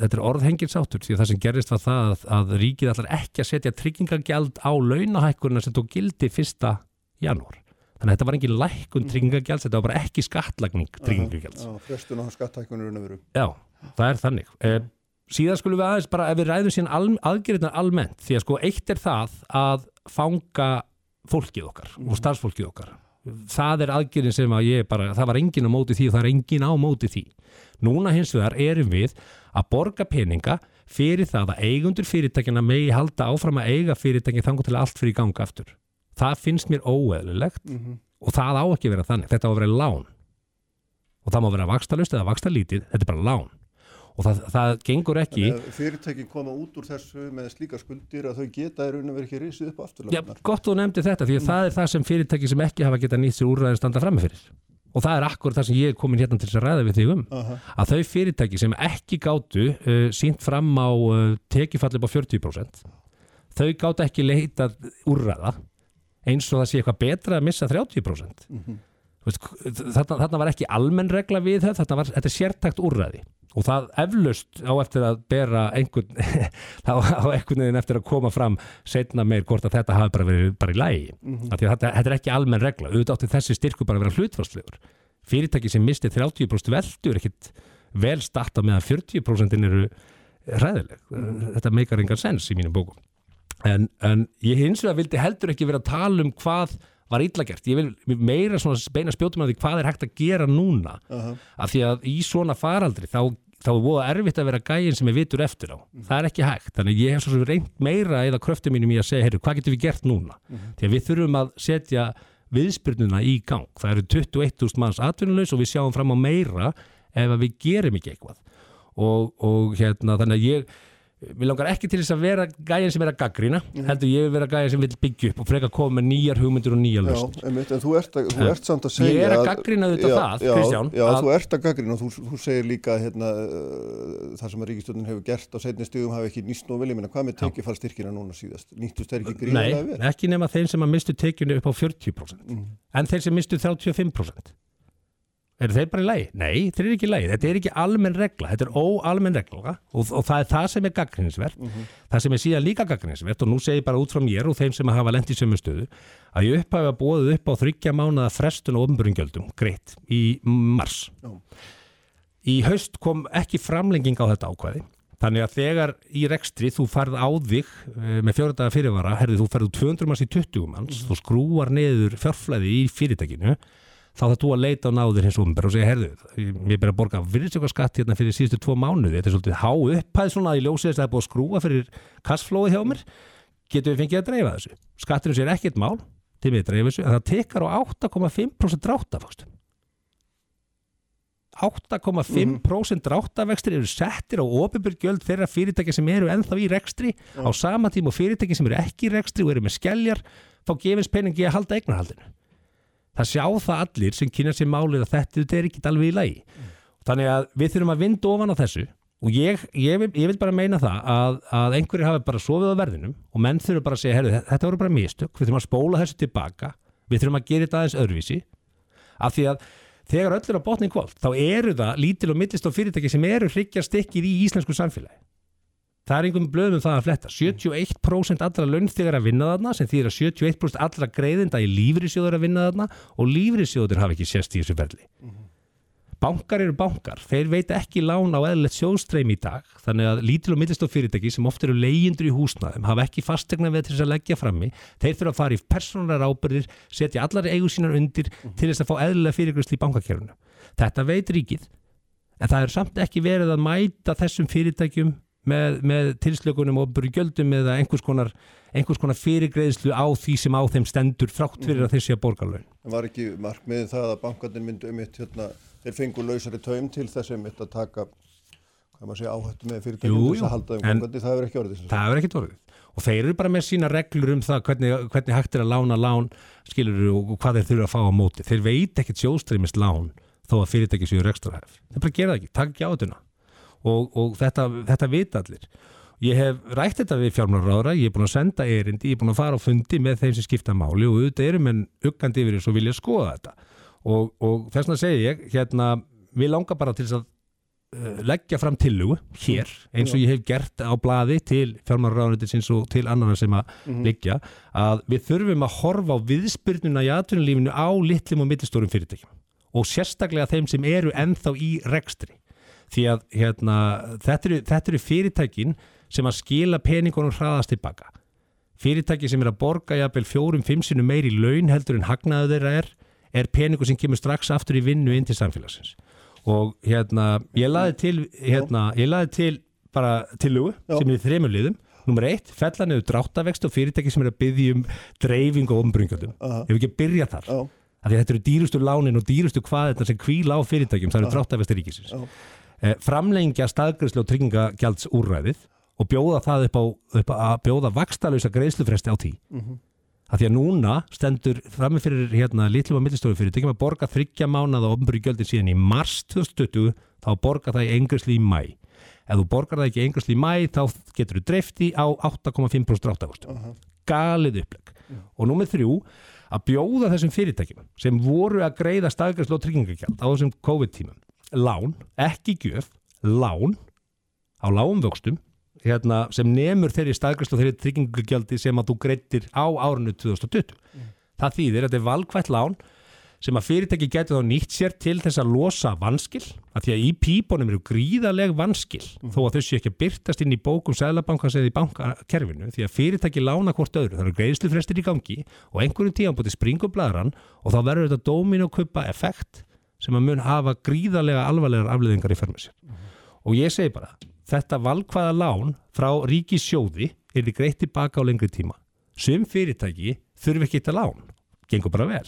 þetta er orðhengilsáttur því að það sem gerist var það að, að ríkið ætlar ekki að setja tryggingagjald á launahækkurina sem tók gildi fyrsta janúar. Þannig að þetta var engin lækkun tryggingagjalds, þetta var bara ekki skattlagning tryggingagjalds. Já, frestun á að veru. Já, það er þannig. Eh, síðan skulum við aðeins bara, ef við ræðum síðan al, aðgerðina almennt, því að sko eitt er það að fanga fólkið okkar og starfsfólkið okkar. Það er aðgerðin sem að ég bara, það var engin á móti því og það er engin á móti því. Núna hins vegar erum við að borga peninga fyrir það að eigundur fyrirtækjana megi halda áfram að eiga fyrirtæki þangur til allt fyrir ganga aftur. Það finnst mér óeðlilegt og það á ekki að vera þannig. Þetta á að vera lán og það má vera vakstalust eða vakstalítið, þetta er bara lán og það, það gengur ekki fyrirtækin koma út úr þessu með slíka skuldir að þau geta í raun og verið ekki risið upp aftur. Já, gott þú nefndi þetta því að það er það sem fyrirtæki sem ekki hafa getað nýtt sér úrræðin standa frammi fyrir og það er akkur það sem ég er komin hérna til þess að ræða við þig um Aha. að þau fyrirtæki sem ekki gátu uh, sínt fram á uh, tekifall upp á 40% þau gátu ekki leita úrræða eins og það sé eitthvað betra að missa 30% Mhm. Þú veist, þarna, þarna var ekki almenn regla við þetta, þetta, var, þetta sértækt úrræði. Og það eflaust á eftir að bera einhvern, þá á einhvern veginn eftir að koma fram setna meir hvort að þetta hafi bara verið bara í lægi því að þetta, þetta er ekki almenn regla. Auðvitað átti þessi styrku bara að vera hlutfarslegur fyrirtæki sem misti 30% veldu er ekkit vel starta með að 40% eru ræðileg þetta meikar engan sens í mínum bókum. En, en ég hins vegar vildi heldur ekki vera að tala um hvað var illa gert, ég vil meira svona beina spjótum að því hvað er hægt að gera núna. Aha. af því að í svona faraldri þá, þá er voða erfitt að vera gæin sem er vitur eftir á, það er ekki hægt. Þannig ég hef svo reynd meira eða kröftum mínum í að segja, heyrðu, hvað getum við gert núna? Því að við þurfum að setja viðspyrnuna í gang, það eru 21.000 manns atvinnulegs og við sjáum fram á meira ef við gerum ekki eitthvað. Og, og hérna þannig að ég Mér langar ekki til þess að vera gæðin sem er að gaggrina, heldur ég vil vera gæðin sem vil byggja upp og freka að koma með nýjar hugmyndir og nýjar Já, lausnir. einmitt, en þú ert, að, þú ert samt að segja ég er að að- gagnrýna auðvitað Já, það, já, Kristján, Já, að- þú ert að gaggrina og þú, þú segir líka hérna, uh, það sem að ríkistjónin hefur gert á setni stigum hafi ekki nýst nú vel, ég meina hvað með tekjufallstyrkina núna síðast? Nýttust þeir ekki Nei, gríðarlega vel? ekki nema þeim sem að mistu tekjunu upp á 40% Mm. en þeir sem mistu 35% eru þeir bara í lagi? Nei, þeir eru ekki í lagi. Þetta er ekki almenn regla, þetta er óalmenn regla. Og, og það er það sem er gaggrinsvert Mhm. það sem er síðan líka gaggrinsvert og nú segir ég bara út frá mér og þeim sem hafa lent í sömu stöðu að ég upphafi að bóðið upp á þryggja mánuða frestun og ofnbjörngjöldum, greitt, í mars. Já. í haust kom ekki framlenging á þetta ákvæði. Þannig að þegar í rekstri þú farð á þig eh, með fjóruðdaga fyrirvara, herði þú ferðu 200 manns í 20 manns, þú skrúar neður fjárflæði í fyrirtækinu, þá það þú að leita á náður hins umber og segja, herðu, ég ber að borga virðsjökkarskatt hérna fyrir síðustu tvo mánuði, þetta er svolítið há upphæð svona að ég ljósi þess að það er búið að skrúa fyrir kassflóið hjá mér, getum við fengið að dreifa þessu. Skatturinn sér ekkert mál til við að dreifa þessu, en það tekar á 8,5% dráttaföxtum. 8,5% dráttavextir eru settir á ofinbjörgjöld þeirra fyrirtæki sem eru ennþá í rekstri á sama tíma og fyrirtæki sem eru ekki í rekstri og eru með skelljar þá gefins peningi að halda eignarhaldinu það sjá það allir sem kynna sér málið að þetta, þetta er ekki alveg í lagi. Þannig að við þurfum að vinda ofan á þessu og ég, ég, vil, ég vil bara meina það að, að einhverju hafi bara sofið á verðinum og menn þurfum bara að segja, herru, þetta voru bara mistök við þurfum að spóla þessu tilbaka við þurfum að gera þetta aðeins öðruvísi. Af því að þegar öll er á botning kvöld þá eru það lítil og millistof fyrirtæki sem eru hryggja stikkið í íslensku samfélagi það er einhverjum blöðum það að fletta. 71% allra launþegar að vinna þarna sem þýðir að 71% allra greiðinda í lífrisjóður að vinna þarna og lífrisjóður hafa ekki sérst í þessu ferli. Bankar eru bankar, þeir veita ekki lán á eðlilegt sjóðstreim í dag þannig að lítil og mittistof fyrirtæki sem oft eru leyendur í húsnaðum, hafa ekki fastegna við þess að leggja frammi, þeir þurfa að fara í persónulegar ábyrðir, setja allar eigu sínar undir til þess að fá eðlilega fyrirgröðsli ekki að með, með tilslökunum og byrgjöldum eða einhvers konar, einhvers konar fyrirgreðslu á því sem á þeim stendur þrátt fyrir að sé að borga laun. En var ekki markmiðið það að bankarnir myndu um eitt hérna, þeir fengu lausari taum til þess um eitt að taka, hvað maður segja, áhættu með fyrirtækjum þess að halda um bankandi, það hefur ekki orðið Það hefur ekkert orðið. Og þeir eru bara með sína reglur um það hvernig, hvernig hægt er að lána lán, skilur og hvað þeir þurfa að fá á móti. Þeir veit ekkert sjóðstreymist lán þó að fyrirtæki séu rekstrahæf. Þeir bara gera það ekki, takk ekki á þetta. Og, og þetta, þetta vita allir. Ég hef rætt þetta við fjármálaráðra, ég er búin að senda erindi, ég er búin að fara á fundi með þeim sem skipta máli og auðvitað erum en uggandi yfir þess og vilja skoða þetta. Og, og þess vegna segi ég, hérna, við langar bara til þess að uh, leggja fram tillugu hér eins og ég hef gert á blaði til fjármálaráðunetinsins og til annara sem að liggja að við þurfum að horfa á viðspyrnuna í atvinnulífinu á litlum og mittistórum fyrirtækjum og sérstaklega þeim sem eru ennþá í rekstri því að hérna, þetta, eru, þetta eru fyrirtækin sem að skila peningunum hraðast tilbaka fyrirtæki sem er að borga jafnvel fjórum, fimm sinum meir í laun heldur en hagnaðu þeirra er er peningur sem kemur strax aftur í vinnu inn til samfélagsins og hérna, ég laði til hérna, ég laði til bara tilugu sem er í þremur liðum Númer eitt, fella niður dráttavext og fyrirtæki sem er að byggja um dreifing og umbrungjaldum. Aha. Ef við ekki byrja þar. Já. Af því að þetta eru dýrustu lánin og dýrustu hvað sem kvíla á fyrirtækjum, það eru Aha. dráttavexti ríkisins. Já. Eh, framlengja staðgræslu og tryggingagjalds úrræðið og bjóða það upp á, upp á að bjóða vakstalösa greiðslufresti á tí. Mhm. Af því að núna stendur frammi fyrir hérna litlum og millistóru fyrirtækjum að borga þryggja mánada og ofnbyrju sem í mars 2020 þá borga það í engrisli í mæ. Ef þú borgar það ekki í engrisli í mæ þá getur þú dreifti á 8,5% dráttavöxtum. Galið uppleg. Og númer þrjú að bjóða þessum fyrirtækjum sem voru að greiða staðgræslu og tryggingagjald á þessum COVID-tímum lán, ekki gjöf, lán á lágum vöxtum hérna, sem nemur þeirri staðgræslu og þeirri tryggingagjaldi sem að þú greittir á árinu 2020. Það þýðir að þetta er valkvætt lán sem að fyrirtæki getur þá nýtt sér til þess að losa vanskil, að því að í pípunum eru gríðaleg vanskil, þó að þau séu ekki að byrtast inn í bókum sæðlabankans eða í bankakerfinu, því að fyrirtæki lána hvort öðru, það eru greiðslufrestir í gangi og einhverjum tíðan bútið springum blæðran og þá verður þetta dómin og kuppa effekt sem að mun hafa gríðalega alvarlegar afleðingar í förmur sér. Og ég segi bara, þetta valkvæða lán frá ríkisjóði er þið greitt tilbaka á lengri tíma. Sum fyrirtæki þurfi ekki þetta lán, gengur bara vel.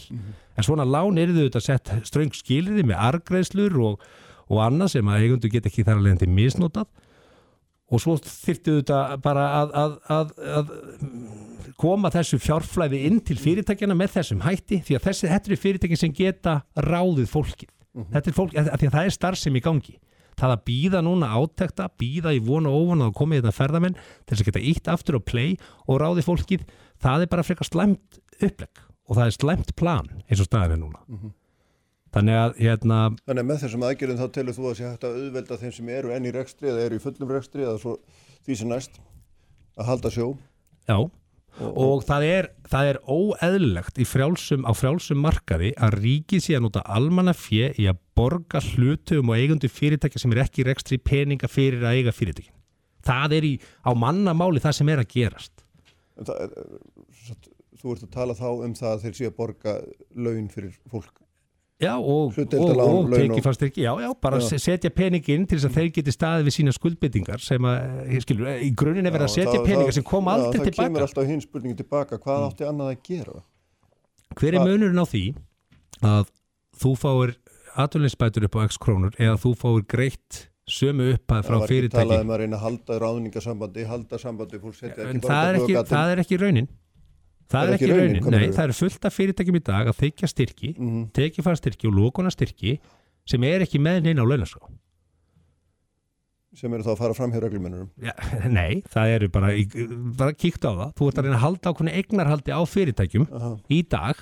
En svona lán eru þau þetta sett ströng skilriði með argreðslur og, og annað sem að eigundu get ekki þar að leiðandi misnotað og svo þyrftu þetta bara að, að, að, að koma þessu fjárflæði inn til fyrirtækjana með þessum hætti því að þessi, þetta eru fyrirtæki sem geta ráðið fólkið. Þetta er fólk, að, því að það er starfsemi í gangi. Það að býða núna átekta, býða í vona og óvona að koma í þetta ferðamenn til þess að geta ítt aftur og play og ráðið fólkið, það er bara frekar slæmt upplegg og það er slæmt plan eins og staðin er núna. Þannig að hérna, Þannig að með þessum aðgerðum þá telur þú að sé hægt að auðvelda þeim sem eru enn í rekstri eða eru í fullum rekstri eða svo því sem næst að halda sjó. já, og það er, það er óeðlilegt í frjálsum, á frjálsum markaði að ríkið sé að nota almanna fjö í að borga hlutum og eigundu fyrirtækja sem er ekki í rekstri peninga fyrir að eiga fyrirtækin. Það er í, á mannamáli það sem er að gerast. Það, er- satt- þú ert að tala þá um það að þeir sé að borga laun fyrir fólk. Já, og, og, og ekki, já, já, bara Já. setja peningin til þess að þeir geti staðið við sína skuldbyttingar sem að, ég skilur, í grunin er verið að setja það- peningar það- sem kom aldrei Það kemur tilbaka. alltaf hinn spurningi tilbaka, hvað Mm. átti annað að gera? Hver er munurinn á því að þú fáir atvinninsbætur upp á x krónur eða þú fáir greitt sömu upphæð frá Það var ekki fyrirtæki? talað um að reyna að halda ráðningasambandi, halda sambandi, fólk setja ekki það er ekki, það er ekki raunin. Það er ekki raunin, hvað nei, það er fullt af fyrirtækjum í dag að þykja styrki, mm Mhm. tekið fara styrki og lókuna styrki sem er ekki með neina á launaskrá. sem eru þá að fara fram hjá reglumennurum. Já, nei, það eru bara, bara kíkt á það þú ert að reyna að halda ákveðinu eignarhaldi á fyrirtækjum Aha. í dag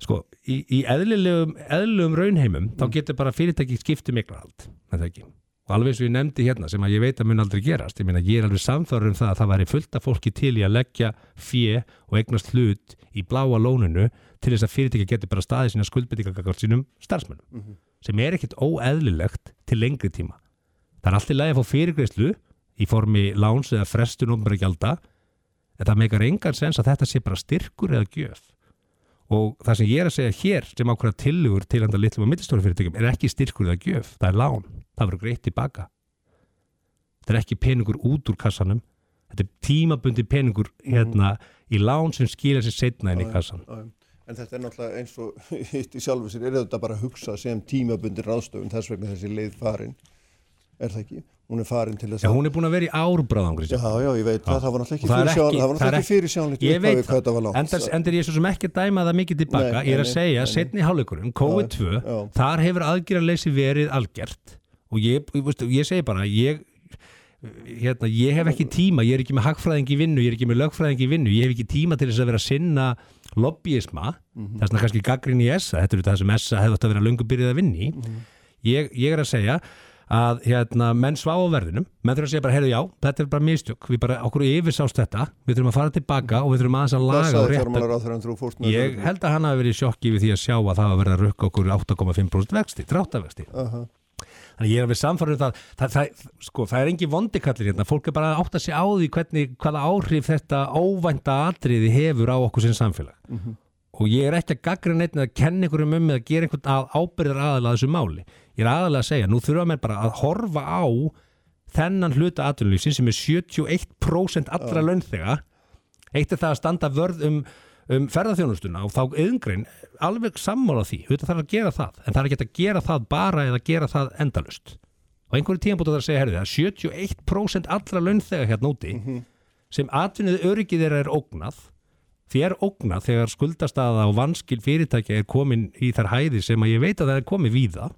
sko, í, í eðlilegum, eðlilegum raunheimum þá getur bara fyrirtæki skipt um eignarhald er það ekki og alveg eins og ég nefndi hérna sem að ég veit að mun aldrei gerast ég meina ég er alveg samþörur um það að það væri fullt af fólki til í að leggja fjö og eignast hlut í bláa lóninu til þess að fyrirtæki getur bara staðið sína skuldbyttingagakvart sínum starfsmönnum sem er ekkit óeðlilegt til lengri tíma. Það er alltaf lægi að fá fyrirgreyslu í formi láns eða frestun ofnbæra gjalda en það meikar engan sens að þetta sé bara styrkur eða gjöf. Og það sem ég er að segja hér sem ákveða tillugur til það er verður greitt tilbaka. Þetta er ekki peningur út úr kassanum. Þetta er tímabundi peningur hérna í lán sem skilja sér setna inn í kassan Já, já. En þetta er náttúrulega eins og hitt í sjálfu sér, er þetta bara að hugsa sem tímabundir ráðstöfun þess vegna þessi leið farin, er það ekki? Hún er farin til þess Já, hún er búin að vera í árbráðangri Já, já, ég veit það, það var náttúrulega ekki fyrir sjálf, ekki- það var það er Ég veit ég svo sem ekki að dæma það mikið tilbaka Ég er að segja, setni hálfleikurinn, COVID-2 Já, já. Þar hefur aðgerðarleysi verið algjört Og ég, ég, ég segi bara Ég, hérna, ég hef ekki tíma Ég er ekki með hagfræðing í vinnu Ég er ekki með lögfræðing í vinnu Ég hef ekki tíma til þess að vera að sinna lobbyisma Mhm. Það er svona kannski gaggrin í ESA Þetta er það sem ESA hefði átt að vera löngu byrjuð að vinni Mhm. ég, ég er að segja að hérna, menn svá á verðinum menn þurfa að segja bara, heyrðu já, þetta er bara mistök við bara, okkur yfirsást þetta, við þurfum að fara tilbaka og við þurfum aðeins að laga og rétta ég held að hann hafi verið sjokki við því að sjá að það hafa verið að rukka okkur 8,5% vexti, dráttavexti Aha. Þannig ég er alveg samfærður það, það, það, sko, það er engin vondikallir hérna, fólk er bara að átta sig á því hvernig, hvaða áhrif þetta óvænta atriði hefur á okkur sem samfélag. Mhm. og ég er ekki að gaggra neitt að kenna ykkur um eða gera einhvern að ábyrðar aðalega þessu máli. Ég er aðalega að segja, nú þurfa menn bara að horfa á þennan hluta atvinnulífsins sem er 71% allra launþega. Eitt er það að standa vörð um, um ferðarþjónustuna og þá yðngrein alveg sammála því, auðvitað þarf að gera það en það er ekki að gera það bara eða gera það endalust og einhverju tíma búið að segja herði, að 71% allra launþega hérna úti sem atvinnið öryggið þeirra er ógnað. Því er ógnað þegar skuldastaða og vanskil fyrirtækja er komin í þær hæði sem að ég veit að það er komið víða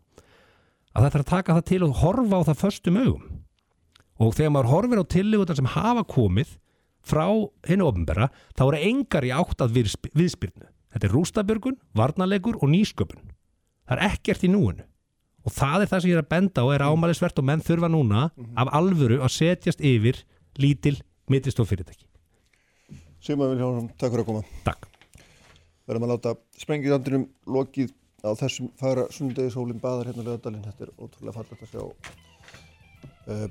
að það þarf að taka það til og horfa á það föstum augum. Og þegar maður horfir á tillögutar sem hafa komið frá hennu ofnbera þá eru engar í átt að viðsp- viðspyrnu þetta er rústabjörgun, varnalegur og nýsköpun það er ekkert í núinu og það er það sem ég er að benda og er ámælisvert og menn þurfa núna af alvöru að setjast yfir lítil mittistof fyrirtæki Sigmar Viljánsson, takk fyrir að koma. Takk. Verðum að láta sprengjandrinum lokið á þessum fara sundegi sólinn baðar hérna lögadalinn. Þetta er ótrúlega fallegt að sjá. Uh,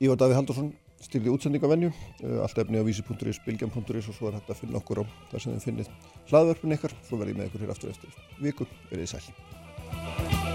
Ívar Daví Haldursson styrði útsendingavenju, uh, allt efni á vísi.is, bilgjum.is og svo er hægt að finna okkur á þar sem þið finnið hlaðvörpun ykkar. Svo verðum ég með ykkur hér aftur eftir viku. Verðið sæl.